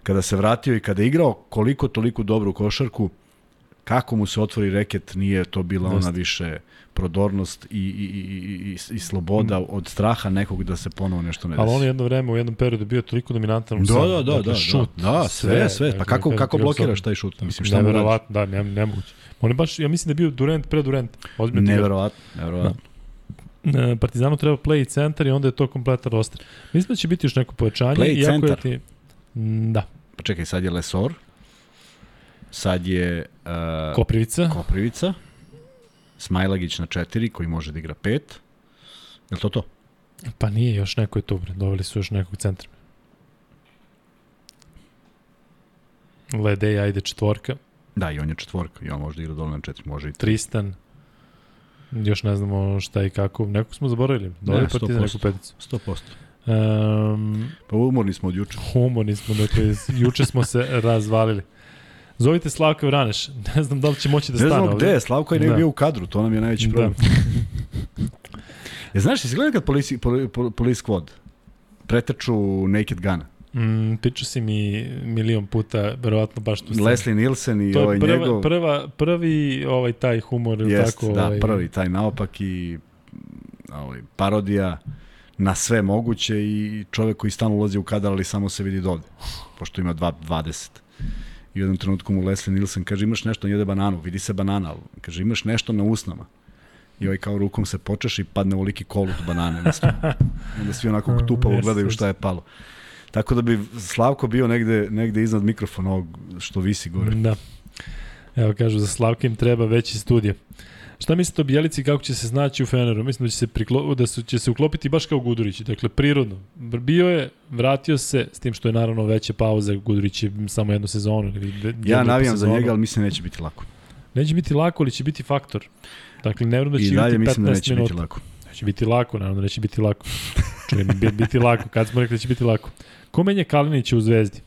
kada se vratio i kada je igrao koliko toliko dobru košarku, kako mu se otvori reket, nije to bila ona Jeste. više prodornost i, i, i, i, i sloboda od straha nekog da se ponovo nešto ne desi. Ali on je jedno vreme u jednom periodu bio toliko dominantan u Da, da, da, dakle, da, šut, da, da, sve, sve, pa dakle, kako, kako blokiraš taj šut? Mislim, šta? Neverovatno, da, ne, nemoguće. On je baš, ja mislim da je bio Durant pre Durant. Ozbiljno. Neverovatno, neverovatno. E, Partizanu treba play i centar i onda je to kompletan roster. Mislim da će biti još neko povećanje. Play centar? Ti, Mm, da, Pa čekaj, sad je Lesor, sad je uh, Koprivica. Koprivica, Smajlagić na četiri, koji može da igra pet. Je li to to? Pa nije, još neko je tu, bre. Doveli su još nekog centra. Ledej, ajde četvorka. Da, i on je četvorka, i on može da igra dole na četiri, može i tri. Tristan. Još ne znamo šta i kako. Nekog smo zaboravili. Doveli Ne, Partizan 100%. neku peticu. 100%. Um, Pa umorni smo od juče. humorni smo, dakle, juče smo se razvalili. Zovite Slavka Vraneš. [laughs] Ne znam da li će moći da Ne stane znamo ovde. gde je, Slavko je ne Da. bio u kadru, to nam je najveći Da. problem. Je, [laughs] znaš, jesi gledao kad Police, Poli- Poli- Police Squad pretrču Naked Gun? Mm, pričao si mi milion puta, verovatno baš tu. Leslie Nielsen i To ovaj prva, njegov... prva, prvi ovaj taj humor, Jest, tako? da, ovaj, prvi, taj naopak i ovaj, parodija na sve moguće i čovek koji stalno ulazi u kadar, ali samo se vidi dovde, pošto ima 2.20. I u jednom trenutku mu Leslie Nielsen kaže imaš nešto, on jede bananu, vidi se banana, ali kaže imaš nešto na usnama. I ovaj kao rukom se počeš i padne uliki kolut banane. Na [laughs] onda svi onako tupavo gledaju šta je palo. Tako da bi Slavko bio negde, negde iznad mikrofona ovog što visi gore. Da. Evo kažu, za Slavka im treba veći studija. Šta mislite o Bjelici kako će se snaći u Feneru? Mislim da će se, priklo, da su, će se uklopiti baš kao Gudurić, dakle prirodno. Bio je, vratio se, s tim što je naravno veća pauza, Gudurić je samo jednu sezonu. Ili Ja navijam za sezonu. njega, ali mislim da neće biti lako. Neće biti lako, ali će biti faktor. Dakle, ne vjerujem da će I dalje igrati 15 mislim da neće minuta. biti lako. Neće biti lako, naravno neće biti lako. Čujem, bi- biti lako, kad smo rekli da će biti lako. Ko menja Kalinića u Zvezdi?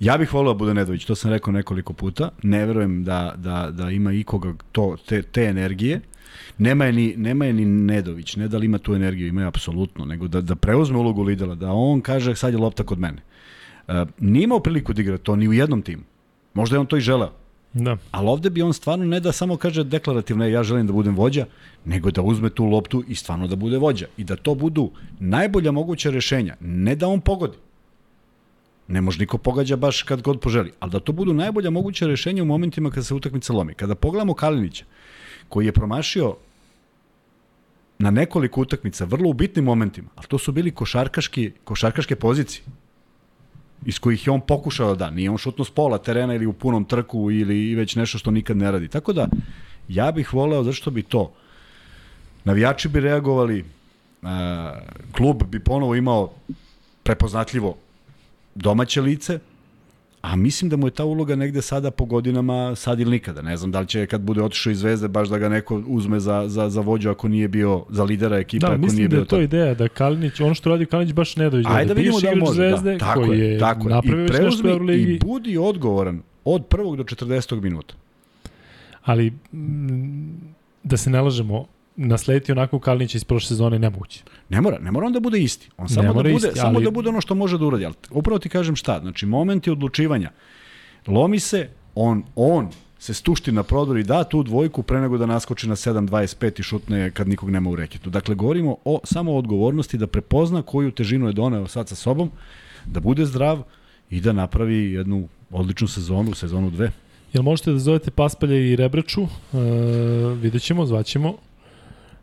Ja bih voleo da bude Nedović, to sam rekao nekoliko puta. Ne verujem da, da, da ima ikoga to, te, te energije. Nema je, ni, nema je ni Nedović, ne da li ima tu energiju, ima je apsolutno, nego da, da preuzme ulogu lidera, da on kaže sad je lopta kod mene. Uh, nije imao priliku da igra to ni u jednom timu. Možda je on to i želeo. Da. Ali ovde bi on stvarno ne da samo kaže deklarativno "E, ja želim da budem vođa, nego da uzme tu loptu i stvarno da bude vođa. I da to budu najbolja moguća rešenja. Ne da on pogodi. Ne može niko pogađa baš kad god poželi. Ali da to budu najbolja moguća rešenja u momentima kada se utakmica lomi. Kada pogledamo Kalinića, koji je promašio na nekoliko utakmica, vrlo u bitnim momentima, ali to su bili košarkaški, košarkaške pozicije iz kojih je on pokušao da da. Nije on šutno s pola terena ili u punom trku ili već nešto što nikad ne radi. Tako da, ja bih voleo, zašto bi to? Navijači bi reagovali, klub bi ponovo imao prepoznatljivo domaće lice, a mislim da mu je ta uloga negde sada po godinama sad ili nikada. Ne znam da li će kad bude otišao iz Zvezde baš da ga neko uzme za, za, za vođu ako nije bio, za lidera ekipe Da, ako nije mislim da je to ideja, da Kalinić, ono što radi Kalinić baš ne dođe. Ajde da vidimo da može. Zvezde, da. Tako koji je, tako je. I preuzmi i budi odgovoran od prvog do 40. minuta. ali mm, da se ne lažemo, naslediti onako Kalinića iz prošle sezone nemoguće. Ne mora, ne mora on da bude isti. On samo da bude, isti, samo ali- da bude ono što može da uradi. Ali upravo ti kažem šta, znači momenti odlučivanja. Lomi se, on, on se stušti na prodor i da tu dvojku pre nego da naskoči na 7.25 i šutne kad nikog nema u reketu. Dakle, govorimo o samo o odgovornosti da prepozna koju težinu je doneo sad sa sobom, da bude zdrav i da napravi jednu odličnu sezonu, sezonu 2. Jel možete da zovete Paspalja i Rebraču? E, vidjet ćemo, zvaćemo.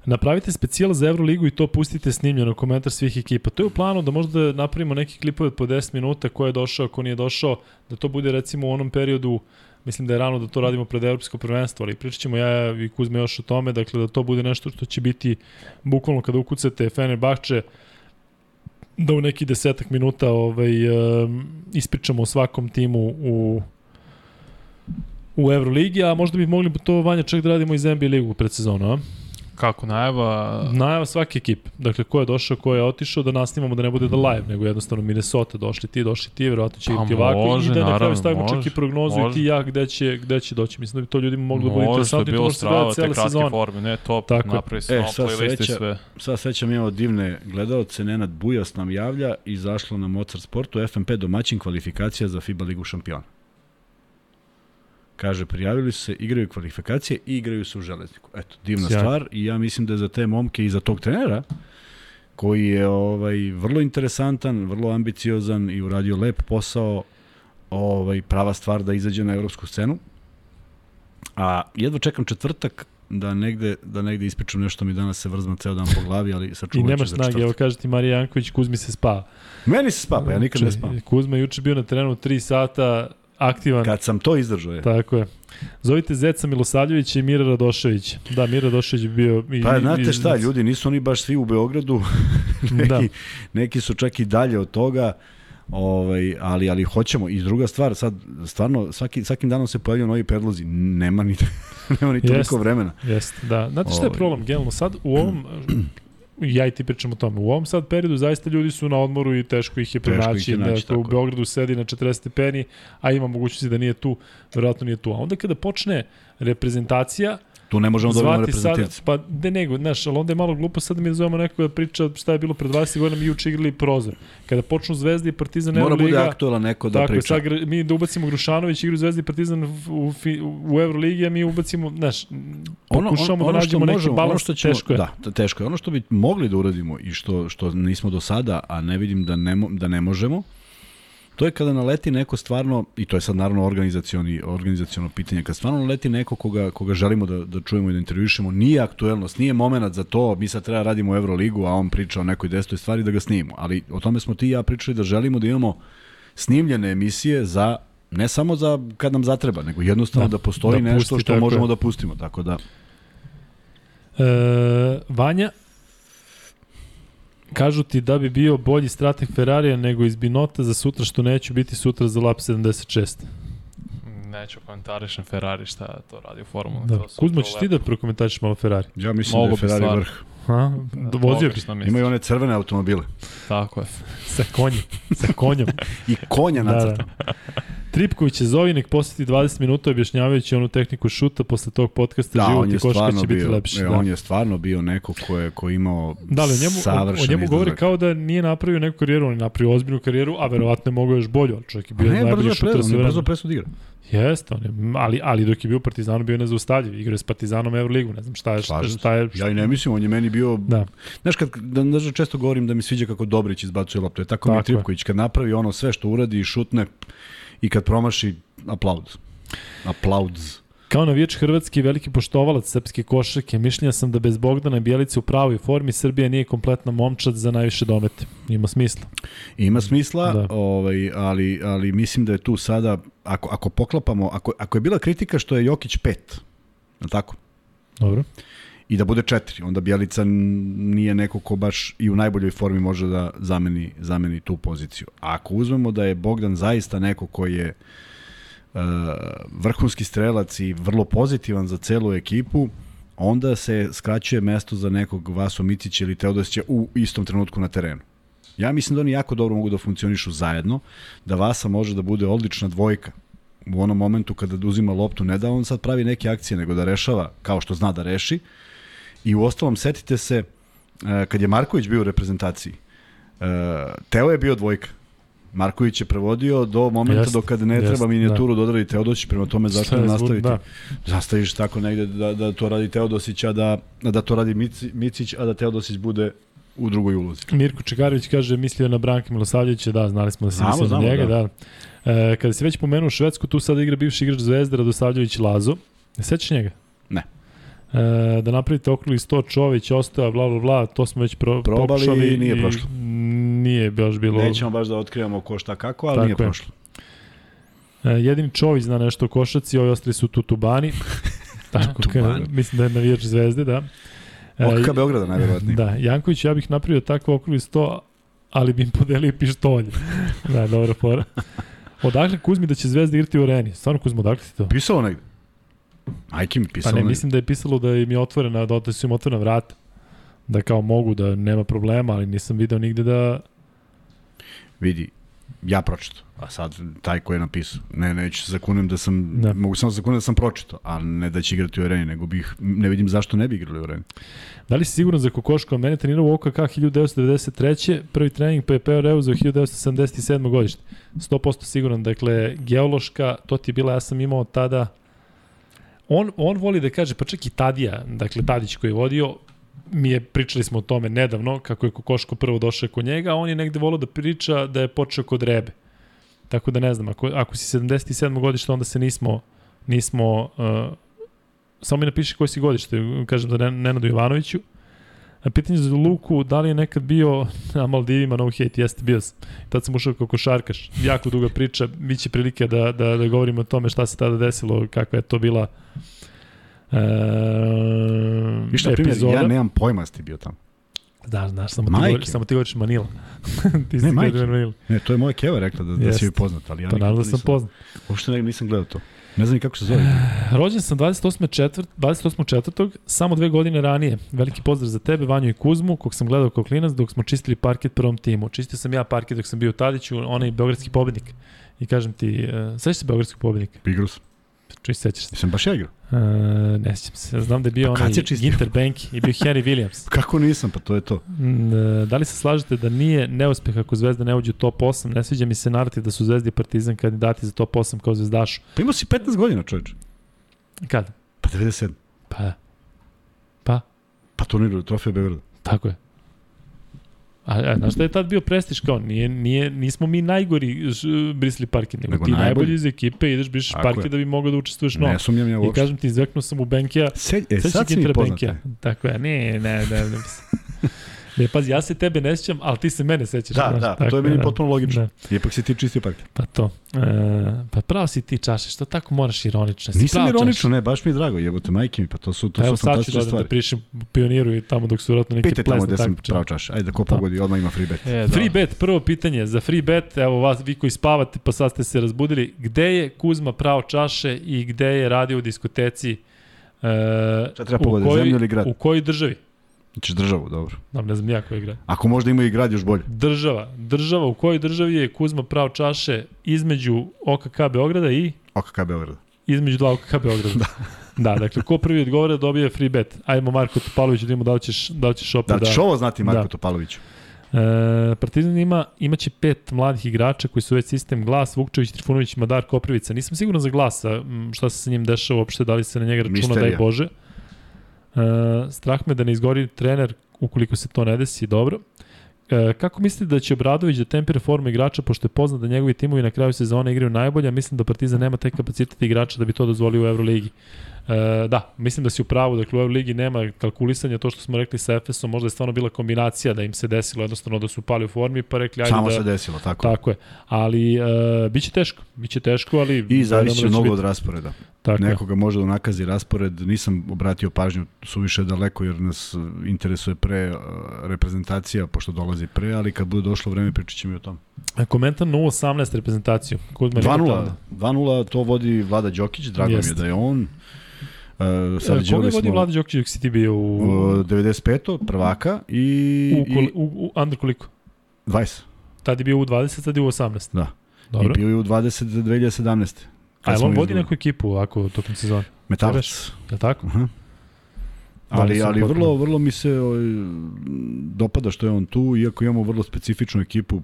Napravite specijal za Euroligu i to pustite snimljeno komentar svih ekipa. To je u planu da možda napravimo neki klipove od po 10 minuta ko je došao, ko nije došao, da to bude recimo u onom periodu Mislim da je rano da to radimo pred evropsko prvenstvo, ali pričat ćemo ja i Kuzme još o tome, dakle da to bude nešto što će biti bukvalno kada ukucate Fenerbahče, da u neki desetak minuta ovaj, ispričamo o svakom timu u u Euroligi, a možda bi mogli to Vanja čak da radimo iz NBA ligu pred sezonu, a? Kako najava? Najava svake ekipe. Dakle, ko je došao, ko je otišao, da nasnimamo da ne bude da live, nego jednostavno Minnesota, došli ti, došli ti, verovatno će Pa igrati ovako može, i da na kraju naravno, stavimo čak može, i prognozu i može. ti i ja gde će, gde će doći. Mislim da bi to ljudima moglo da bude interesantno i to može se gledati cele sezone. forme, ne to, Tako napravi se E, sad sreća- sve. Sad sećam imamo divne gledalce, Nenad Bujas nam javlja, izašlo na Mozart Sportu, FMP domaćin kvalifikacija za FIBA ligu šampiona. Kaže, prijavili su se, igraju kvalifikacije i igraju se u železniku. Eto, divna Sjajno. stvar i ja mislim da je za te momke i za tog trenera, koji je ovaj vrlo interesantan, vrlo ambiciozan i uradio lep posao, ovaj prava stvar da izađe na evropsku scenu. A jedva čekam četvrtak da negde, da negde ispričam nešto mi danas se vrzma ceo dan po glavi, ali I sačuvat ću nemaš za snage, evo četvrtak. kaže ti Marija Janković, Kuzmi se spava. Meni se spava, ja nikad ne spavam. Kuzma juče bio na terenu 3 sata, aktivan. Kad sam to izdržao je. Tako je. Zovite Zeca Milosavljevića i Mira Radoševića. Da, Mira Radošević bi bio... I, Pa znate i- šta, ljudi, nisu oni baš svi u Beogradu, [laughs] neki, Da. neki su čak i dalje od toga, ovaj, ali, ali hoćemo. I druga stvar, sad, stvarno, svaki, svakim danom se pojavljaju novi predlozi, nema ni, [laughs] nema ni toliko Jeste. vremena. Jeste, da. Znate šta je Ovaj. problem? Generalno sad u ovom, ja i ti pričamo o tome, u ovom sad periodu zaista ljudi su na odmoru i teško ih je Teško ih pronaći. je naći, Dakle, u. Beogradu sedi na 40 stepeni, a ima mogućnosti da nije tu, verovatno nije tu. A onda kada počne reprezentacija, Tu ne možemo dobiti zvati sad, reprezentativci. pa de nego, znaš, ali onda je malo glupo sad da mi da zovemo nekoga da priča šta je bilo pred 20 godina, mi juče igrali prozor. Kada počnu Zvezda i Partizan Mora bude Euroliga, aktualan neko da Tako priča. gr- mi da ubacimo Grušanović, igru Zvezda i Partizan u, u, u Euroligi, a mi ubacimo, znaš, pokušamo da nađemo neki možemo, balans, ono što ćemo, teško je. Da, teško je. Ono što bi mogli da uradimo i što, što nismo do sada, a ne vidim da ne, da ne možemo, To je kada naleti neko stvarno, i to je sad naravno organizacioni, organizaciono pitanje, kad stvarno naleti neko koga, koga želimo da, da čujemo i da intervjušemo, nije aktuelnost, nije moment za to, mi sad treba radimo u Euroligu, a on priča o nekoj desetoj stvari da ga snimimo. Ali o tome smo ti i ja pričali da želimo da imamo snimljene emisije za ne samo za kad nam zatreba, nego jednostavno da, Da, postoji da nešto pusti, što tako možemo je. da pustimo. Tako da, E, Vanja, kažu ti da bi bio bolji strateg Ferrarija nego iz Binota za sutra, što neću biti sutra za lap 76. Neću komentarišem Ferrari šta to radi u formuli. Da. to su Kuzma, to ćeš ti da prokomentariš malo Ferrari? ja mislim Mogu da je Ferrari stvarno. vrh. Ha? Da, Vozio bi. Imaju one crvene automobile. Tako je. sa konjem. Sa konjem. I konja da, nacrta. da. Tripković je zovi, nek posjeti 20 minuta objašnjavajući onu tehniku šuta posle tog podcasta Da, život i koška će biti lepši. e, da. on je stvarno bio neko ko je ko je imao Da, ali njemu, savršen o njemu govori izlazak. kao da nije napravio neku karijeru, on je napravio ozbiljnu karijeru, a verovatno je mogao još bolju, ali čovjek je bio ne, najbolji šuter on je brzo presud igra. Jeste, on je, ali, ali dok je bio u Partizanu bio je nezaustavljiv, igrao je s Partizanom Euroligu, ne znam šta je, šta, šta je, Ja i ne mislim, on je meni bio... Da. Znaš, kad, da, da često govorim da mi sviđa kako Dobrić izbacuje loptu. Je tako, mi Tako je. Tripković. Kad napravi ono sve što uradi i šutne i kad promaši, aplaud. Aplaudz. Kao navijač Hrvatski veliki poštovalac srpske košarke, mišljenja sam da bez Bogdana Bjelice u pravoj formi Srbija nije kompletna momčad za najviše domete. Ima smisla. Ima smisla, Da. ovaj, ali, ali mislim da je tu sada, ako, ako poklapamo, ako, ako je bila kritika što je Jokić pet, je tako? Dobro. I da bude četiri. Onda Bjelica nije neko ko baš i u najboljoj formi može da zameni, zameni tu poziciju. A ako uzmemo da je Bogdan zaista neko koji je uh, vrhunski strelac i vrlo pozitivan za celu ekipu, onda se skraćuje mesto za nekog Vaso Micića ili Teodosića u istom trenutku na terenu. Ja mislim da oni jako dobro mogu da funkcionišu zajedno, da Vasa može da bude odlična dvojka u onom momentu kada uzima loptu, ne da on sad pravi neke akcije, nego da rešava kao što zna da reši. I u ostalom, setite se, e, kad je Marković bio u reprezentaciji, e, Teo je bio dvojka. Marković je prevodio do momenta Jest, do kada ne jest, treba minijaturu da. dodali Teodosić, prema tome zašto ne nastaviti? da. Zastaviš tako negde da, da to radi Teodosić, a da, da to radi Mici, Micić, a da Teodosić bude u drugoj ulozi. Mirko Čegarović kaže mislio na Branka Milosavljevića, da, znali smo da se mislio na njega, da. da. E, kada si već pomenuo Švedsku, tu sada igra bivši igrač Zvezde Radosavljević Lazo. Ne sećaš njega? E, da napravite okrugli 100 Čović, ostao, bla, bla, bla, to smo već pro, Probali pokušali i nije prošlo. Nije baš bilo... Nećemo baš da otkrivamo ko šta kako, ali Tako nije je. prošlo. E, jedini Čović zna nešto o košaci, ovi ostali su Tutubani. [laughs] Tako, Tutubani. ka, mislim da je navijač Zvezde, da. E, OKK Beograda najverovatnije. Da, Janković, ja bih napravio tako okrugli 100, ali bi im podelio pištolje. [laughs] da, dobro fora. Odakle Kuzmi da će Zvezda igrati u areni? Stvarno Kuzma, odakle ti to? Pisalo negde. Majke mi Pa pisalo ne, negde. mislim da je pisalo da im je otvorena, da, da su im otvorena vrata. Da kao mogu, da nema problema, ali nisam video nigde da... Vidi, ja pročito. A sad taj ko je napisao. Ne, neću se zakunem da sam, Da. da. mogu samo zakunem da sam pročito, a ne da će igrati u areni, nego bih, ne vidim zašto ne bi igrali u areni. Da li si siguran za Kokoško? Mene trenirao u OKK 1993. Prvi trening pa je PRU za 1977. godište. 100% siguran. Dakle, geološka, to ti je bila, ja sam imao tada... On, on voli da kaže, pa čak i Tadija, dakle Tadić koji je vodio, mi je, pričali smo o tome nedavno, kako je Kokoško prvo došao kod njega, a on je negde volio da priča da je počeo kod Rebe. Tako da ne znam, ako, ako si 77. godište, onda se nismo, nismo uh, samo mi napiši koji si godište, kažem da Nen- Nenadu Jovanoviću. A pitanje za Luku, da li je nekad bio na Maldivima, no hate, jeste bio sam. Tad sam ušao kao košarkaš. Jako duga priča, bit će prilike da, da, da govorimo o tome šta se tada desilo, kakva je to bila e, Viš na primjer, ja nemam pojma da ti bio tamo. Da, znaš, samo ti, Majke. govoriš, samo ti govoriš Manila. [laughs] ti Ne. Manila. Ne, to je moja keva rekla da, da Jeste. si joj poznat, ali ja Pa nikad naravno da sam nisam- poznat. Uopšte ne, nisam gledao to. Ne znam kako se zove. Rođen sam 28. Četvrt, 28. četvrtog, samo dve godine ranije. Veliki pozdrav za tebe, Vanju i Kuzmu, kog sam gledao kao klinac dok smo čistili parket prvom timu. Čistio sam ja parket dok sam bio u Tadiću, onaj beogradski pobednik. I kažem ti, uh, sećaš se beogradskog pobednika? Igrao sam. Čuj, sećaš se. Nisam baš ja igrao. Uh, ne sećam se. Znam da je bio Pa onaj? Ginter Bank i bio Harry Williams. [laughs] Kako nisam, pa to je to. Mm, e, Da li se slažete da nije neuspeh ako Zvezda ne uđe u top 8? Ne sviđa mi se narativ da su Zvezda i Partizan kandidati za top 8 kao Zvezdašu. Pa imao si 15 godina, čovječ. Kad? Pa 97. Pa, pa, Pa turnir trofeja Beograda. tako je. A, a znaš šta je tad bio prestiž kao? Nije, nije, nismo mi najgori ž, brisali parket, nego, Nego ti najbolji. najbolji iz ekipe ideš brišeš Tako je. da bi mogao da učestvuješ novo. Ne sumnjam ja I uopšte. kažem ti, izveknuo sam u Benkija, Se, e, Sad si mi Kintera poznat. Benkija. Tako je, ne, ne, ne, ne. Ne, pazi, ja se tebe ne sjećam, ali ti se mene sećaš. Da, znaš, da, tako to je meni da. potpuno logično. Da, Ipak si ti čistio parket. pa to. E, pa pravo si ti čaše, što tako moraš ironično? Si Nisam ironično, čaše. ne, baš mi je drago, jebote majke mi, pa to su, to Pa Evo su sad ću fantastične da, da stvari. prišem pioniru i tamo dok su vratno neki Pitaj tamo gde sam pravo čaš. Ajde, ko Da. pogodi, odmah ima free bet. E, Free bet, prvo pitanje. Za free bet, evo vas, vi koji spavate pa sad ste se razbudili, gde je Kuzma pravo čaše i gde je radio u diskoteci? E, Šta treba u pogoditi, kojoj- zemlju ili grad? U kojoj državi? Znači državu, dobro. Znam, ne znam ja koji grad. Ako možda ima i grad još bolje. Država. Država, u kojoj državi je Kuzma pravo čaše između OKK Beograda i OKK Beograd. između dva OKK Beograda? [laughs] da. da, dakle, ko prvi odgovara dobije free bet. Ajmo Marko Topalović da vidimo da li ćeš, da li ćeš opet Da li ćeš ovo znati, Marko Da. Topaloviću? E, Partizan ima, imaće pet mladih igrača koji su već sistem Glas, Vukčević, Trifunović, Madar, Koprivica. Nisam siguran za Glasa šta se sa njim dešava uopšte, da li se na njega računa, Misterija. daj Bože. E, strah me da ne izgori trener ukoliko se to ne desi, dobro. E, kako mislite da će Obradović da tempira formu igrača, pošto je poznat da njegovi timovi na kraju sezone igraju najbolje, a mislim da Partizan nema taj kapacitet igrača da bi to dozvolio u Euroligi. E, da, mislim da si u pravu, dakle u Euroligi nema kalkulisanja, to što smo rekli sa Efesom, možda je stvarno bila kombinacija da im se desilo jednostavno da su pali u formi, pa rekli ajde Samo da... se desilo, tako. Tako je, ali e, biće teško, biće teško, ali... I zavisi da će mnogo biti. od rasporeda. Tako. Nekoga može da nakazi raspored, nisam obratio pažnju suviše daleko jer nas interesuje pre uh, reprezentacija, pošto dolazi pre, ali kad bude došlo vreme pričat ćemo i o tom. Komentar na 18 reprezentaciju. Kuzma nikad 2-0, tada. 2-0 to vodi Vlada Đokić, drago mi je da je on. Uh, E, sad Koga je Đole vodi smo Vlada Đokić dok si ti bio u, u 95. prvaka i, u, u, u under koliko? i 20. Tad je bio u 20, sad je u 18. Da. Dobro. I bio je u 20 2017. A jel smo on vodi neku ekipu ako tokom sezone? Metalac. Je tako? Aha. Da, Ali, ali vrlo, vrlo mi se ovaj, dopada što je on tu, iako imamo vrlo specifičnu ekipu,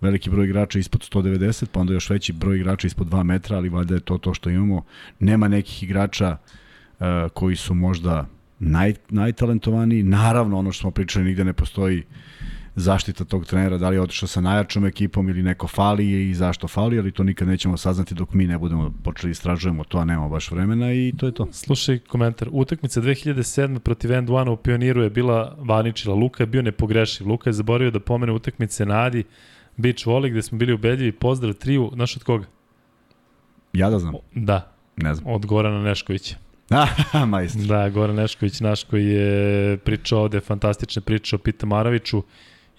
veliki broj igrača ispod 190, pa onda još veći broj igrača ispod 2 metra, ali valjda je to to što imamo. Nema nekih igrača uh, koji su možda naj, najtalentovaniji. Naravno, ono što smo pričali, nigde ne postoji zaštita tog trenera, da li je otišao sa najjačom ekipom ili neko fali i zašto fali, ali to nikad nećemo saznati dok mi ne budemo počeli istražujemo to, a nemamo baš vremena i to je to. Slušaj komentar. Utakmica 2007. protiv End One u Pioniru je bila vaničila. Luka je bio nepogrešiv. Luka je zaboravio da pomene utakmice Nadi, Beach Volley, gde smo bili ubedljivi. Pozdrav triju. Znaš od koga? Ja da znam, Da, ne znam. od Gorana Neškovića. [laughs] Majstor. Da, Goran Nešković, naš koji je pričao ovde fantastične priče o Pita Maraviću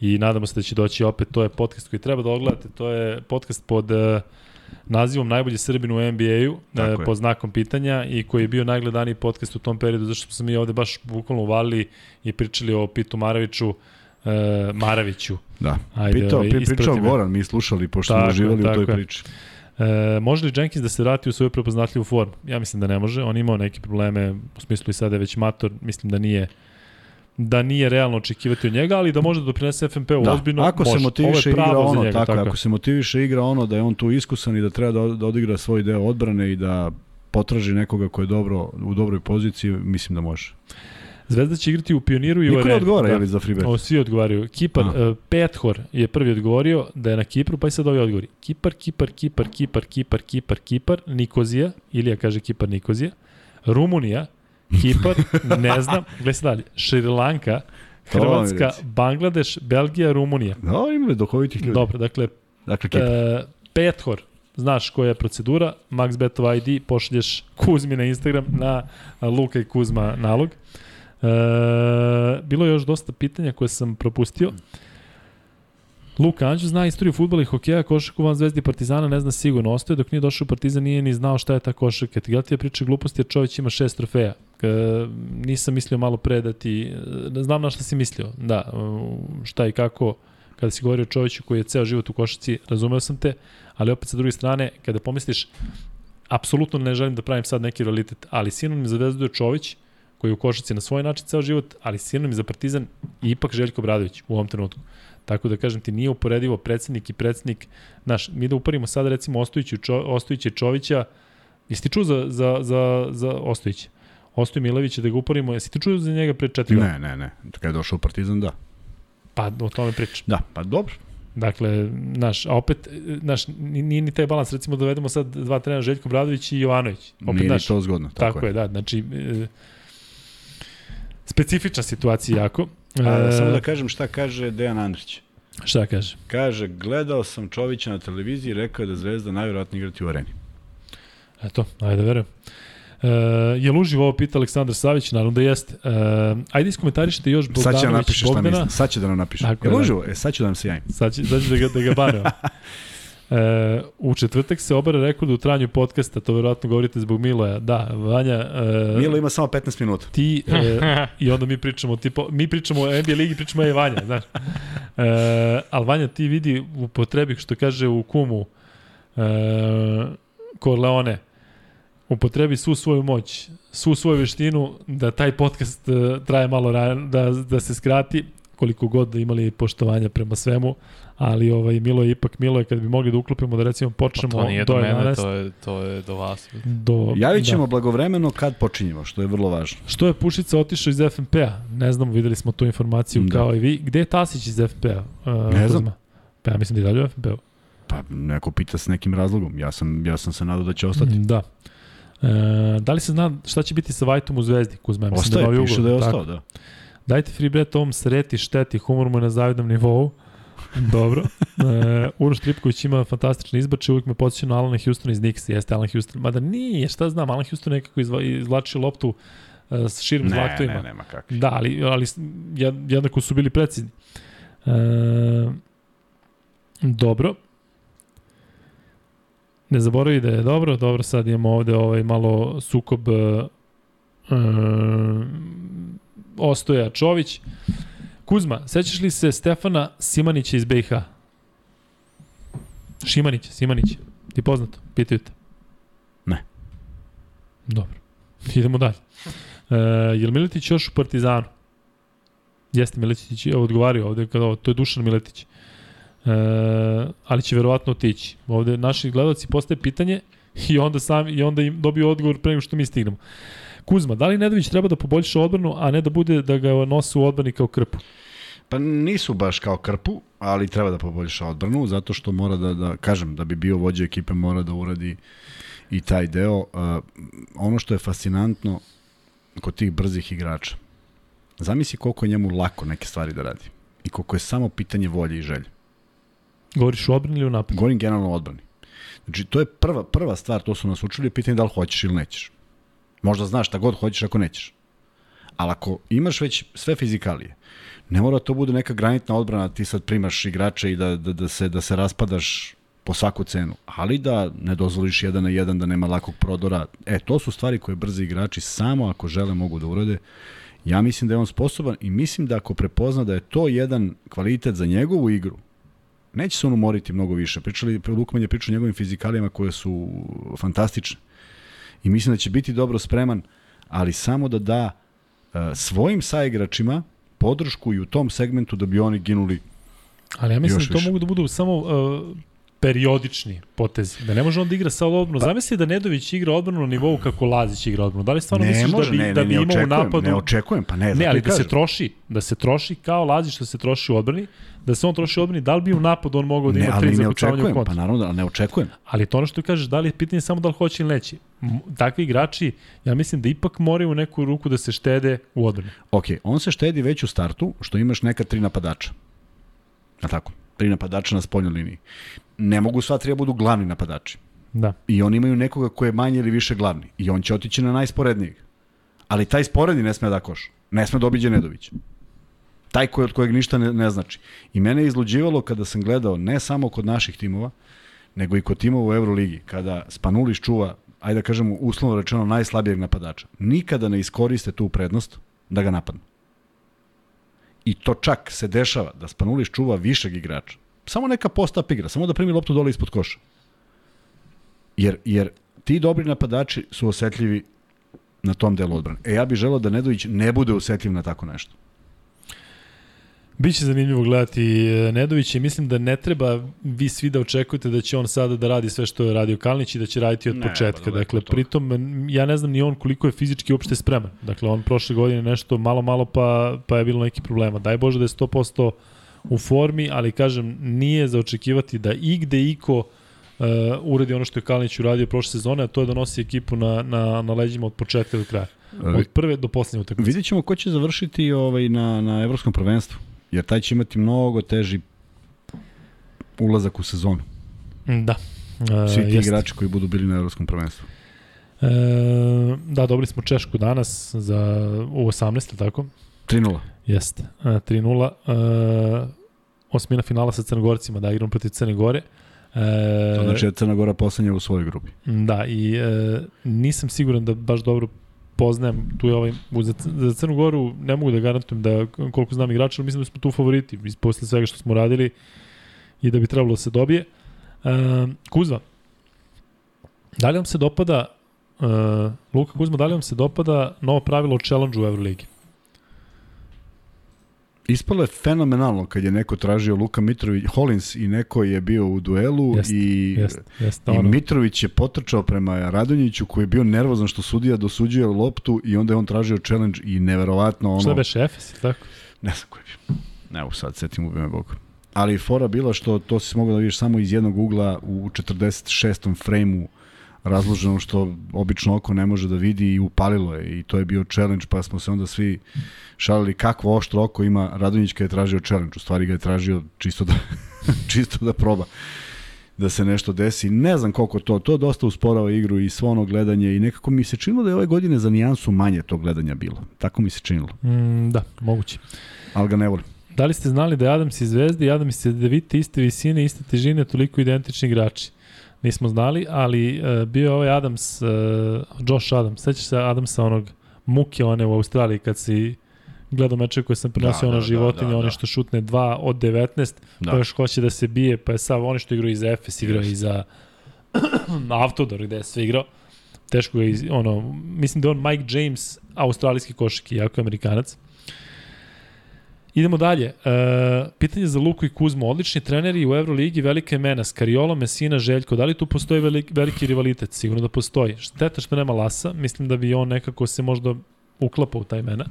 i nadamo se da će doći opet. To je podcast koji treba da ogledate. To je podcast pod uh, nazivom Najbolji Srbin u NBA-u, uh, je. pod znakom pitanja i koji je bio najgledaniji podcast u tom periodu, zašto smo mi ovde baš bukvalno uvalili i pričali o Pitu Maraviću, uh, Maraviću. Da. Ajde, Pitao, ovaj, pri, pričao. Goran, mi slušali, pošto Tako smo uživali u toj je. priči. E, može li Jenkins da se vrati u svoju prepoznatljivu formu? Ja mislim da ne može. On imao neke probleme, u smislu i sada je već mator, mislim da nije da nije realno očekivati od njega, ali da može da doprinese FNP-u Da. ozbiljno. Ako se može. motiviše Ovo je igra ono, njega, tako, ako se motiviše igra ono da je on tu iskusan i da treba da, da odigra svoj deo odbrane i da potraži nekoga ko je dobro u dobroj poziciji, mislim da može. Zvezda će igrati u Pioniru i u Niko ne Areni. odgovara, da. za free bet? Ovo svi odgovaraju. Kipar, uh, Pethor je prvi odgovorio da je na Kipru, pa i sad ovi odgovori. Kipar, Kipar, Kipar, Kipar, Kipar, Kipar, Kipar, Nikozija, Ilija kaže Kipar, Nikozija, Rumunija, Kipar, ne znam, gledaj se dalje, Šrilanka, Hrvatska. Bangladeš, Belgija, Rumunija. Da, ima duhovitih ljudi. Dobro, dakle, Dakle, Kipar. e, Pethor, znaš koja je procedura, MaxBetov ID, pošalješ Kuzmi na Instagram na Luka i Kuzma nalog. E, bilo je još dosta pitanja koje sam propustio. Luka Anđu zna istoriju futbola i hokeja, košarku van Zvezdi Partizana ne zna sigurno. Ostaje dok nije došao u Partizan, nije ni znao šta je ta košarka. Ti gledati je priča gluposti jer čovjek ima šest trofeja. E, nisam mislio malo pre da ti... Ne znam na šta si mislio. Da, e, šta i kako kada si govorio o čovjeku koji je ceo život u košarci, razumeo sam te, ali opet sa druge strane, kada pomisliš, apsolutno ne želim da pravim sad neki realitet, ali sinonim za Zvezdu je Čović, koji je u košarci na svoj način ceo život, ali sinonim za Partizan i ipak Željko Bradović u ovom trenutku. Tako da kažem ti, nije uporedivo predsednik i predsednik, znaš, mi da uporimo sad recimo Ostojića, Čo, Ostojića i Čovića, jesi ti čuo za, za, za, za Ostojića? Ostoj Milovića da ga uporimo, jesi ti čuo za njega pre četiri? Ne, ne, ne. Kad je došao u Partizan, da. Pa o tome pričam. Da, pa dobro. Dakle, naš, a opet, naš, nije ni taj balans, recimo dovedemo sad dva trenera, Željko Bradović i Jovanović. Opet, Nije ni naš, to zgodno. Tako, tako je, da, znači, e, specifična situacija jako. A, samo da kažem šta kaže Dejan Andrić. Šta kaže? Kaže, gledao sam Čovića na televiziji i rekao da Zvezda najvjerojatnije igrati u areni. Eto, ajde da verujem. E, je li uživo ovo pita Aleksandar Savić? Naravno da jeste. E, ajde iskomentarišite još Sad će da Bogdanović napiše šta Bogdana. mislim. Sad će da nam napiše. Jel je, da. uživo? E, sad ću da nam se javim. Sad će, sad će da ga, da ga baneo. [laughs] E, u četvrtak se obara rekord u tranju podcasta, to verovatno govorite zbog Miloja. Da, Vanja... E, Milo ima samo 15 minuta. ti e, i onda mi pričamo tipo mi pričamo o NBA ligi pričamo je Vanja znaš e, ali Vanja ti vidi u potrebi što kaže u kumu e, Corleone upotrebi svu svoju moć svu svoju veštinu da taj podcast traje malo ran, da, da se skrati koliko god da imali poštovanja prema svemu ali ovaj Milo je ipak Milo je kad bi mogli da uklopimo da recimo Pa počnemo to nije do do mene, 11 to je, to je do vas. do Javit ćemo da. blagovremeno kad počinjemo, što je vrlo važno. Što je Pušica otišao iz FNP-a? Ne znamo, videli smo tu informaciju Da. kao i vi. Gde je Tasić iz FNP-a? Uh, Ne znam. Pa ja mislim da je dalje u FNP-u. Pa neko pita s nekim razlogom. Ja sam, ja sam se nadao da će ostati. Da. E, da li se zna šta će biti sa Vajtom u Zvezdi, Kuzma? Mislim Ostaje, novi piše ugovor, da je tako. ostao, da. Dajte free bet ovom sreti, šteti, humor mu je na zavidnom nivou. Dobro. E, Uroš Tripković ima fantastične izbače, uvijek me podsjeća na Alana Houston iz Knicks, jeste Alan Houston. Mada nije, šta znam, Alan Houston nekako izva, izvlačio loptu e, s širim Ne, zlaktovima. ne, nema kakvi. Da, ali, ali jednako su bili precizni. E, dobro. Ne zaboravi da je dobro, dobro, sad imamo ovde ovaj malo sukob e, Ostoja Čović. Kuzma, sećaš li se Stefana Simanića iz BiH? Šimanića, Simanića. Ti poznato? Pitaju te. Ne. Dobro. Idemo dalje. E, je li Miletić još u Partizanu? Jeste Miletić, odgovario ovde, kada ovo, to je Dušan Miletić. E, ali će verovatno otići. Ovde naši gledalci postaje pitanje i onda sam i onda im dobiju odgovor pre nego što mi stignemo. Kuzma, da li Nedović treba da poboljša odbranu, a ne da bude da ga nose u odbrani kao krpu? Pa nisu baš kao krpu, ali treba da poboljša odbranu, zato što mora da, da kažem, da bi bio vođa ekipe mora da uradi i taj deo. Uh, ono što je fascinantno kod tih brzih igrača, zamisli koliko je njemu lako neke stvari da radi i koliko je samo pitanje volje i želje. Govoriš u odbrani ili u napadu? Govorim generalno o odbrani. Znači, to je prva, prva stvar, to su nas učili, pitanje da li hoćeš ili nećeš. Možda znaš šta god hoćeš ako nećeš. Ali ako imaš već sve fizikalije, ne mora to bude neka granitna odbrana, ti sad primaš igrače i da, da, da, se, da se raspadaš po svaku cenu, ali da ne dozvoliš jedan na jedan, da nema lakog prodora. E, to su stvari koje brzi igrači samo ako žele mogu da urade. Ja mislim da je on sposoban i mislim da ako prepozna da je to jedan kvalitet za njegovu igru, neće se on umoriti mnogo više. Pričali, Lukman je pričao o njegovim fizikalijama koje su fantastične. I mislim da će biti dobro spreman, ali samo da da uh, svojim saigračima podršku i u tom segmentu da bi oni ginuli. Ali ja mislim da to više. mogu da budu samo uh, periodični potezi. Da ne može on da igra sa odbranu. Pa, Zamisli da Nedović igra odbranu na nivou kako Lazić igra odbranu. Da li stvarno ne misliš može, da bi, ne, da bi ne, imao u očekujem, napadu... ne očekujem, pa ne, Ne, ali da se kažem. troši, da se troši kao Lazić što se troši u odbrani, da se on troši u odbrani, da li bi u napadu on mogao da ima tri ne zakucavanja u očekujem, pa naravno da ali ne očekujem. Ali to ono što kažeš, da li je pitanje samo da li hoće ili neće. Takvi igrači, ja mislim da ipak moraju u neku ruku da se štede u odbrani. Ok, on se štedi već u startu, što imaš neka tri napadača. Na tako, tri napadača na spoljnoj liniji. Ne mogu sva tri da budu glavni napadači. Da. I oni imaju nekoga ko je manje ili više glavni. I on će otići na najsporednijeg. Ali taj sporedni ne sme da koš. Ne sme da obiđe Nedović. Taj koji od kojeg ništa ne, ne znači. I mene je izluđivalo kada sam gledao ne samo kod naših timova, nego i kod timova u Euroligi, kada Spanulis čuva, ajde da kažemo uslovno rečeno, najslabijeg napadača. Nikada ne iskoriste tu prednost da ga napadnu. I to čak se dešava da Spanulis čuva višeg igrača. Samo neka post-up igra, samo da primi loptu dole ispod koša. Jer, jer ti dobri napadači su osetljivi na tom delu odbrane. E ja bih želeo da Nedović ne bude osetljiv na tako nešto. Biće zanimljivo gledati e, Nedovića i mislim da ne treba vi svi da očekujete da će on sada da radi sve što je radio Kalnić i da će raditi od Ne, početka. daleko Dakle, pritom ja ne znam ni on koliko je fizički uopšte spreman. Dakle, on prošle godine nešto malo, malo pa, pa je bilo neki problema. Daj Bože da je 100% u formi, ali kažem, nije za očekivati da igde iko uh, uredi ono što je Kalinić uradio prošle sezone, a to je da nosi ekipu na, na, na leđima od početka do kraja. Od prve do poslednje utakmice. Vidjet ćemo ko će završiti ovaj, na, na evropskom prvenstvu, jer taj će imati mnogo teži ulazak u sezonu. Da. Uh, Svi ti jeste. igrači koji budu bili na evropskom prvenstvu. E, da, dobili smo Češku danas za u 18, tako? 3-0. Jeste. E, 3-0. E, osmina finala sa Crnogorcima, da igramo protiv Crne Gore. E, To znači da Crna Gora poslednja u svojoj grupi. Da, i e, nisam siguran da baš dobro poznajem tu je ovaj, za, za Crnu Goru ne mogu da garantujem da koliko znam igrača, ali mislim da smo tu favoriti posle svega što smo radili i da bi trebalo da se dobije. E, Kuzma, da li vam se dopada e, Luka Kuzma, da li vam se dopada novo pravilo o challenge u Euroligi? Ispalo je fenomenalno kad je neko tražio Luka Mitrović, Hollins i neko je bio u duelu Jeste, i, Jeste, jeste. i Mitrović je potrčao prema Radonjiću koji je bio nervozan što sudija dosuđuje loptu i onda je on tražio challenge i neverovatno ono... šta beše Efes, tako? Ne znam koji. Ne mogu sad, setim ubime Bog. Ali fora bila što to si mogao da vidiš samo iz jednog ugla u 46. frejmu razloženo što obično oko ne može da vidi i upalilo je i to je bio challenge pa smo se onda svi šalili kakvo oštro oko ima Radonjić kad je tražio challenge, u stvari ga je tražio čisto da, [laughs] čisto da proba da se nešto desi. Ne znam koliko to, to dosta usporava igru i svo ono gledanje i nekako mi se činilo da je ove godine za nijansu manje to gledanja bilo. Tako mi se činilo, Mm, da, moguće. ali ga ne volim. Da li ste znali da je Adams i Zvezda i Adams i Devite iste visine, iste težine, toliko identični igrači? Nismo znali, ali uh, bio je ovaj Adams, uh, Josh Adams, sećaš se Adamsa onog muke one u Australiji kad si gledao meče koje sam prenosio Da, da, ono da, životinje, da, da, oni da. što šutne 2 od 19, Da. pa još hoće da se bije, pa je sav oni što igraju i za [clears throat] Efes, igrao i za Autodor gde je sve igrao. Teško ga, iz, ono, mislim da je on Mike James, australijski košak, iako je amerikanac. Idemo dalje. E, pitanje za Luku i Kuzmu. Odlični treneri u Euroligi, velika imena, Skariolo, Mesina, Željko. Da li tu postoji velik, veliki rivalitet? Sigurno da postoji. Šteta što nema Lasa. Mislim da bi on nekako se možda uklapa u ta imena.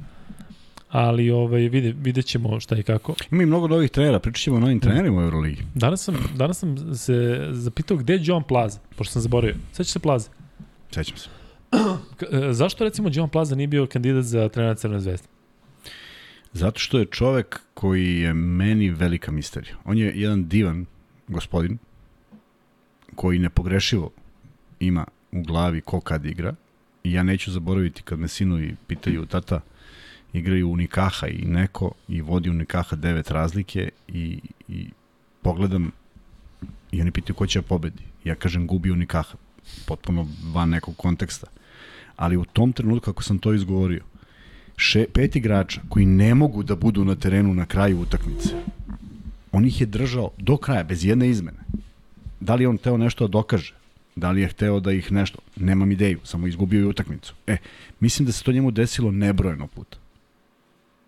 Ali ovaj, vide, vidjet ćemo šta i kako. Ima i mnogo novih trenera, pričat ćemo o novim trenerima u Euroligi. Danas sam, danas sam se zapitao gde je John Plaza, pošto sam zaboravio. Sećaš se Plaza? Sećam se. E, zašto recimo John Plaza nije bio kandidat za trenera Crvene zvezde? Zato što je čovek koji je meni velika misterija. On je jedan divan gospodin koji nepogrešivo ima u glavi ko kad igra i ja neću zaboraviti kad me sinovi pitaju tata igraju Unikaha i neko i vodi Unikaha devet razlike i, i pogledam i oni pitaju ko će da pobedi. Ja kažem gubi Unikaha. Potpuno van nekog konteksta. Ali u tom trenutku kako sam to izgovorio, še, pet igrača koji ne mogu da budu na terenu na kraju utakmice, on ih je držao do kraja, bez jedne izmene. Da li on teo nešto da dokaže? Da li je hteo da ih nešto? Nemam ideju, samo izgubio je utakmicu. E, mislim da se to njemu desilo nebrojeno puta.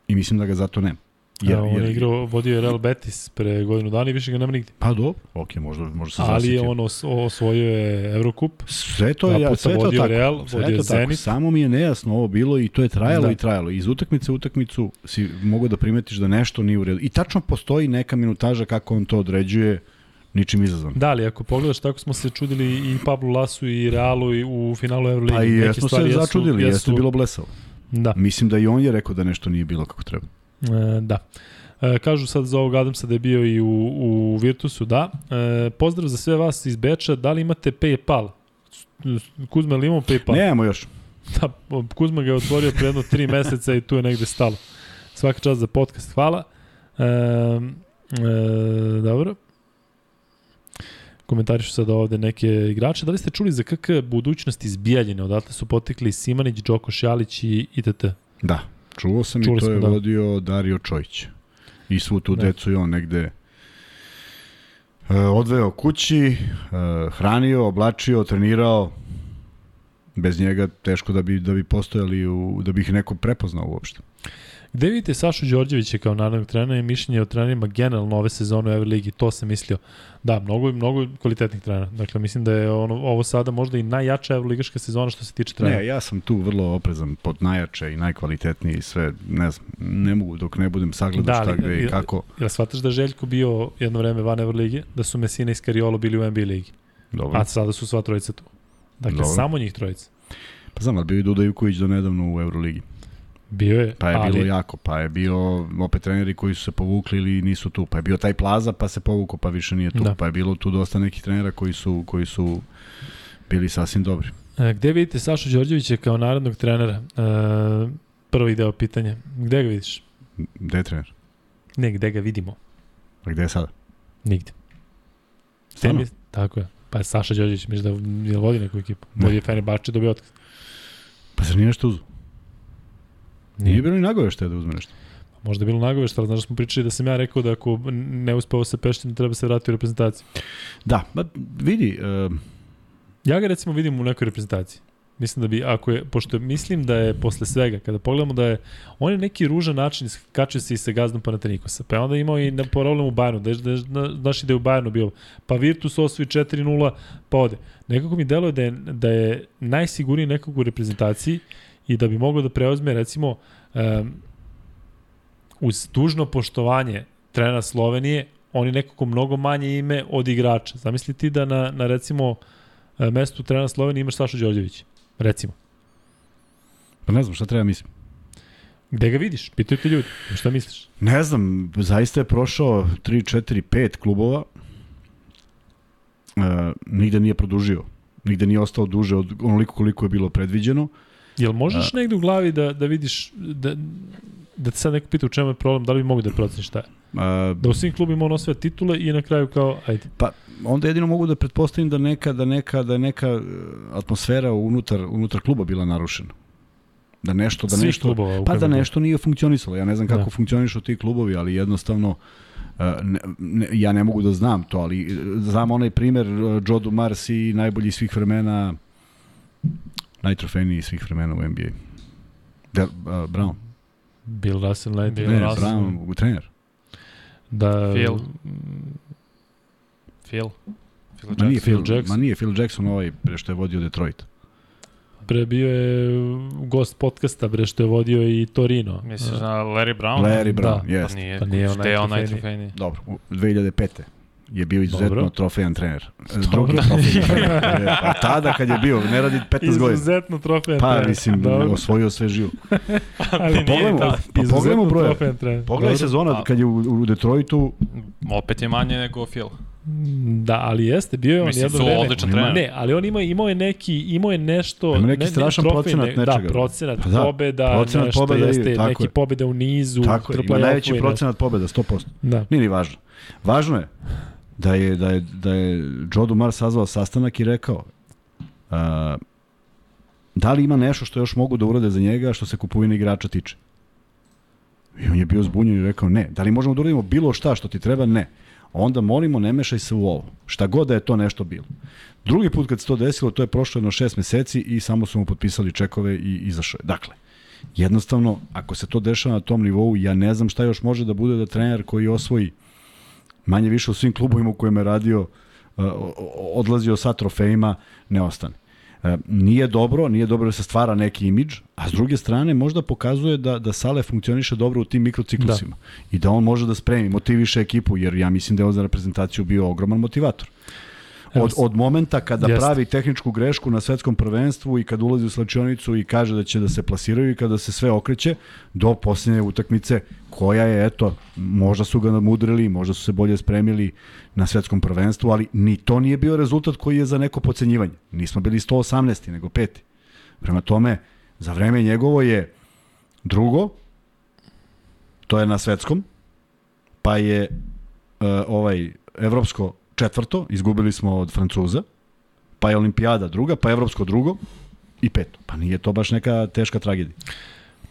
I mislim da ga zato nema. Jer, on je igrao, vodio je Real Betis pre godinu dana i više ga nema nigde. Pa do, ok, možda, možda se Ali je on os, osvojio je Eurocup. Sve to je, ja, sve to tako. Real, sve vodio to tako. Zenit. Samo mi je nejasno ovo bilo i to je trajalo Da. i trajalo. Iz utakmice u utakmicu si mogu da primetiš da nešto nije u redu. I tačno postoji neka minutaža kako on to određuje ničim izazvan. Da, ali ako pogledaš tako smo se čudili i Pablo Lasu i Realu i u finalu Euroligi. Pa i jesmo se začudili, jeste bilo blesavo. Da. Mislim da i on je rekao da nešto nije bilo kako treba. E, da. E, kažu sad za ovog Adamsa da je bio i u, u Virtusu, da. E, pozdrav za sve vas iz Beča, da li imate Paypal? Kuzma, ili imamo Paypal? Nemamo još. [laughs] Da, Kuzma ga je otvorio pre jedno tri meseca i tu je negde stalo. Svaka čast za podcast, hvala. E, e, dobro. Komentarišu sad ovde neke igrače. Da li ste čuli za KK budućnost iz Bijeljine? Odatle su potekli Simanić, Đoko Šjalić i ITT. Da, čuo sam Čuli i to smo, je da. vodio Dario Čojić. I svu tu Da. decu je on negde e, odveo kući, e, hranio, oblačio, trenirao. Bez njega teško da bi da bi postojali u, da bi ih neko prepoznao uopšte. Gde vidite Sašu Đorđevića kao naravnog trenera i mišljenje o trenerima generalno ove sezone u Euroligi? To sam mislio. Da, mnogo, mnogo kvalitetnih trenera. Dakle, mislim da je ono, ovo sada možda i najjača Euroligaška sezona što se tiče trenera. Ne, ja sam tu vrlo oprezan pod najjače i najkvalitetniji i sve, ne znam, ne mogu dok ne budem sagledao Da, šta gde i kako. Jel shvataš da Željko bio jedno vreme van Euroligi, da su Mesina i Skariolo bili u NBA ligi, Dobro. a sada su sva trojica tu. Dakle, Dobro. samo njih trojica. Pa znam, ali bio i Duda Ivković do nedavno u Euroligi. Bio je, Pa je ali, bilo jako, pa je bio opet treneri koji su se povukli ili nisu tu. Pa je bio taj Plaza, pa se povukao, pa više nije tu. Da. Pa je bilo tu dosta nekih trenera koji su, koji su bili sasvim dobri. E, gde vidite Sašu Đorđevića kao narodnog trenera? E, prvi deo pitanja. Gde ga vidiš? Gde je trener? Ne, gde ga vidimo? A gde je sada? Nigde. Stvarno? Tebi, tako je. Pa je Saša Đorđević, misliš da je vodi neku ekipu? Ne. Vodi je Fenerbahče, dobio otkaz. Pa zar nije nešto uzu? Nije Nije. bilo ni nagovešte da uzme nešto. Možda je bilo nagovešta, ali znaš da smo pričali da sam ja rekao da ako ne uspeo se Peštin, treba se vratiti u reprezentaciju. Da, ba, vidi, uh, Ja ga recimo vidim u nekoj reprezentaciji. Mislim da bi, ako je, pošto mislim da je posle svega, kada pogledamo da je, on je neki ružan način, kače se i sa gazdom Panatenikosa, pa je onda imao i na problem u Bayernu, da, je- da, da, znaš i da je u Bayernu bio, pa Virtus osvoji 4-0, pa ode. Nekako mi deluje da je, da je najsigurniji nekog u reprezentaciji i da bi mogao da preozme, recimo, um, uz dužno poštovanje trenera Slovenije, on je nekako mnogo manje ime od igrača. Zamisli ti da na, na recimo, e, mestu trenera Slovenije imaš Sašu Đorđević, recimo. pa ne znam šta treba mislim. Gde ga vidiš? Pitaju te ljudi. Šta misliš? Ne znam, zaista je prošao 3, 4, 5 klubova. E, nigde nije produžio. Nigde nije ostao duže od onoliko koliko je bilo predviđeno. Jel možeš negde u glavi da, da vidiš, da, da te sad neko pita u čemu je problem, da li bi mogu da proceniš šta je? E, Da u svim klubima on osvaja titule i na kraju kao, ajde. Pa onda jedino mogu da pretpostavim da neka da neka da neka e, atmosfera unutar unutar kluba bila narušena. Da nešto da Svih nešto klubova pa da nešto nije funkcionisalo. Ja ne znam kako Da. da. funkcionišu ti klubovi, ali jednostavno e, ne, ne, ja ne mogu da znam to, ali e, znam onaj primer Joe Dumars i najbolji svih vremena najtrofejniji svih vremena u NBA. Del, uh, Brown. Bill Russell, ne, Bill Ne, Russell. Brown, trener. da... Phil. Phil. Phil Ma nije, Jackson. Phil, Jackson. ma nije Phil Jackson ovaj pre što je vodio Detroit. Bre, bio je gost podcasta, bre, što je vodio i Torino. Misliš na Larry Brown? Larry da. Brown, Pa jest. nije, Pa nije on Gde je on najtrofejniji. najtrofejniji? Dobro, u 2005. je bio izuzetno Dobro. trofejan trener. Drugi [laughs] trofejan trener. A tada kad je bio, ne radi 15 godina. Izuzetno trofejan Pa, trener. mislim, Dobro. osvojio sve živo. [laughs] Ali Pa pogledajmo, da. pa Izuzetno broje. trofejan trener. Pogledaj sezona Pa. kad je u, u Detroitu, Opet je manje nego Phil. Da, ali jeste, bio je on Mislim, jedno vreme. odličan trener. Ne, ali on ima, imao je neki, imao je nešto... Ima neki strašan trofej, procenat ne, nečega. Da, procenat Pa da, pobeda, procenat nešto, pobeda i- jeste, tako neki je. pobeda u nizu, tako je, ima najveći i nešto. procenat pobeda, 100%. Da. Nije ni važno. Važno je da je, da je, da je Joe Dumar sazvao sastanak i rekao uh, da li ima nešto što još mogu da urade za njega što se kupovine igrača tiče. I on je bio zbunjen i rekao ne. Da li možemo da uradimo bilo šta što ti treba? Ne. Onda molimo ne mešaj se u ovo. Šta god da je to nešto bilo. Drugi put kad se to desilo, to je prošlo jedno šest meseci i samo su mu potpisali čekove i izašao je. Dakle, jednostavno, ako se to dešava na tom nivou, ja ne znam šta još može da bude da trener koji osvoji manje više u svim klubovima u kojima je radio, o- odlazio sa trofejima, ne ostane. E, Nije dobro, nije dobro da se stvara neki imidž, a s druge strane možda pokazuje da, da Sale funkcioniše dobro u tim mikrociklusima da. i da on može da spremi, motiviše ekipu, jer ja mislim da je on za reprezentaciju bio ogroman motivator. Od, od momenta kada Jeste. pravi tehničku grešku na svetskom prvenstvu i kad ulazi u slačionicu i kaže da će da se plasiraju i kada se sve okreće, do posljednje utakmice koja je, eto, možda su ga namudrili, možda su se bolje spremili na svetskom prvenstvu, ali ni to nije bio rezultat koji je za neko pocenjivanje. Nismo bili 118. nego peti. Prema tome, za vreme njegovo je drugo, to je na svetskom, pa je uh, ovaj evropsko četvrto, izgubili smo od Francuza, pa je olimpijada druga, pa evropsko drugo i peto. Pa nije to baš neka teška tragedija.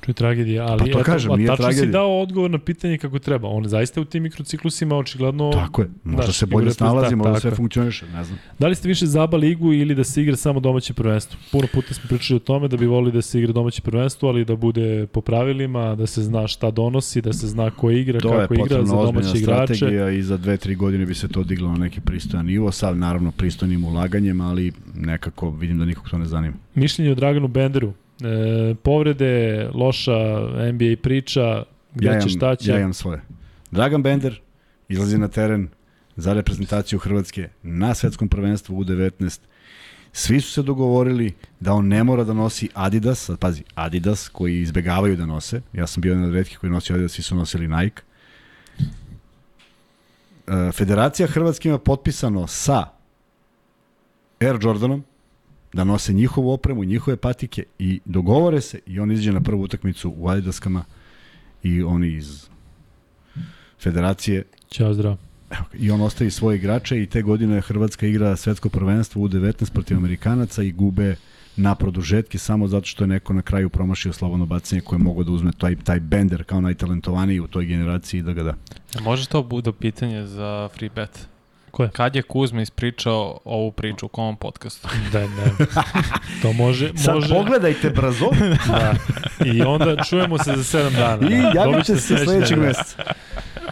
Čuj tragedija, ali Pa to kažem, a nije tačno si tragedija. dao odgovor na pitanje kako treba. On zaista u tim mikrociklusima očigledno... Tako je, možda Znaš, se bolje snalazi, tako možda sve je. funkcioniše, ne znam. Da li ste više za ABA ligu ili da se igra samo domaće prvenstvo? Puno puta smo pričali o tome da bi volili da se igra domaće prvenstvo, ali da bude po pravilima, da se zna šta donosi, da se zna ko igra, To je kako igra za potrebna domaće igrače. strategija i za dve, tri godine bi se to diglo na neki pristojan nivo, sad naravno pristojnim ulaganjem, ali nekako vidim da nikog to ne zanima. Mišljenje o Draganu Benderu. E, povrede, loša NBA priča, gde ja će, šta će. Ja imam svoje. Dragan Bender izlazi na teren za reprezentaciju Hrvatske na svetskom prvenstvu U19. Svi su se dogovorili da on ne mora da nosi Adidas, sad pazi, Adidas koji izbegavaju da nose. Ja sam bio jedan od redkih koji nosi Adidas, svi su nosili Nike. E, Federacija Hrvatske ima potpisano sa Air Jordanom da nose njihovu opremu, njihove patike i dogovore se i on izađe na prvu utakmicu u Adidaskama i oni iz federacije Ćao, zdravo. evo, ga, i on ostavi svoje igrače i te godine Hrvatska igra svetsko prvenstvo u 19 protiv Amerikanaca i gube na produžetke samo zato što je neko na kraju promašio slobodno bacanje koje mogo da uzme taj, taj bender kao najtalentovaniji u toj generaciji i da ga da. E, Može to bude pitanje za free bet? Koje? Kad je Kuzma ispričao ovu priču u kom podcastu? [laughs] Da, ne. To može, Sad može. pogledajte brzo [laughs] Da. I onda čujemo se za 7 dana. i da. javit Dobit će ćete se sledećeg meseca.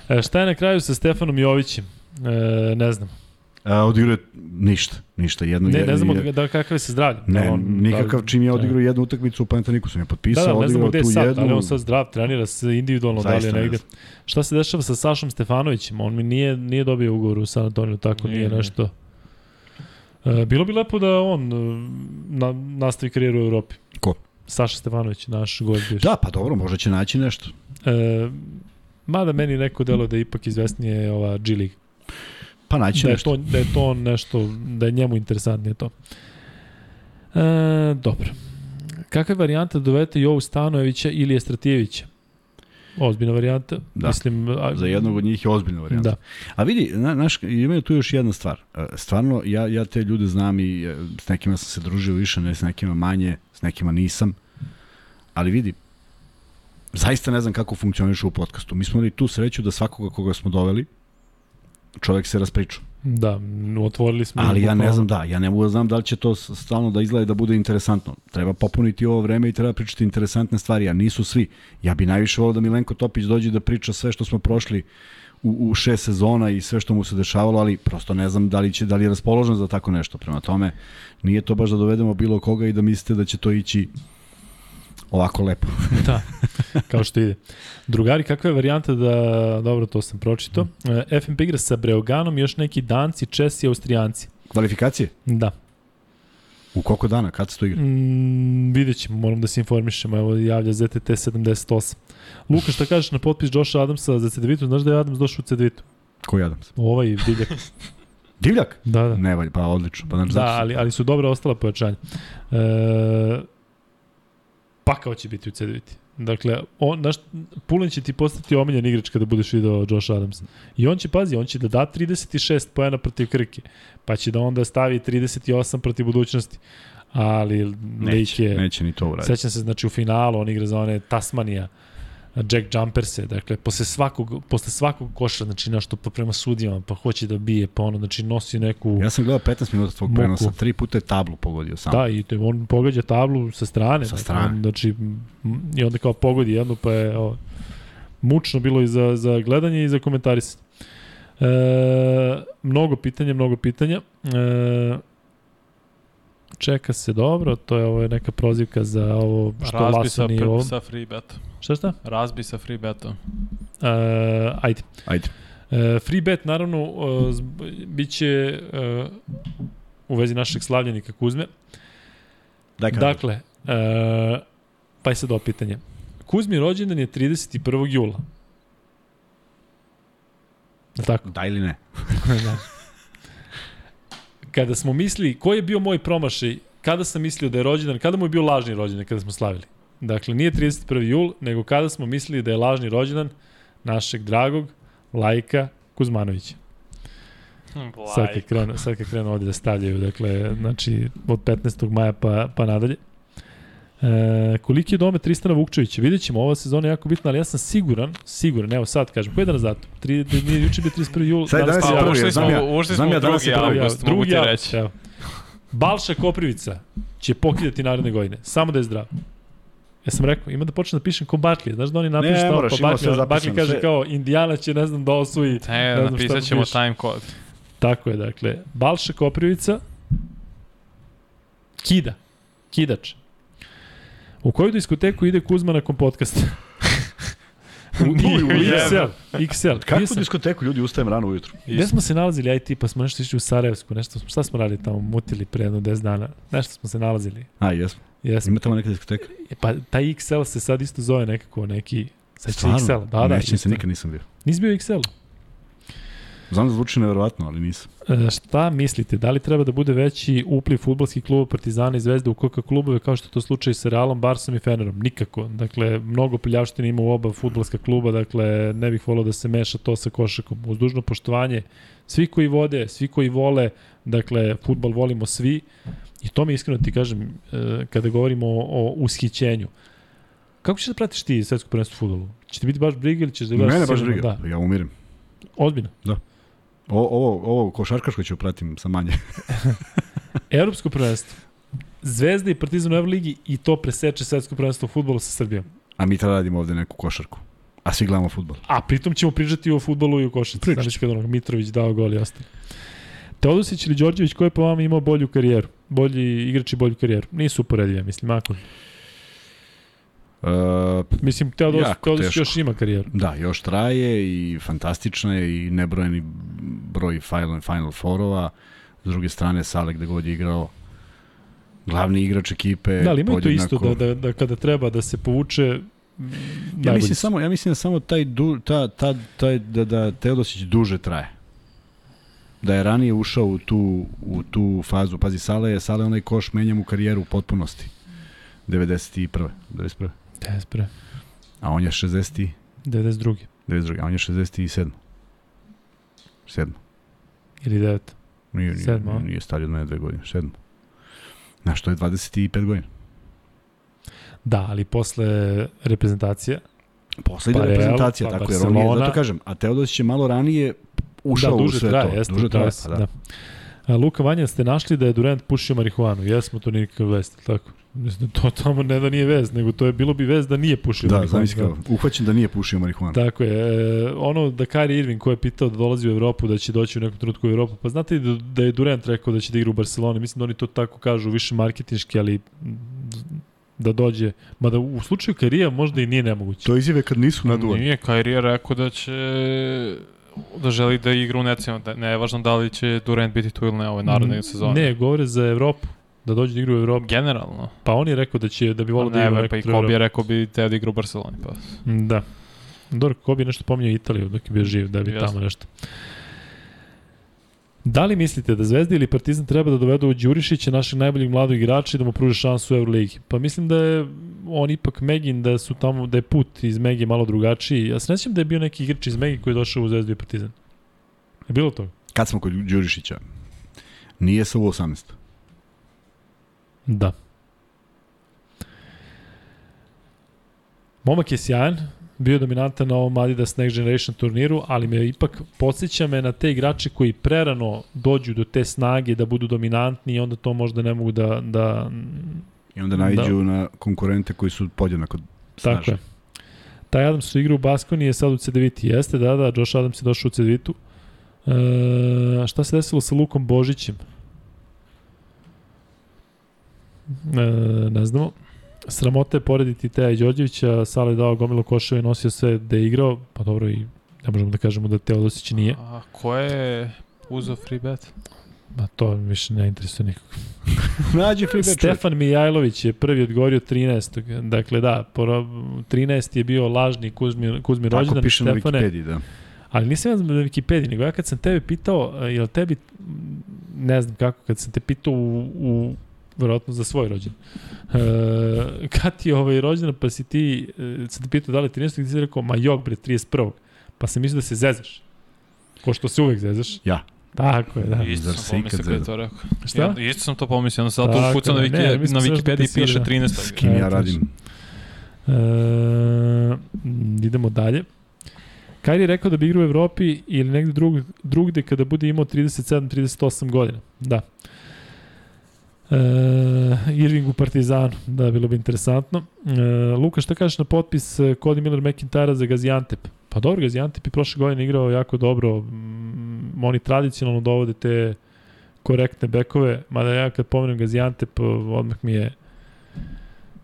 E, šta je na kraju sa Stefanom Jovićem? E, ne znam. A, odigrao je ništa, ništa. Jedno, Ne, je- ne znamo je- da kakav je sa zdravljem. Ne, Da on- nikakav da- čim je da. odigrao jednu utakmicu u Pantanikusu, je Da, potpisao, da, ne znamo odigrao gde je tu sad, jednu. da li je on sad zdrav, trenira se individualno, da li je Zaista ne negde. Šta se dešava sa Sašom Stefanovićem? On mi nije, nije dobio ugovor u San Antonio, tako nije, Nije, nešto. E, bilo bi lepo da on e, na, nastavi karijeru u Evropi. Ko? Saša Stefanović, naš gost bivši. Da, pa dobro, možda će naći nešto. E, mada meni neko delo da je ipak izvesnije ova G League. Pa naći Da je, to, da je to nešto, da je njemu interesantnije to. E, dobro. Kakva je varijanta da dovedete Jovu Stanojevića ili Estratijevića? Ozbiljna varijanta. Da. Mislim, a, Za jednog od njih je ozbiljna varijanta. Da. A vidi, na, naš, ima tu još jedna stvar. E, Stvarno, ja, ja te ljude znam i e, s nekima sam se družio više, ne s nekima manje, s nekima nisam. Ali vidi, zaista ne znam kako funkcioniše u podcastu. Mi smo imali tu sreću da svakoga koga smo doveli, čovek se raspričao. Da, otvorili smo. Ali ja ne znam, da, ja ne mogu da znam da li će to stalno da izgleda da bude interesantno. Treba popuniti ovo vreme i treba pričati interesantne stvari, a nisu svi. Ja bi najviše volao da Milenko Topić dođe da priča sve što smo prošli u, u šest sezona i sve što mu se dešavalo, ali prosto ne znam da li, će, da li je raspoložen za tako nešto. Prema tome, nije to baš da dovedemo bilo koga i da mislite da će to ići ovako lepo. [laughs] Da, kao što ide. Drugari, kakva je varijanta da, dobro, to sam pročito. E, FNP igra sa Breoganom još neki Danci, Česi i Austrijanci. Kvalifikacije? Da. U koliko dana? Kad se to igra? Mm, vidjet ćemo, moram da se informišemo. Evo, javlja ZTT 78. Luka, šta kažeš na potpis Josha Adamsa za CDVitu? Znaš da je Adams došao u CDVitu? Koji Adams? Ovaj divljak. [laughs] Divljak? Da, da. Ne, valj, pa odlično. Pa, znači, Da, ali, ali su dobra ostala pojačanja. E, pakao će biti u CDViti. Dakle, on, naš, Pulin će ti postati omiljen igrač kada budeš video Josh Adams. I on će, pazi, on će da da 36 pojena protiv Krke, pa će da onda stavi 38 protiv budućnosti. Ali neće, je... neće ni to uraditi. Sećam se, znači u finalu on igra za one Tasmanija, Jack Jumperse, dakle, posle svakog, posle svakog koša, znači nešto pa prema sudijama, pa hoće da bije, pa ono, znači nosi neku... Ja sam gledao 15 minuta tvog Muku. prenosa, tri puta je tablu pogodio sam. Da, i to, je- on pogađa tablu sa strane. Sa dakle, strane. On, znači, i onda kao pogodi jednu, pa je o, mučno bilo i za, za gledanje i za komentarisanje. E, mnogo pitanja, mnogo pitanja. E, čeka se dobro, to je ovo je neka prozivka za ovo što Razbi Laso sa, nije ovo. sa free betom. Šta šta? Razbi sa free betom. E, ajde. Ajde. E, free bet, naravno, e, zb- bit će e, u vezi našeg slavljenika Kuzme. Kada. Dakle, e, pa je sad ovo pitanje. Kuzmi rođendan je 31. jula. Tako? Da ili ne? [laughs] [laughs] da. Kada smo mislili, koji je bio moj promašaj, kada sam mislio da je rođendan, kada mu je bio lažni rođendan kada smo slavili? Dakle, nije 31. jul, nego kada smo mislili da je lažni rođendan našeg dragog Lajka Kuzmanovića. Sad kad krenu, sad kad krenu ovde da stavljaju, dakle, znači od 15. maja pa, pa nadalje. E, koliki je dome Tristana Vukčevića? Vidjet ćemo, ova sezona je jako bitna, ali ja sam siguran, siguran, evo sad kažem, koji je danas datum? Tri, nije juče bio 31. jul, Sad je danas je prvi, ušli znam ja, smo, ušli znam smo ja danas drugi prvi, avgust, mogu ti reći. evo. Balša Koprivica će pokidati naredne godine, samo da je zdrav. Ja sam rekao, ima da počne da pišem ko Barkley. Znaš da oni napišu Ne, moraš, pa Barkley, Barkley kaže sve. kao, Indijana će, ne znam, da osvoji. Ne, Ne znam šta napisat ćemo time code. Tako je, dakle, Balša Koprivica, Kida, Kidač. U koju diskoteku ide Kuzma nakon podcasta? [laughs] u, u, u XL, XL. Sam- diskoteku ljudi ustajem rano ujutru? Gde smo se nalazili, aj ti, pa smo nešto išli u Sarajevsku, nešto, šta smo radili tamo, mutili pre jedno 10 dana, nešto smo se nalazili. A, jesmo. Jesmo. Ima tamo neka diskoteka? E, Pa taj XL se sad isto zove nekako neki, sad će? XL, da, da. Ne sjećam isto. se, nikad nisam bio. Nisi bio XL? Znam da zvuči nevjerovatno, ali nisam. E, šta mislite, da li treba da bude veći upliv futbolskih kluba Partizana i Zvezde u koka klubove kao što je to slučaj sa Realom, Barsom i Fenerom? Nikako. Dakle, mnogo piljavština ima u oba futbolska kluba, dakle, ne bih volao da se meša to sa košakom. Uz dužno poštovanje, svi koji vode, svi koji vole, dakle, futbol volimo svi i to mi iskreno ti kažem, e, kada govorimo o, o ushićenju. Kako ćeš da pratiš ti svetsko prvenstvo u futbolu? Će ti biti baš briga ili ćeš da gledaš Mene baš briga, Da, ja umirim. ozbiljno. O, ovo, ovo košarkaško ću pratim sa manje. [laughs] Evropsko prvenstvo. Zvezda i Partizan u Euroligi i to preseče svetsko prvenstvo u futbolu sa Srbijom. A mi treba radimo ovde neku košarku. A svi gledamo futbol. A pritom ćemo pričati o futbolu i o košarci. Znači kada onog Mitrović dao gol i ostalo. Teodosić ili Đorđević, ko je po vama imao bolju karijeru? Bolji igrač i bolju karijeru? Nisu uporedivi, mislim, ako. Uh, Mislim, Teodos, teško. još ima karijeru. da, još traje i fantastična je i nebrojeni broj final, final forova. S druge strane, Sale gde god je igrao glavni igrač ekipe. Da, ali ima to isto da, da, da kada treba da se povuče Ja mislim samo ja mislim da samo taj du, ta, ta, taj da da Teodosić duže traje. Da je ranije ušao u tu u tu fazu. Pazi Sale je Sale onaj koš menja mu karijeru u potpunosti. 91. 91. Despre. A on je 60 i 92. 92. A on je 67. 7. Ili 9. Nije, nije, Sedmo, nije stariji od mene dve godine. 7. Znaš, to je 25 godina. Da, ali posle reprezentacije Poslednja Pa reprezentacija, pa tako jer on je, zato kažem, a Teodosić je malo ranije ušao da, duže u sve traje, to. Jeste, duže traje, traje, pa da. da. A, Luka Vanja, ste našli da je Durant pušio marihuanu? Jesmo, to nije nikakav vest, tako? Mislim, to tamo ne da nije vest, nego to je bilo bi vest da nije pušio Da, marihuanu. zamisli kao, uhvaćen da nije pušio marihuanu. Tako je. E, ono da Kyrie Irving ko je pitao da dolazi u Evropu, da će doći u nekom trenutku u Evropu, pa znate da, da je Durant rekao da će da igra u Barceloni, mislim da oni to tako kažu, više marketinški, ali da dođe, mada u slučaju Karija možda i nije nemoguće. To izjave kad nisu naduvani. Nije, Kairi je rekao da će da želi da igra u necima, da ne je važno da li će Durant biti tu ili ne ove narodne sezone. Ne, govore za Evropu, da dođe da igra u Evropu. Generalno. Pa on je rekao da će da bi volio da ne, igra u pa i Kobe je rekao bi teo da igra u Barceloni. Pa. Da. Dobro, Kobe je nešto pominjao Italiju dok je bio živ, da bi Jasno. tamo nešto. Da li mislite da Zvezda ili Partizan treba da dovedu Đurišića, našeg najboljeg mladog igrača i da mu pruže šansu u Euroligi? Pa mislim da je on ipak Megin, da su tamo, da je put iz Megi malo drugačiji. Ja se ne da je bio neki igrač iz Megi koji je došao u Zvezdu i Partizan. Je bilo to? Kad smo kod Đurišića, nije sa U18. Da. Momak je sjajan, bio dominantan na ovom Adidas Next Generation turniru, ali me ipak podsjeća me na te igrače koji prerano dođu do te snage da budu dominantni i onda to možda ne mogu da, da I onda naiđu na konkurente koji su podjednako Tako snažni. je. Taj Adams su igra u Baskoni je sad u CDVT. Jeste, da, da, Josh Adams je došao u CDVT-u. E, šta se desilo sa Lukom Božićem? E, ne znamo. Sramota je porediti Teja Đorđevića, Sale je dao gomilu koševa i nosio sve da je igrao, pa dobro i ne možemo da kažemo da Teodosić nije. A ko je uzeo free bet? Ma to više ne interesuje nikog. [laughs] Nađi free bet. Stefan Mijajlović je prvi odgovorio 13. Dakle, da, poro- 13 je bio lažni Kuzmi, Kuzmi Tako rođendan. piše na Stefane, Wikipediji, da. Ali nisam ja na Wikipediji, nego ja kad sam tebe pitao, jel tebi, ne znam kako, kad sam te pitao u, u verovatno za svoj rođen. E, kad ti je ovaj rođendan, pa si ti, e, sam te pitao da li je 13. ti si rekao, ma jok bre, 31. Pa sam mislio da se zezaš. Ko što se uvek zezaš. Ja. Tako je, da. Isto Zar sam se pomislio ikad kada je to rekao. Šta? Ja, isto sam to pomislio, onda sad to Tako ukucam na, ne, Wiki, smo na sve Wikipediji piše da. 13. S kim ja Eto, radim? E, idemo dalje. Kairi je rekao da bi igrao u Evropi ili negde drug, drugde kada bude imao 37-38 godina. Da. E, Irving u Partizanu, da, bilo bi interesantno. E, Luka, šta kažeš na potpis e, Cody Miller McIntyra za Gaziantep? Pa dobro, Gaziantep je prošle godine igrao jako dobro. Mm, oni tradicionalno dovode te korektne bekove, mada ja kad pomenem Gaziantep, odmah mi je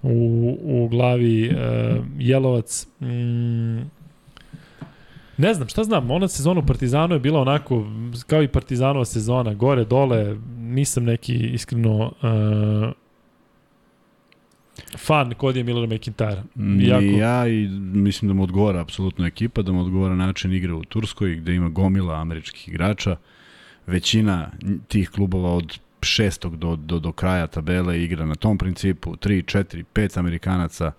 u, u glavi uh, Jelovac. Mm, ne znam, šta znam, ona sezona u Partizanu je bila onako, kao i Partizanova sezona, gore, dole, nisam neki iskreno uh, fan Kodija Millera McIntyra. Ni Iako- ja i mislim da mu odgovara apsolutno ekipa, da mu odgovara način igre u Turskoj, gde ima gomila američkih igrača. Većina tih klubova od šestog do, do, do kraja tabele igra na tom principu, 3, 4, 5 Amerikanaca,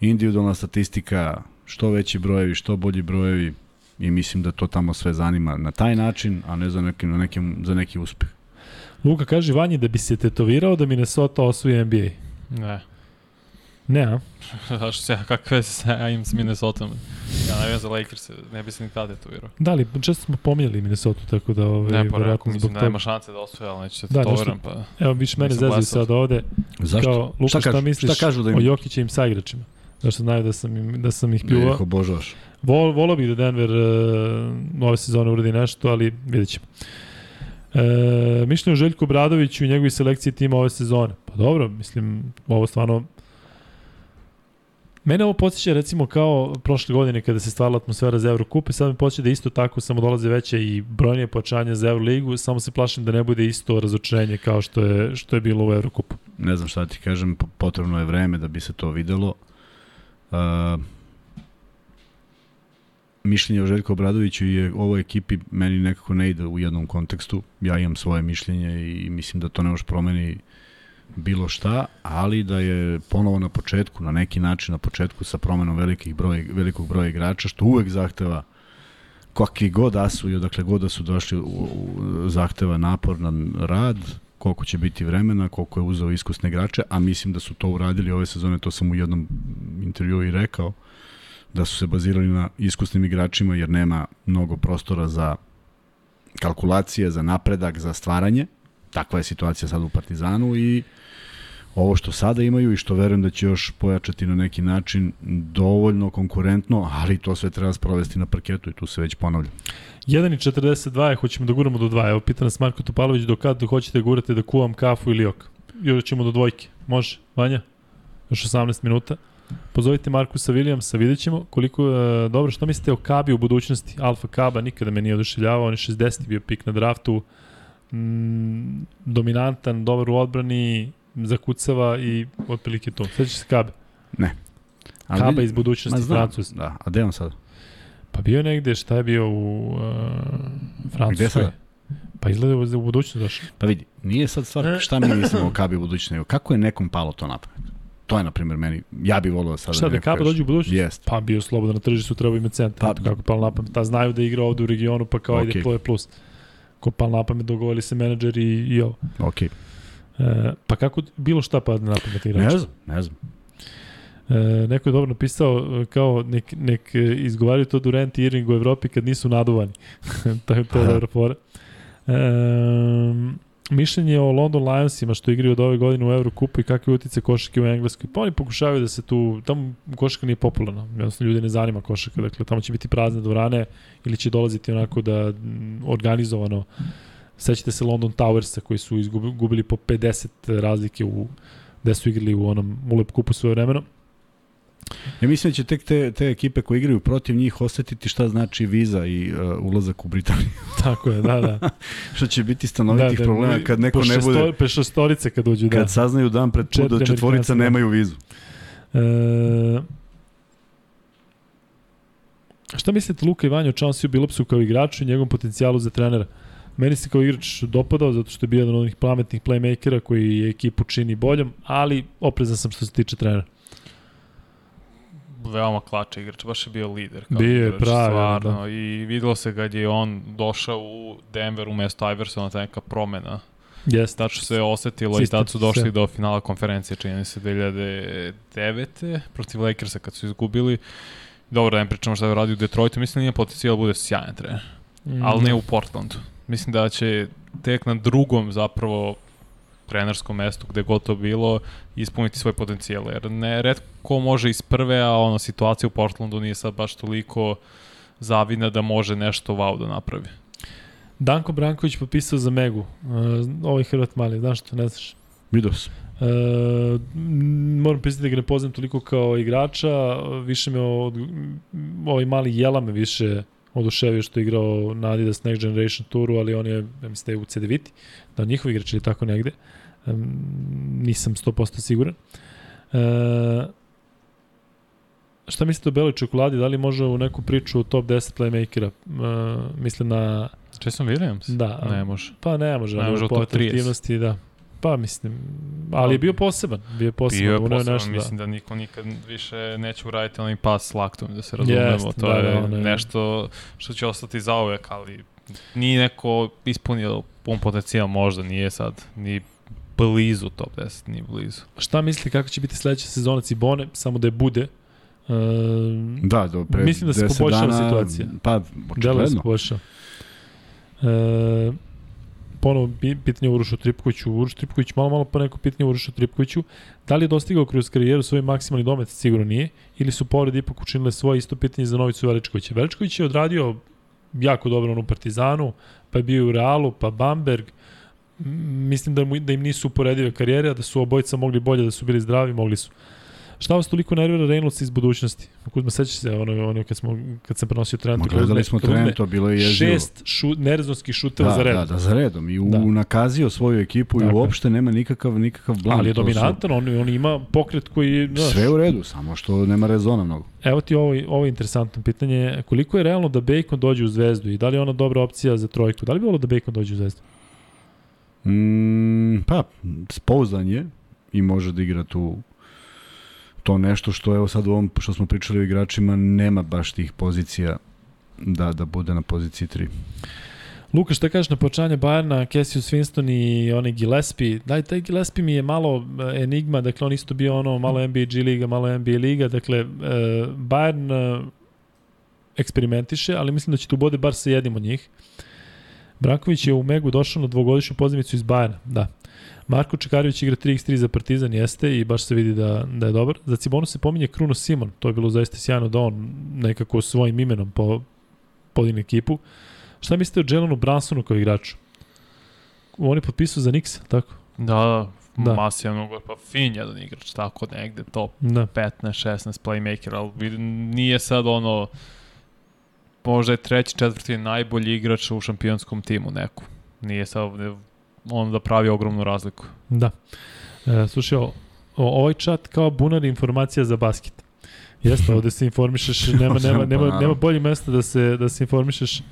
individualna statistika, što veći brojevi, što bolji brojevi i mislim da to tamo sve zanima na taj način, a ne za neki, na nekim, za neki uspeh. Luka kaže Vanji da bi se tetovirao da Minnesota osvoji NBA. Ne. Ne, a? Zašto se ja, kakve sa ja imam s Minnesota? Ja navijam za Lakers, ne bi se ni tada tetovirao. Da li, često smo pominjali Minnesota, tako da ovaj, Ne, pa verovatno rekao, mislim da nema šanse da osvoje, ali neće se Da, tetoviram, pa... Evo, viš mene zezaju sad ovde. Zašto? Kao, Luka, šta, šta, kažu, misliš šta kažu da o im Jokićevim saigračima? Zašto znaju da sam, im, da sam ih da ih pljuvao. obožavaš? Vol, volao bih da Denver uh, ove sezone uradi nešto, ali vidjet ćemo. E, mišljenje o Željku Bradoviću i njegovi selekciji tima ove sezone. Pa dobro, mislim, ovo stvarno... Mene ovo podsjeća recimo kao prošle godine kada se stvarala atmosfera za Eurokup i sad me podsjeća da isto tako samo dolaze veće i brojnije pojačanje za Euroligu, samo se plašim da ne bude isto razočarenje kao što je, što je bilo u Eurokupu. ne znam šta ti kažem, po- potrebno je vreme da bi se to videlo. Uh, mišljenje o Željku Obradoviću je ovoj ekipi meni nekako ne ide u jednom kontekstu. Ja imam svoje mišljenje i mislim da to ne može promeni bilo šta, ali da je ponovo na početku, na neki način na početku sa promenom velikih broj, velikog broja igrača, što uvek zahteva kakvi god da su i odakle god da su došli u, u, zahteva naporan rad, koliko će biti vremena, koliko je uzeo iskusne igrače, a mislim da su to uradili ove sezone, to sam u jednom intervjuu i rekao, da su se bazirali na iskusnim igračima jer nema mnogo prostora za kalkulacije, za napredak, za stvaranje. Takva je situacija sad u Partizanu i ovo što sada imaju i što verujem da će još pojačati na neki način dovoljno konkurentno, ali to sve treba sprovesti na parketu i tu se već ponavlja. 1.42 je, hoćemo da guramo do 2. Evo, pita nas Marko Topalović, do kada hoćete da gurate da kuvam kafu ili ok? Još ćemo do dvojke. Može, Vanja? Još 18 minuta. Pozovite Markusa Williamsa, vidjet ćemo koliko, e, dobro, što mislite o Kabi u budućnosti? Alfa Kaba nikada me nije oduševljavao, on je 60. bio pik na draftu, mm, dominantan, dobar u odbrani, zakucava i otprilike to. Sveća se Kabe. Ali Kaba iz budućnosti Ma znam, Francus. Da, a gde on sada? Pa bio negde, šta je bio u uh, Francuskoj? Gde sada? Pa izgleda da je u budućnost došao. Pa vidi, nije sad stvar šta mi mislimo o Kabi u budućnosti, nego kako je nekom palo to na pamet. To je, na primjer, meni, ja bih volio sada... Šta da neko Kaba dođe u budućnost? Jest. Pa bio slobodan na tržištu, treba ima centar. Pa- Pa, kako pal na pamet. Ta znaju da igra ovde u regionu, pa kao okay. Okej. to je plus. Ko pal na pamet, dogovali se menadžer i, i ovo. Ok. E, pa kako bilo šta padne na pamet igrača? Ne znam, ne znam. E, neko je dobro napisao kao nek, nek izgovaraju to Durant i Irving u Evropi kad nisu naduvani. [laughs] to, je- to dobra fora. E, mišljenje o London Lionsima što igraju od ove godine u Eurokupu i kakve utice košake u Engleskoj. Pa oni pokušavaju da se tu, tamo košaka nije popularna, jednostavno ljudi ne zanima košaka, dakle tamo će biti prazne dvorane ili će dolaziti onako da m, organizovano Sećate se London Towersa koji su izgubili po 50 razlike u gde su igrali u onom Ulep kupu svoje vremeno. Ja mislim da će tek te, te ekipe koje igraju protiv njih osetiti šta znači viza i uh, ulazak u Britaniju. [laughs] Tako je, da, da. [laughs] što će biti stanovitih da, problema kad neko ne bude... Po šestorice kad uđu, da. Kad saznaju dan pred put da četvorica da. nemaju vizu. E, šta mislite Luka i Vanja o Chancey Bilopsu kao igraču i njegovom potencijalu za trenera? Meni se kao igrač dopadao zato što je bio jedan od onih pametnih playmakera koji je ekipu čini boljom, ali oprezan sam što se tiče trenera. Veoma klača igrač, baš je bio lider. Kao Bio je igrač, pravi, stvarno, da. I videlo se kad je on došao u Denver umesto Iversona, ta neka promena. Jeste. Tačno se osetilo i Sistem tad su došli se. do finala konferencije, čini se 2009. protiv Lakersa kad su izgubili. Dobro, da ne pričamo šta je uradio u Detroitu, mislim da nije potencijal da bude sjajan trener, Mm, ali ne u Portlandu. Mislim da će tek na drugom zapravo trenerskom mestu gde god to bilo ispuniti svoj potencijal, jer ne redko može iz prve, a ono situacija u Portlandu nije sad baš toliko zavidna da može nešto wow da napravi. Danko Branković potpisao za Megu. Uh, ovaj Hrvat mali, znaš što, ne znaš. Vidio sam. E, m, moram priznati da ga ne poznam toliko kao igrača, više me od, ovaj mali Jela me više oduševio što je igrao na Adidas Next Generation Touru, ali on je, ja mislim da je u CDViti, da on njihov igrač ili tako negde. E, nisam 100% siguran. E, šta mislite o beloj čokoladi? Da li može u neku priču top 10 playmakera? E, mislim na... Jason Williams? Da, Ne može. Pa ne može, Ne može u top 30. atraktivnosti, da. Pa mislim, ali je bio poseban, bio je poseban, Bio je poseban, nešto, mislim da. da. niko nikad više neće uraditi onaj pas s laktom, da se razumemo. Jest, to da, je da, je- nešto što će ostati zauvek, ali nije neko ispunio pun potencijal, možda nije sad ni blizu top 10, ni blizu. Šta misli kako će biti sledeća sezona Cibone, samo da je bude? Uh, Da, do pre Mislim da se 10 poboljšala dana, situacija. Pa, Delo je se očigledno. poboljšao. E, ponovo pi- pitanje Urošu Tripkoviću. Uroš Tripković, malo malo po neko pitanje Urošu Tripkoviću. Da li je dostigao kroz karijeru svoj maksimalni domet? Sigurno nije. Ili su povrede ipak učinile svoje isto pitanje za Novicu Veličkovića? Veličković je odradio jako dobro on u Partizanu, pa je bio u Realu, pa Bamberg. Mislim da, mu, da im nisu uporedive karijere, a da su obojica mogli bolje, da su bili zdravi, mogli su. Šta vas toliko nervira Reynolds iz budućnosti? Kuzma, sećaš se ono, ono kad, smo, kad sam prenosio Trenta? Ma, gledali smo tren, to bilo je jezivo. Šest šu, nerezonskih šuteva da, za redom. Da, da, za redom. I u, Da. nakazio svoju ekipu Tako i uopšte nema nikakav, nikakav blan. Ali je To su- dominantan, on, on ima pokret koji... Znaš, Sve u redu, samo što nema rezona mnogo. Evo ti ovo, ovo je interesantno pitanje. Koliko je realno da Bacon dođe u zvezdu i da li je ona dobra opcija za trojku? Da li bi bilo da Bacon dođe u zvezdu? Mm, pa, spouzan je i može da igra tu to nešto što evo sad u ovom što smo pričali o igračima nema baš tih pozicija da da bude na poziciji 3. Luka, šta kažeš na počanje Bajerna, Cassius Winston i onaj Gillespie? Daj, taj Gillespie mi je malo e, enigma, dakle on isto bio ono malo NBA G liga, malo NBA liga, dakle e, Bayern e, eksperimentiše, ali mislim da će tu bude bar sa jednim od njih. Branković je u Megu došao na dvogodišnju pozivnicu iz Bayerna, da. Marko Čekarević igra 3x3 za Partizan, jeste, i baš se vidi da, da je dobar. Za Cibonu se pominje Kruno Simon, to je bilo zaista sjajno da on nekako svojim imenom po, podigne ekipu. Šta mislite o Jelenu Bransonu kao igraču? On je potpisao za Nixa, tako? Da, da, Da. masijan ugor, pa fin jedan igrač, tako negde, top Da. 15-16 playmaker, ali nije sad ono, možda je treći, četvrti najbolji igrač u šampionskom timu neku. Nije sad on da pravi ogromnu razliku. Da. E, slušaj, o, ovaj chat kao bunar informacija za basket. Jeste, ovde se informišeš, [laughs] nema, nema, nema, nema bolje mesta da se, da se informišeš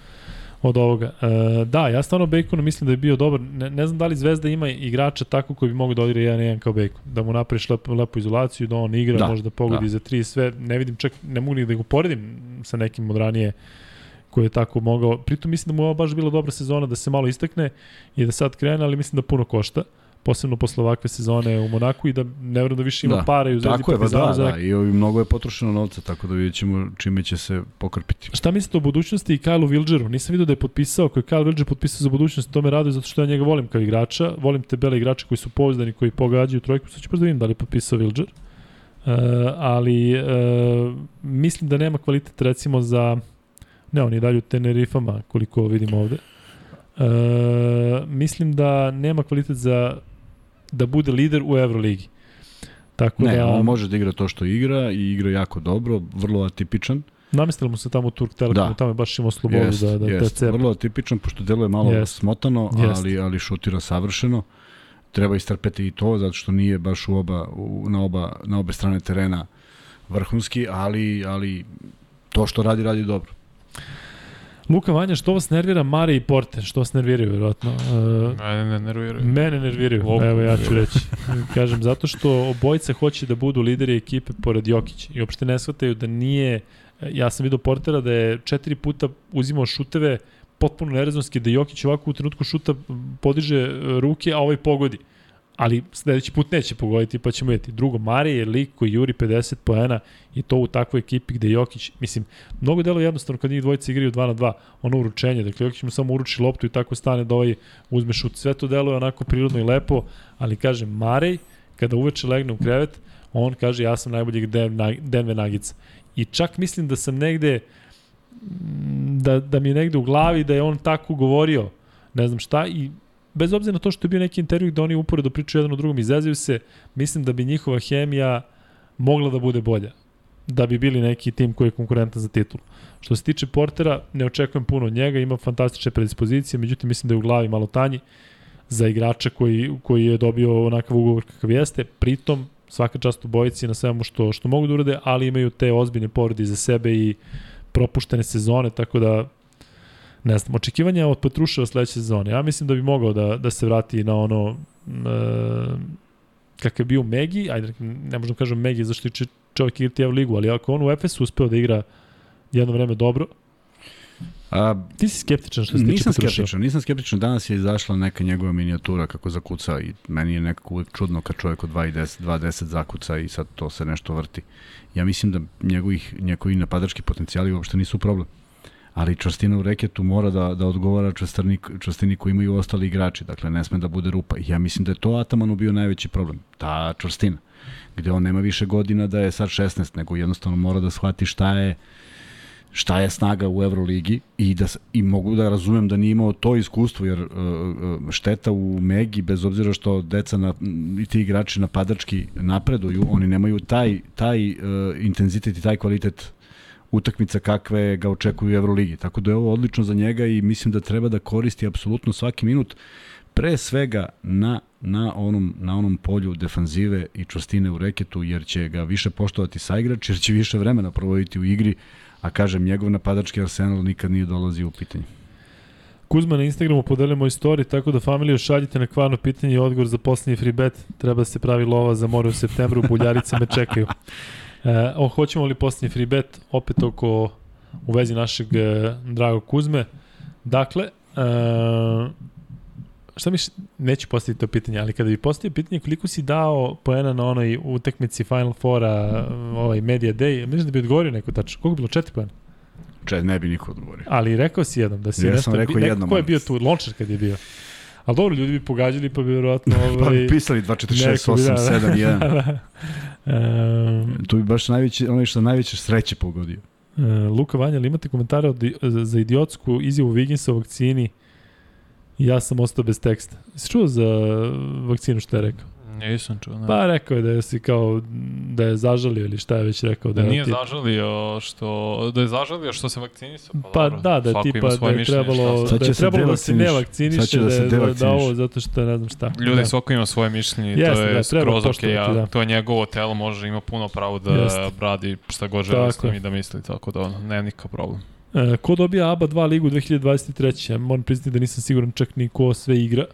od ovoga. E, da, ja stvarno Baconu mislim da je bio dobar. Ne, ne znam da li Zvezda ima igrača tako koji bi mogu da odigra 1-1 kao Bacon. Da mu napraviš lepu, lepu izolaciju, da on igra, Da, možda pogodi da. za tri sve. Ne vidim čak, ne mogu ni da ga poredim sa nekim od ranije koji je tako mogao. Pritom mislim da mu je ovo baš bila dobra sezona da se malo istakne i da sad krene, ali mislim da puno košta posebno posle ovakve sezone u Monaku i da ne verujem da više ima Da. para i u Zvezdi pa Partizanu da, za da, i ovi mnogo je potrošeno novca, tako da vidjet ćemo čime će se pokrpiti. Šta mislite o budućnosti i Kyleu Wilgeru? Nisam vidio da je potpisao, ako je Kyle Wilger potpisao za budućnost, to me raduje zato što ja njega volim kao igrača. Volim te bele igrače koji su pouzdani, koji pogađaju trojku. Sad ću baš da vidim da li je potpisao Wilger. Uh, ali uh, mislim da nema kvalitet recimo za ne, on je dalje u Tenerifama koliko vidim ovde. Uh, mislim da nema kvalitet za da bude lider u Euroligi. Tako Ne, da on može da igra to što igra i igra jako dobro, vrlo atipičan. namestili mu se tamo Turk Telekom, Da. tamo je baš imao slobodu Jest, da, da, da jest. cepa. Vrlo atipičan, pošto deluje malo Jest. smotano, Jest. ali, ali šutira savršeno. Treba istrpeti i to, zato što nije baš u oba, u, na, oba, na obe strane terena vrhunski, ali, ali to što radi, radi dobro. Luka Vanja, što vas nervira Mare i Porte? Što vas nerviraju, vjerojatno? Uh, Mene ne nerviraju. Mene nerviraju, Opa. evo ja ću reći. [laughs] Kažem, zato što obojica hoće da budu lideri ekipe pored Jokića i uopšte ne shvataju da nije, ja sam vidio Portera da je četiri puta uzimao šuteve potpuno nerezonski, da Jokić ovako u trenutku šuta podiže e, ruke, a ovaj pogodi. Ali sledeći put neće pogoditi, pa ćemo vidjeti. Drugo, Mare je lik koji juri 50 poena i to u takvoj ekipi gde Jokić, mislim, mnogo delo jednostavno kad njih dvojica igraju 2 na 2, ono uručenje, dakle Jokić mu samo uruči loptu i tako stane da ovaj uzme šut. Sve to deluje onako prirodno i lepo, ali kaže Marej, kada uveče legne u krevet, on kaže ja sam najbolji Denver Nuggets. I čak mislim da sam negde mm, da, da mi je negde u glavi da je on tako govorio, ne znam šta, i bez obzira na to što je bio neki intervju gde oni uporedo pričaju jedan o drugom, izazivaju se, mislim da bi njihova hemija mogla da bude bolja. Da bi bili neki tim koji je konkurentan za titulu. Što se tiče Portera, ne očekujem puno od njega, ima fantastične predispozicije, međutim mislim da je u glavi malo tanji za igrača koji, koji je dobio onakav ugovor kakav jeste. Pritom, svaka čast u bojici na svemu što, što mogu da urade, ali imaju te ozbiljne povrede za sebe i propuštene sezone, tako da ne znam, očekivanja od Petruševa sledeće sezone. Ja mislim da bi mogao da, da se vrati na ono e, kakav je bio Megi, ajde, ne možemo da kažem Megi zašto je čovjek igrati Evo ligu, ali ako on u Efesu uspeo da igra jedno vreme dobro, A, ti si skeptičan što se tiče nisam Petruševa. skeptičan, nisam skeptičan. Danas je izašla neka njegova minijatura kako zakuca i meni je nekako uvek čudno kad čovjek od 2.10 2.10 zakuca i sad to se nešto vrti. Ja mislim da njegovih, njegovi napadački potencijali uopšte nisu problem ali čvrstina u reketu mora da, da odgovara čvrstini, čvrstini koju imaju ostali igrači, dakle ne sme da bude rupa. Ja mislim da je to Atamanu bio najveći problem, ta čvrstina, gde on nema više godina da je sad 16, nego jednostavno mora da shvati šta je šta je snaga u Euroligi i da i mogu da razumem da nije imao to iskustvo jer uh, šteta u Megi bez obzira što deca na, i ti igrači napadački napreduju, oni nemaju taj taj uh, intenzitet i taj kvalitet utakmica kakve ga očekuju u Euroligi. Tako da je ovo odlično za njega i mislim da treba da koristi apsolutno svaki minut pre svega na, na, onom, na onom polju defanzive i čvrstine u reketu, jer će ga više poštovati sa igrač, jer će više vremena provoditi u igri, a kažem, njegov napadački arsenal nikad nije dolazio u pitanje. Kuzma na Instagramu podelio moj story, tako da familiju šaljite na kvarno pitanje i odgovor za poslednji free bet. Treba da se pravi lova za more u septembru, buljarice me čekaju. [laughs] E, o, hoćemo li posljednji free bet, opet oko u vezi našeg e, dragog Kuzme. Dakle, e, šta mi neću postaviti to pitanje, ali kada bi postavio pitanje koliko si dao poena na onoj utakmici Final Fora, ovaj Media Day, mislim da bi odgovorio neko tačno. Koliko je bilo? Četiri poena? Če, ne bi niko odgovorio. Ali rekao si jednom da si ja nešto... sam rekao neko, jednom. Ko je bio tu? Lončar kad je bio. Ali dobro, ljudi bi pogađali pa bi vjerojatno... [laughs] Ovaj, pa bi pisali 2, 4, 6, 8, 7, 1. um, tu bi baš najveći, onaj što najveće sreće pogodio. Uh, Luka Vanja, ali imate komentare od, za idiotsku izjavu Vigginsa o vakcini? Ja sam ostao bez teksta. Si čuo za vakcinu što je rekao? Nisam čuo. Ne. Pa rekao je da je si kao da je zažalio ili šta je već rekao da, da je nije tip... zažalio što da je zažalio što se vakcinisao. Pa, pa dobro, da, da je tipa da je trebalo da je trebalo da se ne vakciniše da, da, da, da, ovo zato što ne znam šta. Ljudi da. svako ima svoje mišljenje i to je da, skroz ok, ja, da. to je njegovo telo može ima puno pravo da Jeste. bradi šta god želi s i da misli tako da ono, nema nikakav problem. E, ko dobija ABA 2 ligu 2023? Ja moram priznati da nisam siguran čak ni ko sve igra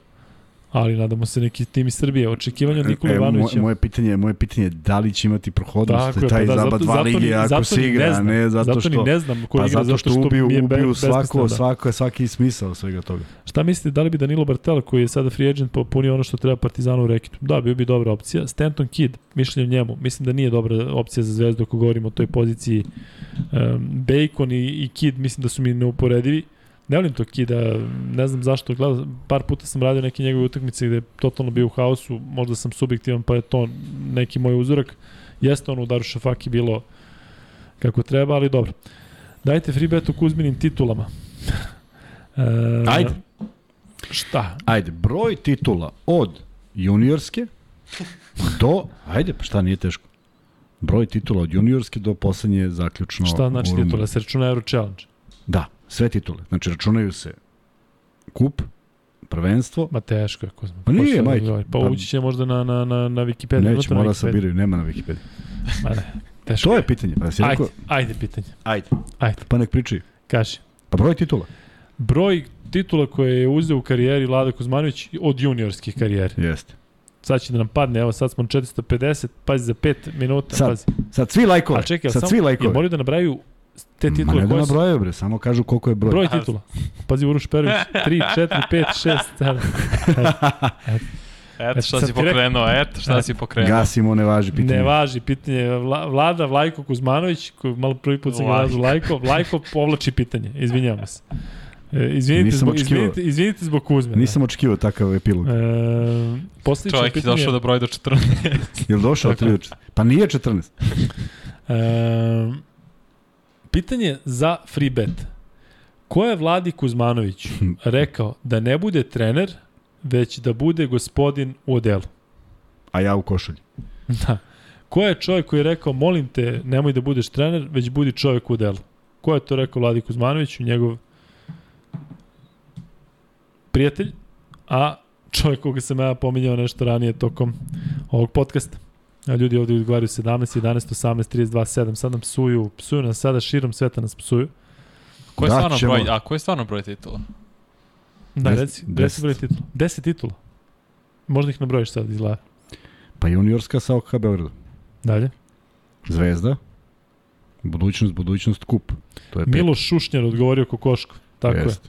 ali nadamo se neki tim iz Srbije. Očekivanja od Nikola Ivanovića. Moje, moje pitanje, moje pitanje je da li će imati prohodnost Tako taj pa da, zaba dva lige ako zato se igra, ne, znam, ne zato, što zato ni ne znam ko pa igra zato što, zato što ubiju, mi je ubiju svako, svako, svaki smisao svega toga. Šta mislite, da li bi Danilo Bartel koji je sada free agent popunio ono što treba Partizanu u rekitu? Da, bio bi dobra opcija. Stanton Kidd, mišljenje njemu, mislim da nije dobra opcija za zvezdu ako govorimo o toj poziciji. Um, Bacon i, i Kidd mislim da su mi neuporedivi. Ne volim to Kida, ne znam zašto, gleda, par puta sam radio neke njegove utakmice gde je totalno bio u haosu, možda sam subjektivan pa je to neki moj uzorak. Jeste ono u Daru Šafaki bilo kako treba, ali dobro. Dajte free bet u Kuzminim titulama. [laughs] e, Ajde. Šta? Ajde, broj titula od juniorske do, ajde, pa šta nije teško. Broj titula od juniorske do poslednje zaključno. Šta znači titula? Se računa Euro Challenge? Da, sve titule. Znači, računaju se kup, prvenstvo. Ma teško je, Kuzma. Pa nije, majke. Pa, pa ući će možda na, na, na, na Wikipedia. Neće, mora se biraju, nema na Wikipedia. Ma ne, teško. To je pitanje. Pa ajde, rekao... ajde pitanje. Ajde. Ajde. Pa nek pričaju. Kaži. Pa broj titula. Broj titula koje je uzeo u karijeri Lada Kuzmanović od juniorskih karijeri. Jeste. Sad će da nam padne, evo sad smo na 450, pazi za 5 minuta, Sad, pazi. Sad svi lajkove. A čekaj, sad samo, svi lajkove. moraju da nabraju te Ma titule ne da koje su... nabrojaju bre, samo kažu koliko je broj. Broj titula. Pazi, Uroš Perović, 3, 4, 5, 6, 7. Eto šta si pokrenuo, eto šta si pokrenuo. Gasimo, ne važi pitanje. Ne važi, pitanje je Vla, Vlada Vlajko Kuzmanović, koji malo prvi put sam Vlajko. nazvao Lajko, Vlajko povlači pitanje, izvinjavam se. E, izvinite, Nisam zbog, očekivao. izvinite, izvinite zbog Kuzme. Nisam očekivao takav epilog. Da. E, Čovjek je pitanje, došao do broja do 14. Jel došao Tako. 30? Pa nije 14. E, pitanje za free bet. Ko je Vladi Kuzmanović [laughs] rekao da ne bude trener, već da bude gospodin u odelu? A ja u košulji. [laughs] Da. Ko je čovjek koji je rekao, molim te, nemoj da budeš trener, već budi čovjek u delu? Ko je to rekao Vladi Kuzmanoviću, njegov prijatelj, a čovjek koga sam ja pominjao nešto ranije tokom ovog podcasta. A ljudi ovde odgovaraju 17, 11, 18, 32, 7, sad nam psuju, psuju nas sada širom sveta nas psuju. Ko je Da, stvarno ćemo. broj, a ko je stvarno broj titula? Da, Des- reci, deset. reci broj titula. 10 titula. Možda ih nabrojiš sad iz glave. Pa juniorska sa OKH Beogradu. Dalje. Zvezda. Budućnost, budućnost, kup. To je pet. Miloš Šušnjar odgovorio Kokoško. Tako je. Jeste.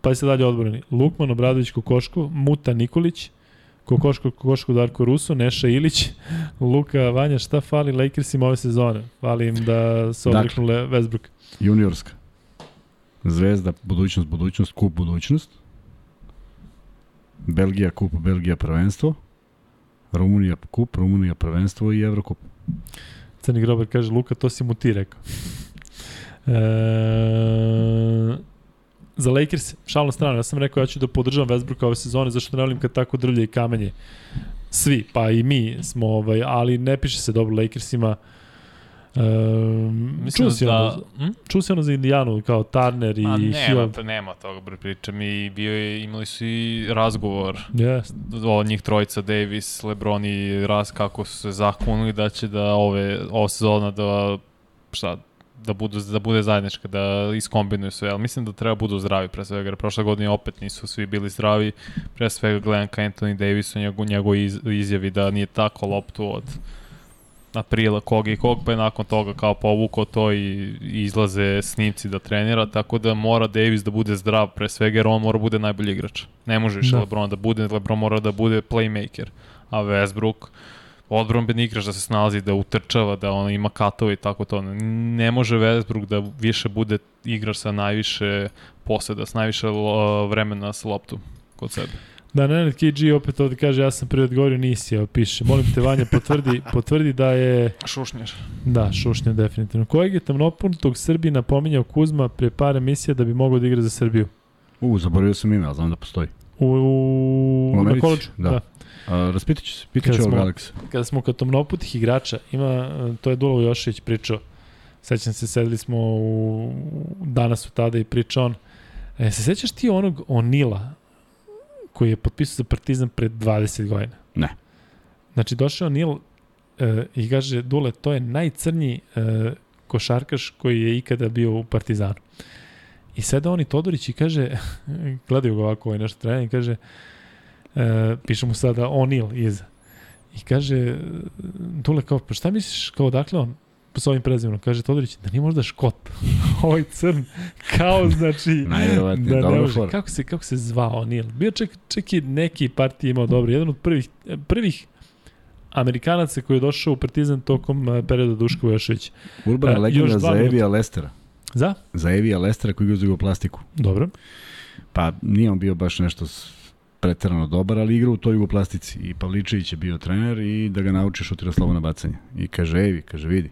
Pa se dalje odbrani. Lukman Obradović Kokoško, Muta Nikolić, Kokoško, Kokoško Darko Ruso, Neša Ilić, [laughs] Luka Vanja, šta fali Lakersima ove sezone? Fali im da se Dakle. odreknu Le Westbrook. Juniorska. Zvezda, budućnost, budućnost, kup, budućnost. Belgija, kup, Belgija, prvenstvo. Rumunija, kup, Rumunija, prvenstvo i Evrokup. Crni grobar kaže, Luka, to si mu ti rekao. [laughs] E, za Lakers, šalno strano, ja sam rekao ja ću da podržavam Westbrooka ove sezone, zašto ne volim kad tako drlje i kamenje. Svi, pa i mi smo, ovaj, ali ne piše se dobro Lakersima. E, Mislim čuo si da... ono, Hm? čuo si ono za Indijanu, kao Turner i A nema, Hill. to, nema toga bre priče. Mi bio je, imali su i razgovor Yes. od njih trojica, Davis, Lebron i Raz, kako su se zakunuli da će da ove, ova sezona da, šta, da, budu, da bude zajednička, da iskombinuju sve, ali mislim da treba budu zdravi pre svega, jer prošle godine opet nisu svi bili zdravi, pre svega gledam ka Anthony Davisu, njegov, njegov iz, izjavi da nije tako loptu od aprila kog i kog, pa je nakon toga kao povukao to i, i izlaze snimci da trenira, tako da mora Davis da bude zdrav pre svega, jer on mora da bude najbolji igrač. Ne može više Da. LeBron da bude, LeBron mora da bude playmaker, a Westbrook odbranben igrač da se snalazi, da utrčava, da on ima katove i tako to. Ne može Westbrook da više bude igrač sa najviše poseda, s najviše lo, vremena sa loptu kod sebe. Da, Nenad KG opet ovde kaže, ja sam prvi odgovorio, nisi, evo piše. Molim te, Vanja, potvrdi, [laughs] potvrdi da je, Šušnjer. da, šušnja definitivno. Kojeg je tamnopunutog Srbiji pominjao Kuzma pre par emisija da bi mogao da igra za Srbiju? U, zaboravio sam ime, ali znam da postoji. U, u, U na Americi, da. da. A, raspitat ću se, pitat ću ovog Aleksa. Kada smo kod tamnoputih igrača, ima, to je Dulo Jošić pričao, sećam se, sedeli smo u, danas u tada i pričao on, e, se sećaš ti onog Onila koji je potpisao za Partizan pred 20 godina? Ne. Znači, došao Onil e, i kaže, Dule, to je najcrnji e, košarkaš koji je ikada bio u Partizanu. I sada on i Todorić i kaže, [laughs] gledaju ga ovako ovaj nešto trening, i kaže, e, piše mu sada Onil iza. I kaže, Dule, kao, pa šta misliš, kao, dakle on, s ovim prezimenom, kaže Todorić, da nije možda Škot, [laughs] ovaj crn, kao, znači, [laughs] da ne može. Kako se, kako se zvao O'Neal? Bio čak, čak i neki partij imao dobro. Jedan od prvih, prvih Amerikanaca koji je došao u Partizan tokom eh, perioda Duško Vojošević. Urbana E, legenda za. Evija Lestera. Za? Za Evija Lestera koji igra za jugoplastiku. Dobro. Pa nije on bio baš nešto s- preterano dobar, ali igra u toj jugoplastici. I Pavličević je bio trener i da ga nauči šutira slobodna bacanja. I kaže, Evi, kaže, vidi,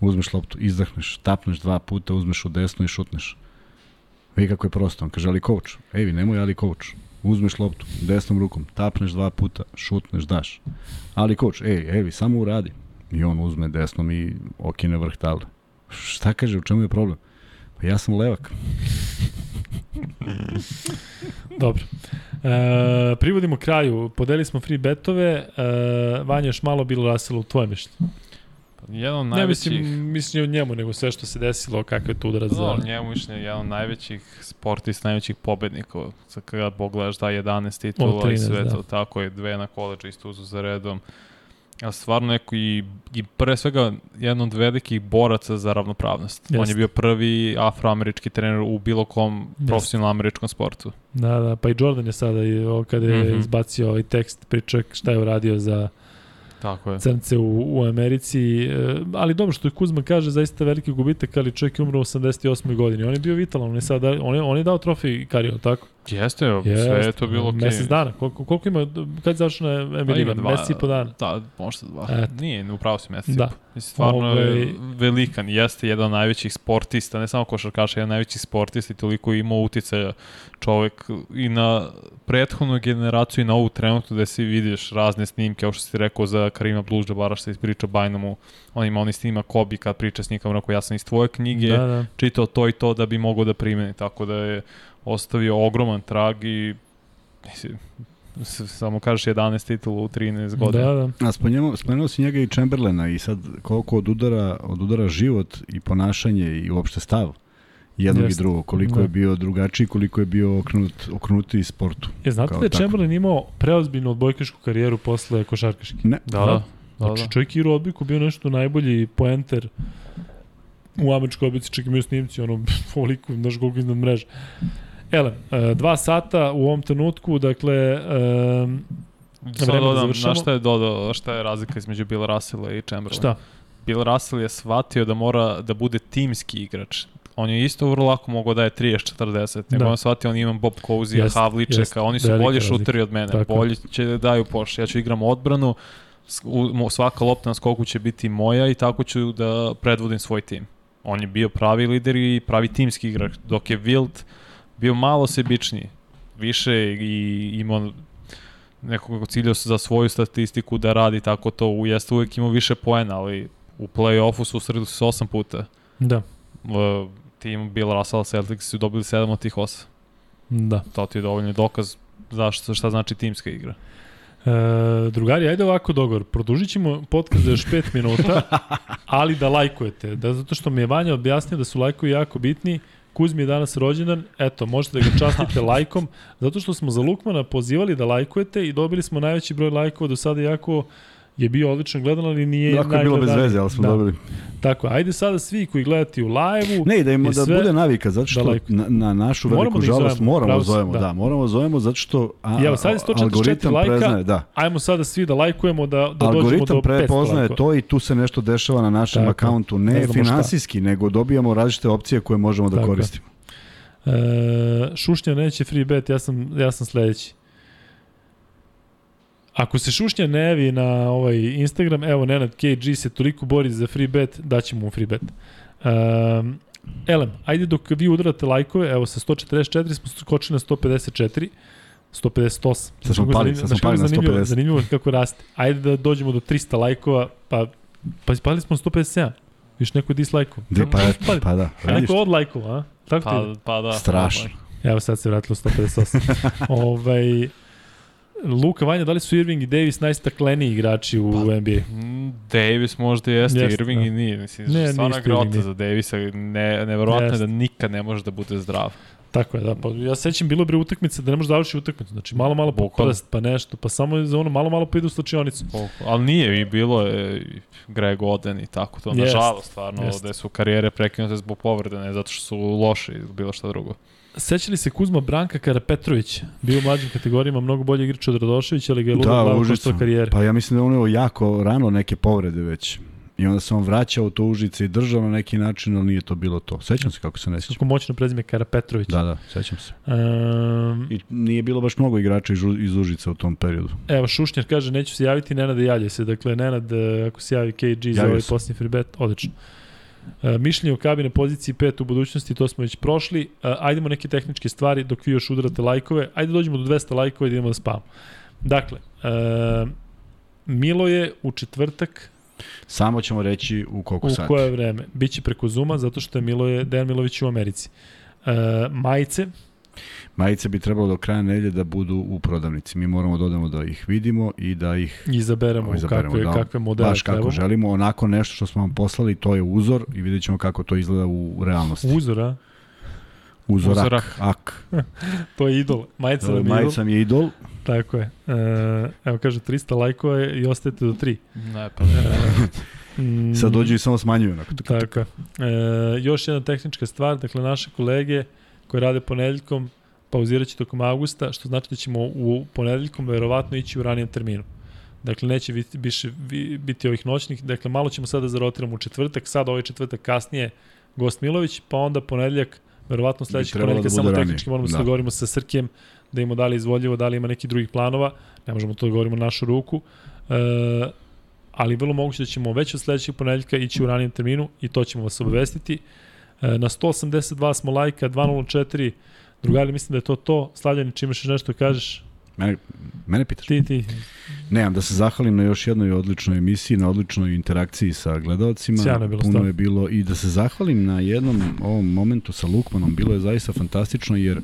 uzmeš loptu, izdahneš, tapneš dva puta, uzmeš u desno i šutneš. Vidi kako je prosto. On kaže, ali coach, Evi, nemoj ali coach. Uzmeš loptu desnom rukom, tapneš dva puta, šutneš, daš. Ali coach, ej, Evi, samo uradi. I on uzme desnom i okine vrh table. Šta kaže, u čemu je problem? Pa ja sam levak. [laughs] Dobro. E, privodimo kraju. Podeli smo free betove. E, Vanja, još malo bilo Russell u tvoje mišljenje. Pa Jedan od Ne najvećih... mislim, mislim o njemu, nego sve što se desilo, kakve je tu udarac za... Da, njemu mišljenje jedan od najvećih sportista, najvećih pobednika. Sad kada pogledaš da 11 titula Od 13, i sve da. to, tako je, dve na koleđu isto uzu za redom. A stvarno neko i, i pre svega jedan od velikih boraca za ravnopravnost. On Jeste. je bio prvi afroamerički trener u bilo kom profesionalnom američkom sportu. Da, da, pa i Jordan je sada, i, kada je mm. -hmm. izbacio ovaj tekst, priča šta je uradio za Tako je. crnce u, u Americi, e, ali dobro što je Kuzma kaže, zaista veliki gubitak, ali čovjek je umro u 88. godini. On je bio vitalan, on je, sad, on je, on je dao trofej Kario, tako? Jeste, sve je to bilo okej. Mesec dana, koliko, koliko ima, kad je završena NBA Pa Liga? dva- Mesec i po dana. Da, možda dva. Eto. Nije, upravo si mesec. Da. Da. Mislim, stvarno Ovaj- je velikan. Jeste jedan od najvećih sportista, ne samo košarkaša, jedan od najvećih sportista i toliko je imao uticaja čovek i na prethodnu generaciju i na ovu trenutnu gde si vidiš razne snimke, kao što si rekao za Karima Bluž-Džabara što se priča Bajnomu, on ima oni snima Kobi kad priča s njim, onako, ja sam iz tvoje knjige Da, da. čitao to i to da bi mogao da primeni, tako da je ostavio ogroman trag i mislim, samo kažeš 11 titula u 13 godina. Da, da. A spomenuo, spomenuo si njega i Chamberlaina i sad koliko odudara, odudara život i ponašanje i uopšte stav jednog Jeste. i drugog, koliko Da. je bio drugačiji, koliko je bio okrenut, okrenuti sportu. Je, znate da je tako. Chamberlain imao preozbiljnu odbojkašku karijeru posle košarkaške? Ne, Da, da. da, Znači, da. čovjek je igrao odbojku, bio nešto najbolji poenter u američkoj odbojci, čak imaju snimci, ono, [laughs] ovoliko, znaš koliko iznad mreže. Ele, e, dva sata u ovom trenutku, dakle, vreme da završamo. na šta je dodao, šta je razlika između Bill Russella i Chamberlaina? šta? Bill Russell je shvatio da mora da bude timski igrač. On je isto vrlo lako mogao da je 30-40, nego Da. on shvatio, on imam Bob Cousy, Jest, Havličeka, jest. oni su bolji šuteri od mene, Tako bolji će da daju poš. Ja ću igram odbranu, svaka lopta na skoku će biti moja i tako ću da predvodim svoj tim. On je bio pravi lider i pravi timski igrač, dok je Wilt bio malo sebičniji, više i imao nekog ciljao za svoju statistiku da radi tako to, u jeste uvek imao više poena, ali u play-offu su se osam puta. Da, Uh, tim Bill Russell Celtics su dobili 7 od tih 8. da. To ti je dovoljni dokaz zašto, šta znači timska igra. E, drugari, ajde ovako dogovor. Produžit ćemo podcast za još 5 minuta, [laughs] ali da lajkujete. Da, zato što mi je Vanja objasnio da su lajkovi jako bitni. Kuzmi je danas rođendan, eto, možete da ga častite [laughs] lajkom, zato što smo za Lukmana pozivali da lajkujete i dobili smo najveći broj lajkova do sada, jako je bio odlično gledan, ali nije Lako je bilo bez veze, ali smo da. dobili. Tako, ajde sada svi koji gledate u live-u, Ne, da, im, da sve bude navika, zato što da lajkuju. na, na našu Moramo veliku da ih žalost zovemo, moramo da zovemo, da. da. moramo da zovemo zato što a, I evo, sad je 144 algoritam lajka. preznaje, da. ajmo sada svi da lajkujemo da, da dođemo Algoritam do 500 prepoznaje lajkova. to i tu se nešto dešava na našem Tako. akauntu, Ne ne, finansijski, nego dobijamo različite opcije koje možemo da Tako koristimo. E, Šušnja neće free bet, ja sam, ja sam sledeći. Ako se Šušnja ne javi na ovaj Instagram, evo Nenad KG se toliko bori za free bet, daćemo mu free bet. Um, Elem, ajde dok vi udarate lajkove, evo sa 144 smo skočili na 154, 158. Sad smo kako pali, sad smo kako pali na zanimljivo, 150. Zanimljivo kako raste. Ajde da dođemo do 300 lajkova, pa, pa ispali smo na 157. Viš neko dislajkova. Di, pa, eto, Pali. pa da, A vidiš, neko od lajkova, a? Tako? Pa, pa da. Strašno. Evo sad se vratilo 158. [laughs] ovaj, Luka Vanja, da li su Irving i Davis najstakleniji igrači u Pa, NBA? Mm, Davis možda jeste, Jeste, Irving da. i nije. Mislim, Ne, stvarno grota za Davisa. Ne, neverovatno je Jeste. da nikad ne može da bude zdrav. Tako je, da. Pa ja se sećam, bilo je bre utakmica da ne može da završi utakmicu. Znači malo, malo po prst, pa nešto, pa samo za ono malo, malo pa ide u slačionicu. Ali nije i bilo je Greg Oden i tako to. Nažalost, stvarno, jest. da su karijere prekinute zbog povrede, ne zato što su loši ili bilo šta drugo. Sećali se Kuzma Branka Karapetrović, bio u mlađim kategorijama mnogo bolji igrač od Radoševića, ali ga je ludo Da, glava Užica. koštala karijere. Pa ja mislim da je on imao jako rano neke povrede već. I onda se on vraćao u to Užice i držao na neki način, ali nije to bilo to. Sećam se kako se ne sećam. Kako moćno prezime Karapetrović. Da, da, sećam se. Um, I nije bilo baš mnogo igrača iz, U- iz Užica u tom periodu. Evo, Šušnjar kaže, neću se javiti, Nenad javlja se. Dakle, Nenad, e, ako se javi KG za Javio ovaj se. posljednji free bet, odlično. E, mišljenje o kabine poziciji 5 u budućnosti, to smo već prošli. E, ajdemo neke tehničke stvari dok vi još udarate lajkove. Ajde dođemo do 200 lajkova i da idemo da spavamo. Dakle, e, Milo je u četvrtak Samo ćemo reći u koliko u sati. koje vreme. Biće preko Zuma zato što je Milo je Dejan Milović u Americi. E, majice, Majice bi trebalo do kraja nedelje da budu u prodavnici. Mi moramo da odemo da ih vidimo i da ih Izaberemo, izaberemo, kakve, da, kakve modele baš kako trebamo. želimo. Onako nešto što smo vam poslali, to je uzor i vidjet ćemo kako to izgleda u realnosti. Uzor, a? Uzorak. Uzorak. Ak. [laughs] To je idol. Majica nam je idol. Majica mi je idol. Tako je. E, evo kaže 300 lajkova je i ostajete do 3. Ne, pa Mm, [laughs] Sad dođu i samo smanjuju. Onako. Tako je. E, još jedna tehnička stvar, dakle naše kolege koji rade ponedeljkom pauzirat će tokom avgusta, što znači da ćemo u ponedeljkom verovatno ići u ranijem terminu. Dakle, neće biti, biše, biti ovih noćnih, dakle malo ćemo sada zarotiramo u četvrtak, sad ovaj četvrtak kasnije Gost Milović, pa onda ponedeljak, verovatno sledećeg ponedeljka, da samo ranije. tehnički moramo da se Da. dogovorimo sa Srkijem, da ima da li izvodljivo, da li ima neki drugih planova, ne možemo to da govorimo na našu ruku. E, ali vrlo moguće da ćemo već od sledećeg ponedeljka ići u ranijem terminu i to ćemo vas obavestiti. E, na 182 smo lajka, 204, drugari, mislim da je to to. Slavljani, čim imaš nešto da kažeš? Mene, mene pitaš? Ti, ti. Nemam, da se zahvalim na još jednoj odličnoj emisiji, na odličnoj interakciji sa gledalcima. Sjajno je bilo Puno stvarno. je bilo i da se zahvalim na jednom ovom momentu sa Lukmanom. Bilo je zaista fantastično jer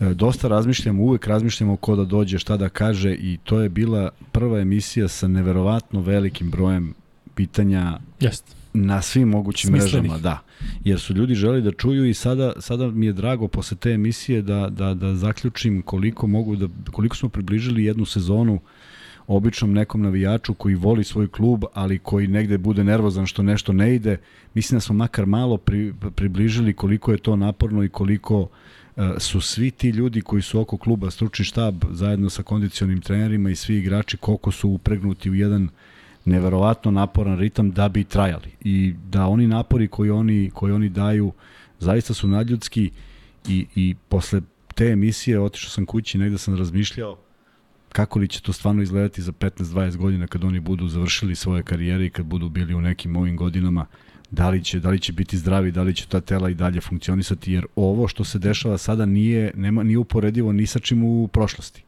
e, dosta razmišljamo, uvek razmišljamo ko da dođe, šta da kaže i to je bila prva emisija sa neverovatno velikim brojem pitanja Jeste. Na svim mogućim Smislenih. mrežama, da. Jer su ljudi želi da čuju i sada, sada mi je drago posle te emisije da, da, da zaključim koliko mogu da, koliko smo približili jednu sezonu običnom nekom navijaču koji voli svoj klub, ali koji negde bude nervozan što nešto ne ide. Mislim da smo makar malo pri, približili koliko je to naporno i koliko e, su svi ti ljudi koji su oko kluba, stručni štab, zajedno sa kondicionim trenerima i svi igrači, koliko su upregnuti u jedan neverovatno naporan ritam da bi trajali. I da oni napori koji oni koji oni daju zaista su nadljudski i i posle te emisije otišao sam kući negde sam razmišljao kako li će to stvarno izgledati za 15-20 godina kad oni budu završili svoje karijere i kad budu bili u nekim ovim godinama. Da li će da li će biti zdravi, da li će ta tela i dalje funkcionisati jer ovo što se dešava sada nije nema nije uporedivo ni sa čim u prošlosti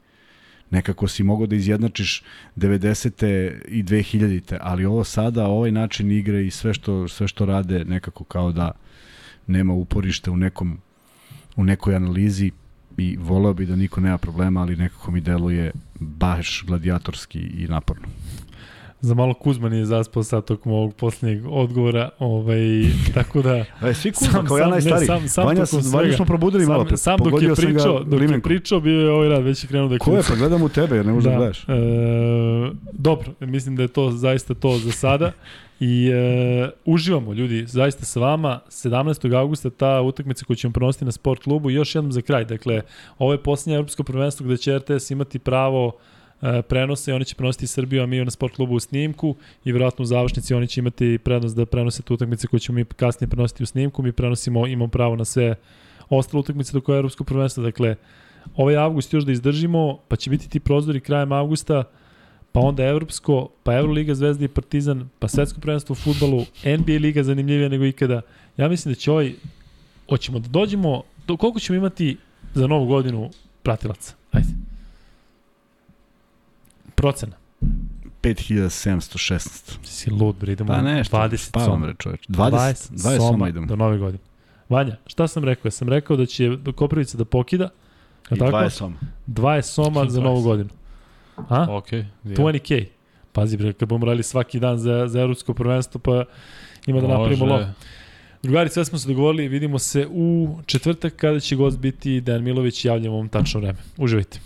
nekako si mogao da izjednačiš 90. i 2000. ali ovo sada, ovaj način igre i sve što, sve što rade nekako kao da nema uporište u nekom u nekoj analizi i voleo bi da niko nema problema, ali nekako mi deluje baš gladijatorski i naporno. Za malo Kuzman je zaspao sad tokom ovog posljednjeg odgovora, ovaj, tako da... [laughs] E, svi Kuzma, kao ja najstariji. sam, sam Vanja, tokom Vanja smo probudili malo pre. Sam, sam dok je sam pričao, dok je pričao, bio je ovaj rad, već je krenuo da Ko je? Pa gledam u tebe, jer ne možeš da, da gledaš. E, dobro, mislim da je to zaista to za sada. I e, uživamo ljudi, zaista sa vama. 17. augusta ta utakmica koju ćemo prenositi na sport klubu. Još jednom za kraj, dakle, ovo je posljednje evropsko prvenstvo gde će RTS imati pravo prenose i oni će prenositi Srbiju, a mi na sport klubu u snimku i verovatno u završnici oni će imati prednost da prenose tu utakmice koje ćemo mi kasnije prenositi u snimku. Mi prenosimo, imamo pravo na sve ostale utakmice do koje je evropsko prvenstvo. Dakle, ovaj avgust još da izdržimo, pa će biti ti prozori krajem avgusta, pa onda Evropsko, pa Euroliga Zvezda i Partizan, pa Svetsko prvenstvo u futbalu, NBA liga zanimljivija nego ikada. Ja mislim da će ovaj, hoćemo da dođemo, do koliko ćemo imati za novu godinu pratilaca? Procena. 5716. Si lud, bre, idemo Pa nešto, 20 spavam soma. re čoveč. 20, 20, 20 soma soma idemo. do nove godine. Vanja, šta sam rekao? Ja sam rekao da će Koprivica da pokida, I tako? 20 soma. 20 soma za novu 20. godinu. A? Ok. Yeah. 20k. Pazi bre, kad budemo radili svaki dan za, za evropsko prvenstvo, pa ima da napravimo lov. Drugari, sve smo se dogovorili, vidimo se u četvrtak kada će gost biti Dejan Milović, javljamo vam tačno vreme. Uživajte.